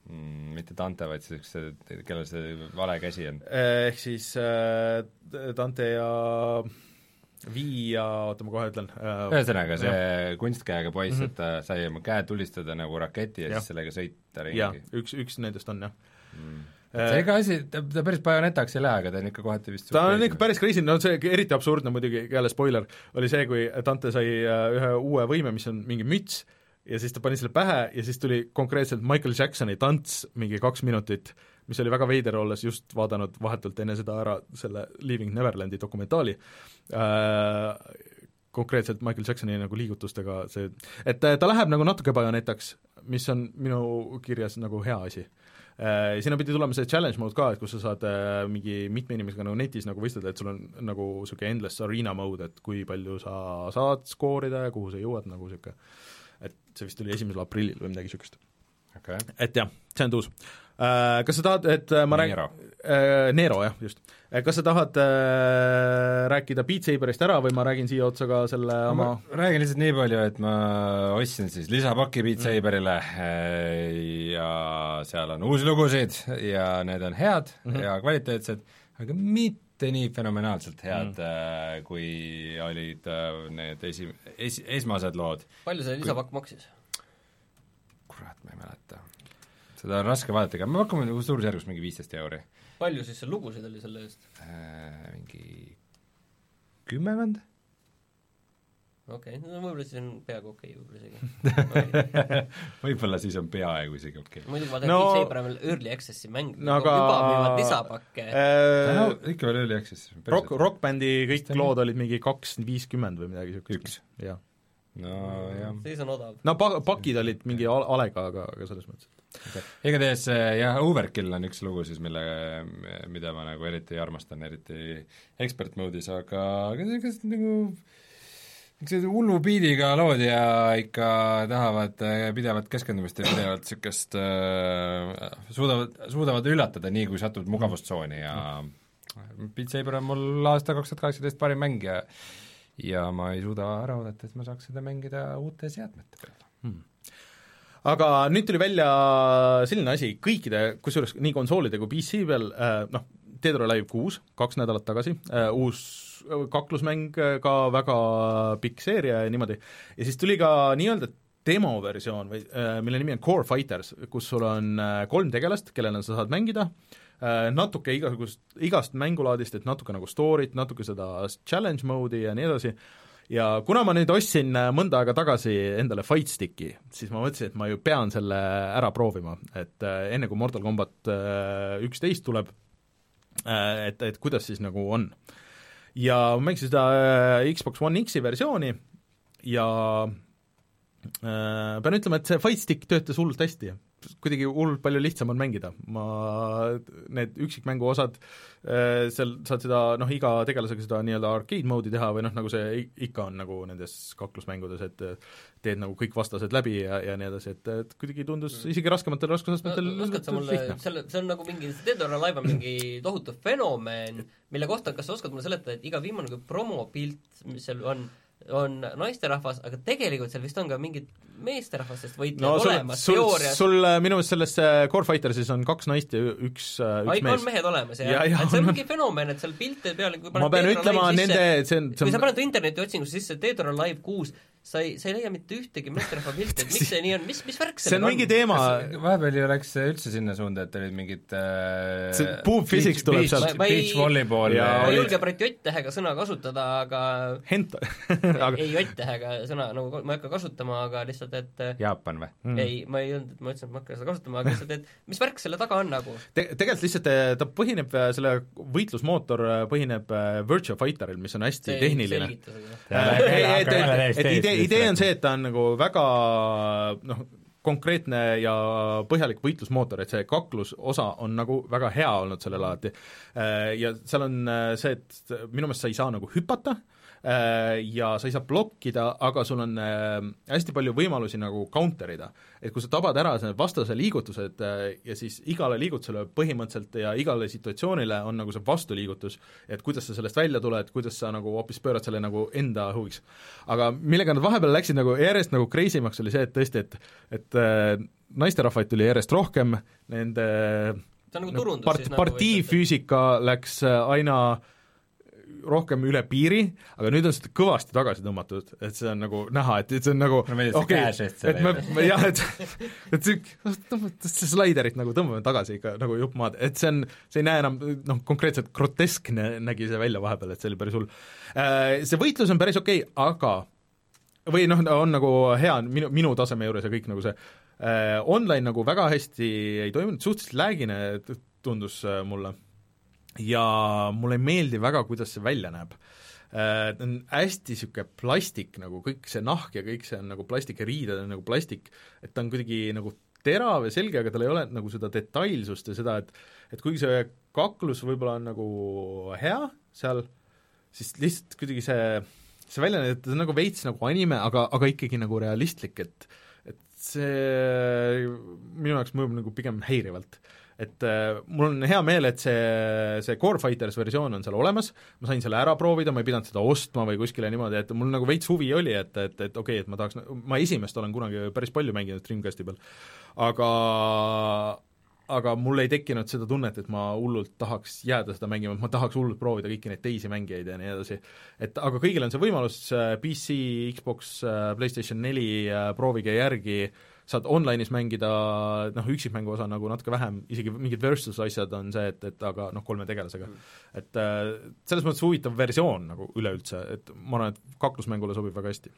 E: mm, mitte Dante, vaid siis see, kellel see vale käsi on.
C: ehk siis äh, Dante ja Vii ja oota, ma kohe ütlen äh,
E: ühesõnaga, see kunstkäega poiss mm, -hmm. et ta sai oma käe tulistada nagu raketi ja, ja siis sellega sõita ringi.,
C: üks, üks nendest on jah
E: Mm.
C: Äh,
E: see ka asi, ta, ta päris bajonetaks ei lähe, aga ta on ikka kohati vist
C: ta on ikka päris crazy, no see eriti absurdne muidugi, jälle spoiler, oli see, kui Dante sai äh, ühe uue võime, mis on mingi müts, ja siis ta pani selle pähe ja siis tuli konkreetselt Michael Jacksoni tants mingi kaks minutit, mis oli väga veider, olles just vaadanud vahetult enne seda ära selle Leaving Neverlandi dokumentaali. Äh,, konkreetselt Michael Jacksoni nagu liigutustega see, et äh, ta läheb nagu natuke bajonetaks, mis on minu kirjas nagu hea asi. Äh, sinna pidi tulema see challenge mode ka, et kus sa saad äh, mingi mitme inimesega nagu netis nagu võistelda, et sul on nagu niisugune endless arena mode, et kui palju sa saad skoorida ja kuhu sa jõuad, nagu niisugune see vist oli esimesel aprillil või midagi niisugust.
E: okay.
C: et jah, see on tuus. Kas sa tahad, et äh, ma räägin Nero jah, just. kas sa tahad äh, rääkida Beat Saberist ära või ma räägin siia otsa ka selle
E: ma
C: oma
E: räägin lihtsalt nii palju, et ma ostsin siis lisapaki Beat Saberile ja seal on uusi lugusid ja need on head mm -hmm. ja kvaliteetsed, aga mitte nii fenomenaalselt head mm., kui olid äh, need esi, es-, esmased lood.
D: palju see lisapakk maksis?
E: kurat, ma ei mäleta. seda on raske vaadata, aga me pakume nagu suurusjärgus mingi viisteist euri.
D: palju siis seal lugusid oli selle eest?
E: Äh, mingi kümmekond?
D: Okei okay., no võib-olla siis on peaaegu okei okay, võib-olla isegi
E: võib-olla siis on peaaegu isegi okei okay.
D: muidugi ma tean
C: No-
D: no,, on veel early access'i mäng
C: no aga
D: juba müüvad lisapakke äh,
E: no
C: äh,
E: ikka veel oli Access.
C: rock, rokkbändi kõik
E: on
C: lood olid mingi kaks viiskümmend või midagi niisugust.
E: Üks.
C: jah.
E: nojah.
D: siis on odav
C: no pa-, pakid olid mingi al- alega, aga, aga selles mõttes
E: igatahes jah, Overkill on üks lugu siis, mille, mida ma nagu eriti armastan, eriti expert mode'is, aga aga niisugused nagu niisugused hullu biidiga lood ja ikka tahavad äh, pidevat keskendumist ja pidevat niisugust äh, suudavad, suudavad üllatada nii, kui satud mugavustsooni ja Beat Saber on mul aasta kaks tuhat kaheksateist parim mäng ja ja ma ei suuda ära oodata, et ma saaks seda mängida uute seadmete peal.
C: aga nüüd tuli välja selline asi, kõikide, kusjuures nii konsoolide kui PC peal äh, noh, Dead or Alive kuus, kaks nädalat tagasi äh,, uus kaklusmäng, ka väga pikk seeria ja niimoodi, ja siis tuli ka nii-öelda demoversioon või äh, mille nimi on Core Fighters, kus sul on äh, kolm tegelast, kellena sa saad mängida äh,, natuke igasugust, igast mängulaadist, et natuke nagu story't, natuke seda challenge mode'i ja nii edasi, ja kuna ma nüüd ostsin äh, mõnda aega tagasi endale Fight Sticki, siis ma mõtlesin, et ma ju pean selle ära proovima, et äh, enne kui Mortal Combat üksteist tuleb, et, et kuidas siis nagu on. Ja ma mängisin seda äh, Xbox One X-i versiooni ja äh, pean ütlema, et see Fight Stick töötas hullult hästi kuidagi hullult palju lihtsam on mängida, ma, need üksikmängu osad, seal saad seda noh, iga tegelasega seda nii-öelda arcade mode'i teha või noh, nagu see ikka on nagu nendes kaklusmängudes, et teed nagu kõik vastased läbi ja, ja nii edasi, et, et kuidagi tundus isegi raskematel raskusastmetel
D: oskad sa mulle, selle, see on nagu mingi, Dead or Alive on mingi tohutu fenomen, mille kohta, kas sa oskad mulle seletada, et iga viimane kui promopilt, mis seal on, on naisterahvas, aga tegelikult seal vist on ka mingid meesterahvastest võitlejad
C: no, sul,
D: olemas
C: sul,
D: teoorias.
C: sul minu meelest selles Core Fightersis on kaks naist ja üks, üks
D: Ai,
C: mees.
D: on mehed olemas ja,
C: ja,
D: ja, et see on mingi fenomen, et seal pilte peal kui
C: ma pean ütlema, nende, see on, see
D: kui sa paned interneti otsingusse sisse Dead or Alive kuus, sa ei, sa ei leia mitte ühtegi meesterahva pilti, et miks see nii on, mis, mis värk
C: see on mingi teema,
E: vahepeal ju läks üldse sinna suunda, et olid mingid äh,
C: See physics tuleb
E: beach,
C: sealt.
E: beach, volleyball
C: Ja
D: ma ei
C: olid-
D: julge praegu jott-tähega sõna kasutada, aga
C: hent-
D: aga...
C: aga
D: ei jott-tähega sõna nagu ma ei hakka kasutama, aga lihtsalt, et
E: Jaapan või?
C: Mm.
D: ei, ma ei öelnud, et ma ütlesin, et ma ei hakka seda kasutama, aga lihtsalt, et mis värk selle taga on nagu?
C: te-, tegelikult lihtsalt eh, ta põhineb, selle võitlusmootor põhineb Virtua Fighteril, mis on hästi
D: see
C: tehniline. Äh, et, et, et idee, idee on see, et ta on nagu väga noh, konkreetne ja põhjalik võitlusmootor, et see kaklusosa on nagu väga hea olnud sellel alati. Ja seal on äh, see, et minu meelest sa ei saa nagu hüpata, äh, ja sa ei saa blokkida, aga sul on äh, hästi palju võimalusi nagu counter ida. et kui sa tabad ära need vastase liigutused äh, ja siis igale liigutusele põhimõtteliselt ja igale situatsioonile on nagu see vastuliigutus, et kuidas sa sellest välja tuled, kuidas sa nagu hoopis pöörad selle nagu enda huviks. aga millega nad vahepeal läksid nagu järjest nagu crazy maks, oli see, et tõesti, et et äh, naisterahvaid tuli järjest rohkem, nende
D: see on nagu turundus
C: part-
D: siis nagu
C: partiifüüsika läks äh, aina rohkem üle piiri, aga nüüd on seda kõvasti tagasi tõmmatud, et see on nagu näha, et, et see on nagu okei,
E: eest
C: et me, jah, et et see, tõmbame seda slaiderit nagu tõmbame tagasi ikka nagu jupp maad, et see on, see ei näe enam noh, konkreetselt groteskne nägi see välja vahepeal, et see oli päris hull. See võitlus on päris okei okay,, aga või noh, on nagu hea minu, minu taseme juures ja kõik nagu see äh, online nagu väga hästi ei toiminud, suhteliselt lag'ine tundus äh, mulle ja mulle ei meeldi väga, kuidas see välja näeb äh,. Ta on hästi niisugune plastik nagu, kõik see nahk ja kõik see on nagu plastik ja riided on nagu plastik, et ta on kuidagi nagu terav ja selge, aga tal ei ole nagu seda detailsust ja seda, et et kuigi see kaklus võib-olla on nagu hea seal, siis lihtsalt kuidagi see see välja näeb, ta on nagu veits nagu anime, aga, aga ikkagi nagu realistlik, et et see minu jaoks mõjub nagu pigem häirivalt. Et äh, mul on hea meel, et see, see Core Fighters versioon on seal olemas, ma sain selle ära proovida, ma ei pidanud seda ostma või kuskile niimoodi, et mul nagu veits huvi oli, et, et, et okei okay,, et ma tahaks, ma esimest olen kunagi päris palju mänginud Dreamcasti peal, aga aga mul ei tekkinud seda tunnet, et ma hullult tahaks jääda seda mängima, et ma tahaks hullult proovida kõiki neid teisi mängijaid ja nii edasi. et aga kõigil on see võimalus, PC, Xbox, PlayStation neli, proovige järgi, saad online'is mängida, noh, üksikmängu osa nagu natuke vähem, isegi mingid versus asjad on see, et, et aga noh, kolme tegelasega mm.. et äh, selles mõttes huvitav versioon nagu üleüldse, et ma arvan, et kaklusmängule sobib väga hästi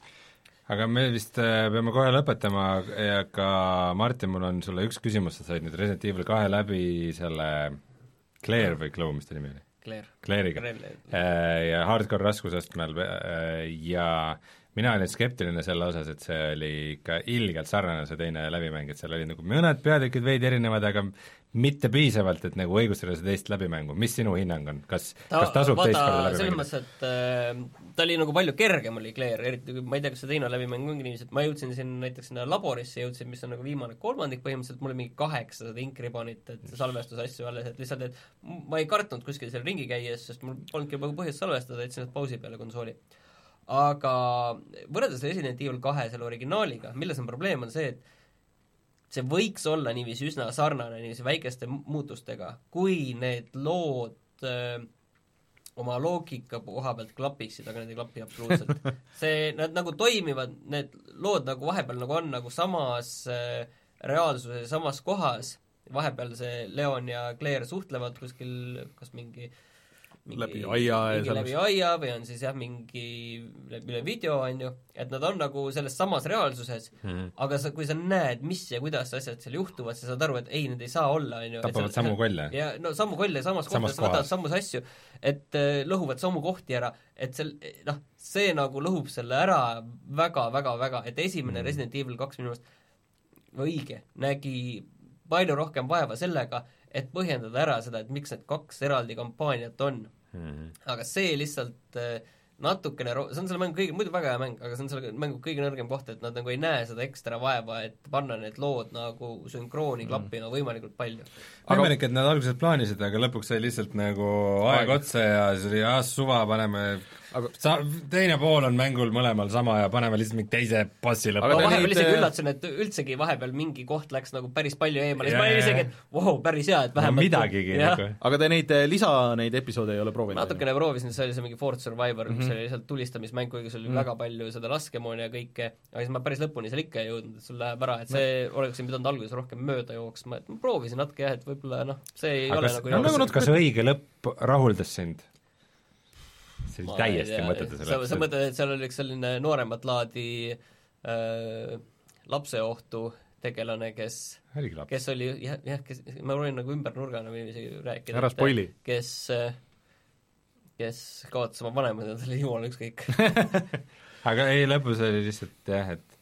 E: aga me vist äh, peame kohe lõpetama, aga Martin, mul on sulle üks küsimus, sa said nüüd Resident Evil kahe läbi selle Claire või Chloe, mis ta nimi oli?
D: Claire.
E: Claire'iga. Äh, ja hardcore raskusastmel äh, ja mina olin skeptiline selle osas, et see oli ikka ilgelt sarnane, see teine läbimäng, et seal oli nagu mõned peatükid veidi erinevad, aga mitte piisavalt, et nagu õigustada seda teist läbimängu, mis sinu hinnang on, kas ta, kas tasub
D: vaata,
E: teist korda läbi
D: selles
E: mängida?
D: mõttes, et äh, ta oli nagu palju kergem, oli Claire, eriti kui ma ei tea, kas see teine läbimäng ongi niiviisi, et ma jõudsin siin näiteks sinna laborisse jõudsin, mis on nagu viimane kolmandik põhimõtteliselt, mul oli mingi kaheksasada inkribanit, et salvestusasju alles, et lihtsalt, et ma ei kartnud kuskil seal ringi käies, sest mul polnudki juba põhjust salvestada, jätsin need pausi peale konsooli. Aga võrreldes Resident Evil kahe selle originaaliga, milles on probleem, on see, et see võiks olla niiviisi üsna sarnane niiviisi väikeste mu- muutustega, kui need lood öö, oma loogika koha pealt klapiksid, aga need ei klapi absoluutselt. see, nad nagu toimivad, need lood nagu vahepeal nagu on nagu samas äh, reaalsuses, samas kohas, vahepeal see Leon ja Claire suhtlevad kuskil kas mingi
C: Läbi aia ja
D: mingi
C: selles-
D: läbi aia või on siis jah, mingi üle video, on ju, et nad on nagu selles samas reaalsuses mm, -hmm. aga sa, kui sa näed, mis ja kuidas asjad seal juhtuvad, sa saad aru, et ei, need ei saa olla, on ju.
E: Tapavad samu kolle.
D: ja no samu kolle samas kohtades, võtavad samus asju, et äh, lõhuvad samu kohti ära, et seal noh, see nagu lõhub selle ära väga-väga-väga, et esimene mm. Resident Evil kaks minu meelest õige, nägi palju rohkem vaeva sellega, et põhjendada ära seda, et miks need kaks eraldi kampaaniat on
E: Mm -hmm.
D: aga see lihtsalt äh, natukene ro-, see on selle mängu kõige, muidu väga hea mäng, aga see on selle mängu kõige nõrgem koht, et nad nagu ei näe seda ekstra vaeva, et panna need lood nagu sünkrooni klappima võimalikult palju.
E: võimalik, et nad alguses plaanisid, aga lõpuks sai lihtsalt nagu aeg
C: Aeg.
E: otsa ja siis oli ah suva, paneme
C: Aga-
E: sa-, teine pool on mängul mõlemal sama ja paneme lihtsalt mingi teise bossi
C: Aga
D: ma
E: lõppu
C: te
D: vahepeal
C: neid,
D: isegi
C: äh,
D: üllatasin, et üldsegi vahepeal mingi koht läks nagu päris palju eemale, siis
E: Jaa,
D: ma olin isegi, et vau, päris hea, et
E: no
D: vähemalt
E: midagigi
D: jah.
E: nagu
C: aga te neid eh, lisa, neid episoode ei ole proovinud?
D: natukene proovisin, see oli see mingi Fort Survivor mm,
C: Mhm.
D: -hmm. mis oli lihtsalt tulistamismäng, kuigi seal oli mm -hmm. väga palju seda laskemoona ja kõike, aga siis ma päris lõpuni seal ikka ei jõudnud, et sul läheb ära, et see oleksin pidanud alguses rohkem mööda jooksma, et ma proovisin natuke jah, et võib-olla noh, see ei
E: aga
D: ole
E: kas,
D: nagu
C: no nagu
E: kas õige lõpp rahuldas sind? See
D: Ma
E: oli
D: ei
E: täiesti mõttetu
D: sa,
E: see
D: sa
E: lõpp.
D: mõtled, et seal oli üks selline nooremat laadi äh, lapseohtu tegelane, kes
E: laps.
D: kes oli jah, jah, kes, ma võin nagu ümber nurga nagu niiviisi rääkida.
C: Ära spoili.
D: kes, kes kaotas oma vanemad ja tal oli jumala ükskõik
E: aga ei, lõpus oli lihtsalt jah, et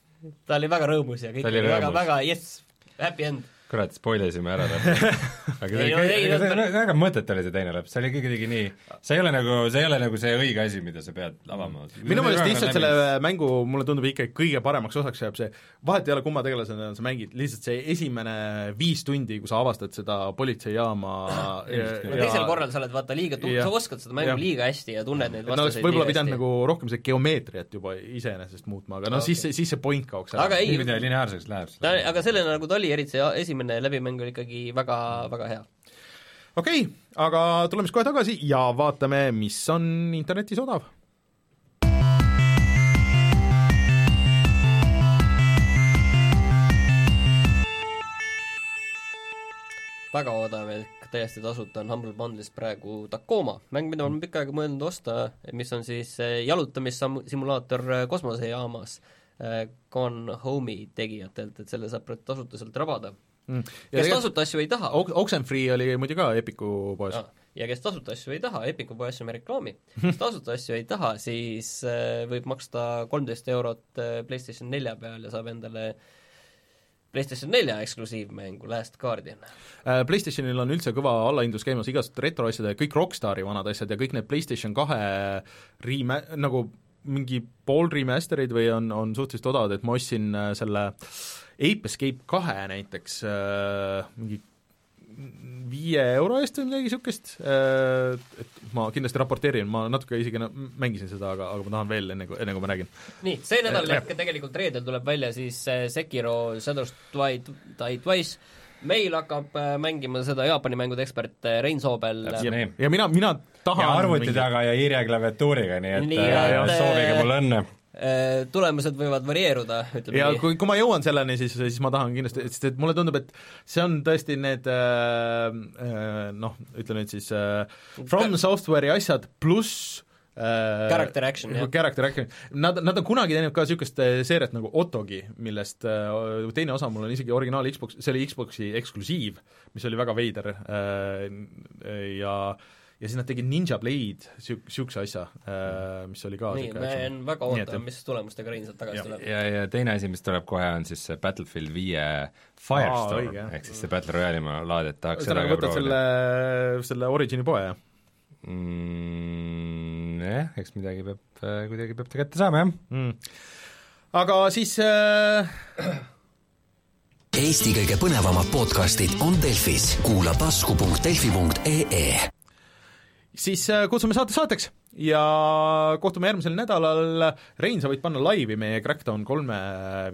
D: ta oli väga rõõmus ja kõik
E: oli
D: väga, väga jess, happy end.
E: Kurat, spoilisime ära lõppu. aga see
D: no
E: oli
D: no-
E: see väga mõttetu oli see teine lõpp, see oli kuidagi nii, see ei ole nagu, see ei ole nagu see õige asi, mida sa pead avama.
C: minu meelest lihtsalt selle mängu mulle tundub ikkagi kõige paremaks osaks jääb see, vahet ei ole, kumma tegelasena sa mängid, lihtsalt see esimene viis tundi, kui sa avastad seda politseijaama
D: no teisel korral sa oled vaata liiga tu-, sa oskad seda mängu
C: Jah.
D: liiga hästi ja tunned neid vastaseid
C: võib-olla
D: liiga
C: pidanud nagu rohkem see geomeetriat juba iseenesest muutma, aga no
D: Okei.
C: siis, siis see point kaoks ära.
D: aga ei,
E: lineaarseks läheb
D: aga sellena, nagu ta oli, eriti see esimene läbimäng oli ikkagi väga, väga hea.
C: okei okay,, aga tuleme siis kohe tagasi ja vaatame, mis on internetis odav.
D: väga odav ehk täiesti tasuta on Humble Bundle'is praegu Tacoma, mäng, mida ma olen pikka aega mõelnud osta, mis on siis eh, jalutamissimulaator eh, kosmosejaamas eh, Gone Home'i tegijatelt, et selle saab tasuta sealt rabada. Kes tasuta asju ei taha,
C: Oxenfree oli muidu ka Epiku poes.
D: ja kes tasuta asju ei taha, Epiku poe asju me reklaami, kes tasuta asju ei taha, siis äh, võib maksta kolmteist eurot äh, PlayStation nelja peal ja saab endale PlayStation nelja eksklusiivmängu Last Guardian.
C: Äh, PlayStationil on üldse kõva allahindlus käimas igast retroasjade ja kõik Rockstari vanad asjad ja kõik need PlayStation kahe rema-, nagu mingi pool remaster'id või on, on suhteliselt odavad, et ma ostsin äh, selle Ape Escape kahe näiteks äh, mingi viie euro eest või midagi niisugust, et ma kindlasti raporteerin, ma natuke isegi mängisin seda, aga, aga ma tahan veel enne, enne kui ma räägin.
D: nii, see nädal ehk tegelikult reedel tuleb välja siis äh, Sekiro Shadows Die Twice, meil hakkab äh, mängima seda Jaapani mängude ekspert äh, Rein Soobel
C: ja mina, mina tahan
E: ja arvuti taga ja hiire klaviatuuriga, nii et
D: Nii,
E: äh,
D: et,
E: soovige mulle õnne.
D: Äh, tulemused võivad varieeruda, ütleme
C: ja
D: nii.
C: kui, kui ma jõuan selleni, siis, siis ma tahan kindlasti, sest et mulle tundub, et see on tõesti need äh, äh, noh, ütleme nüüd siis äh, From Software'i asjad pluss äh,
D: Character action, jah.
C: Character action, nad, nad on kunagi teinud ka niisugust äh, seeriat nagu Otogi, millest äh, teine osa mul on isegi originaal Xbox, see oli Xboxi eksklusiiv, mis oli väga veider äh, ja ja siis nad tegid Ninja Blade, niisuguse asja äh,, mis oli ka
D: nii, me
C: action.
D: väga ootame, mis tulemustega Rein sealt tagasi tuleb.
E: ja, ja teine asi, mis tuleb kohe, on siis see Battlefield viie Firestorm ehk siis see Battle Royale'i laad, et tahaks seda ka proovida
C: selle, selle Origini poe, jah?
E: mm,. jah, eks midagi peab, kuidagi peab ta kätte saama, jah.
C: mm.. aga siis äh,
A: Eesti kõige põnevamad podcastid on Delfis, kuula tasku.delfi.ee
C: siis äh, kutsume saate saateks ja kohtume järgmisel nädalal, Rein, sa võid panna laivi meie Crackdown kolme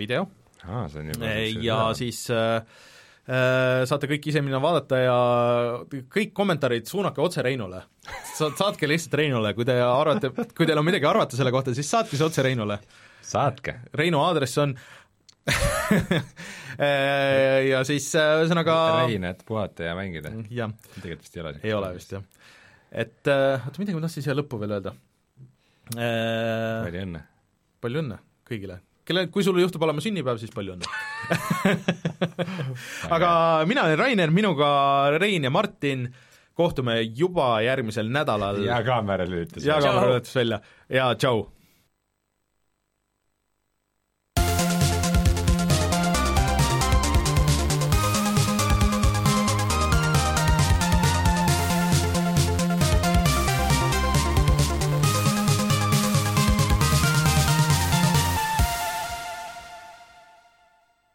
C: video
E: aa, see on juba
C: ja siis äh, äh, saate kõik ise minna vaadata ja kõik kommentaarid suunake otse Reinule. Sa-, saatke lihtsalt Reinule, kui te arvate, kui teil on midagi arvata selle kohta, siis saatke see otse Reinule.
E: saatke.
C: Reinu aadress on ja siis äh, ühesõnaga
E: Rein, et puhata ja mängida.
C: jah,
E: tegelikult vist ei ole.
C: ei ole vist jah. et äh, oota, midagi ma tahtsin siia lõppu veel öelda äh,.
E: palju õnne.
C: palju õnne kõigile kelle, kui sul juhtub olema sünnipäev, siis palju õnne. Aga mina olen Rainer, minuga Rein ja Martin, kohtume juba järgmisel nädalal.
E: ja kaamera lülitus.
C: ja kaamera lülitus välja. Ja tšau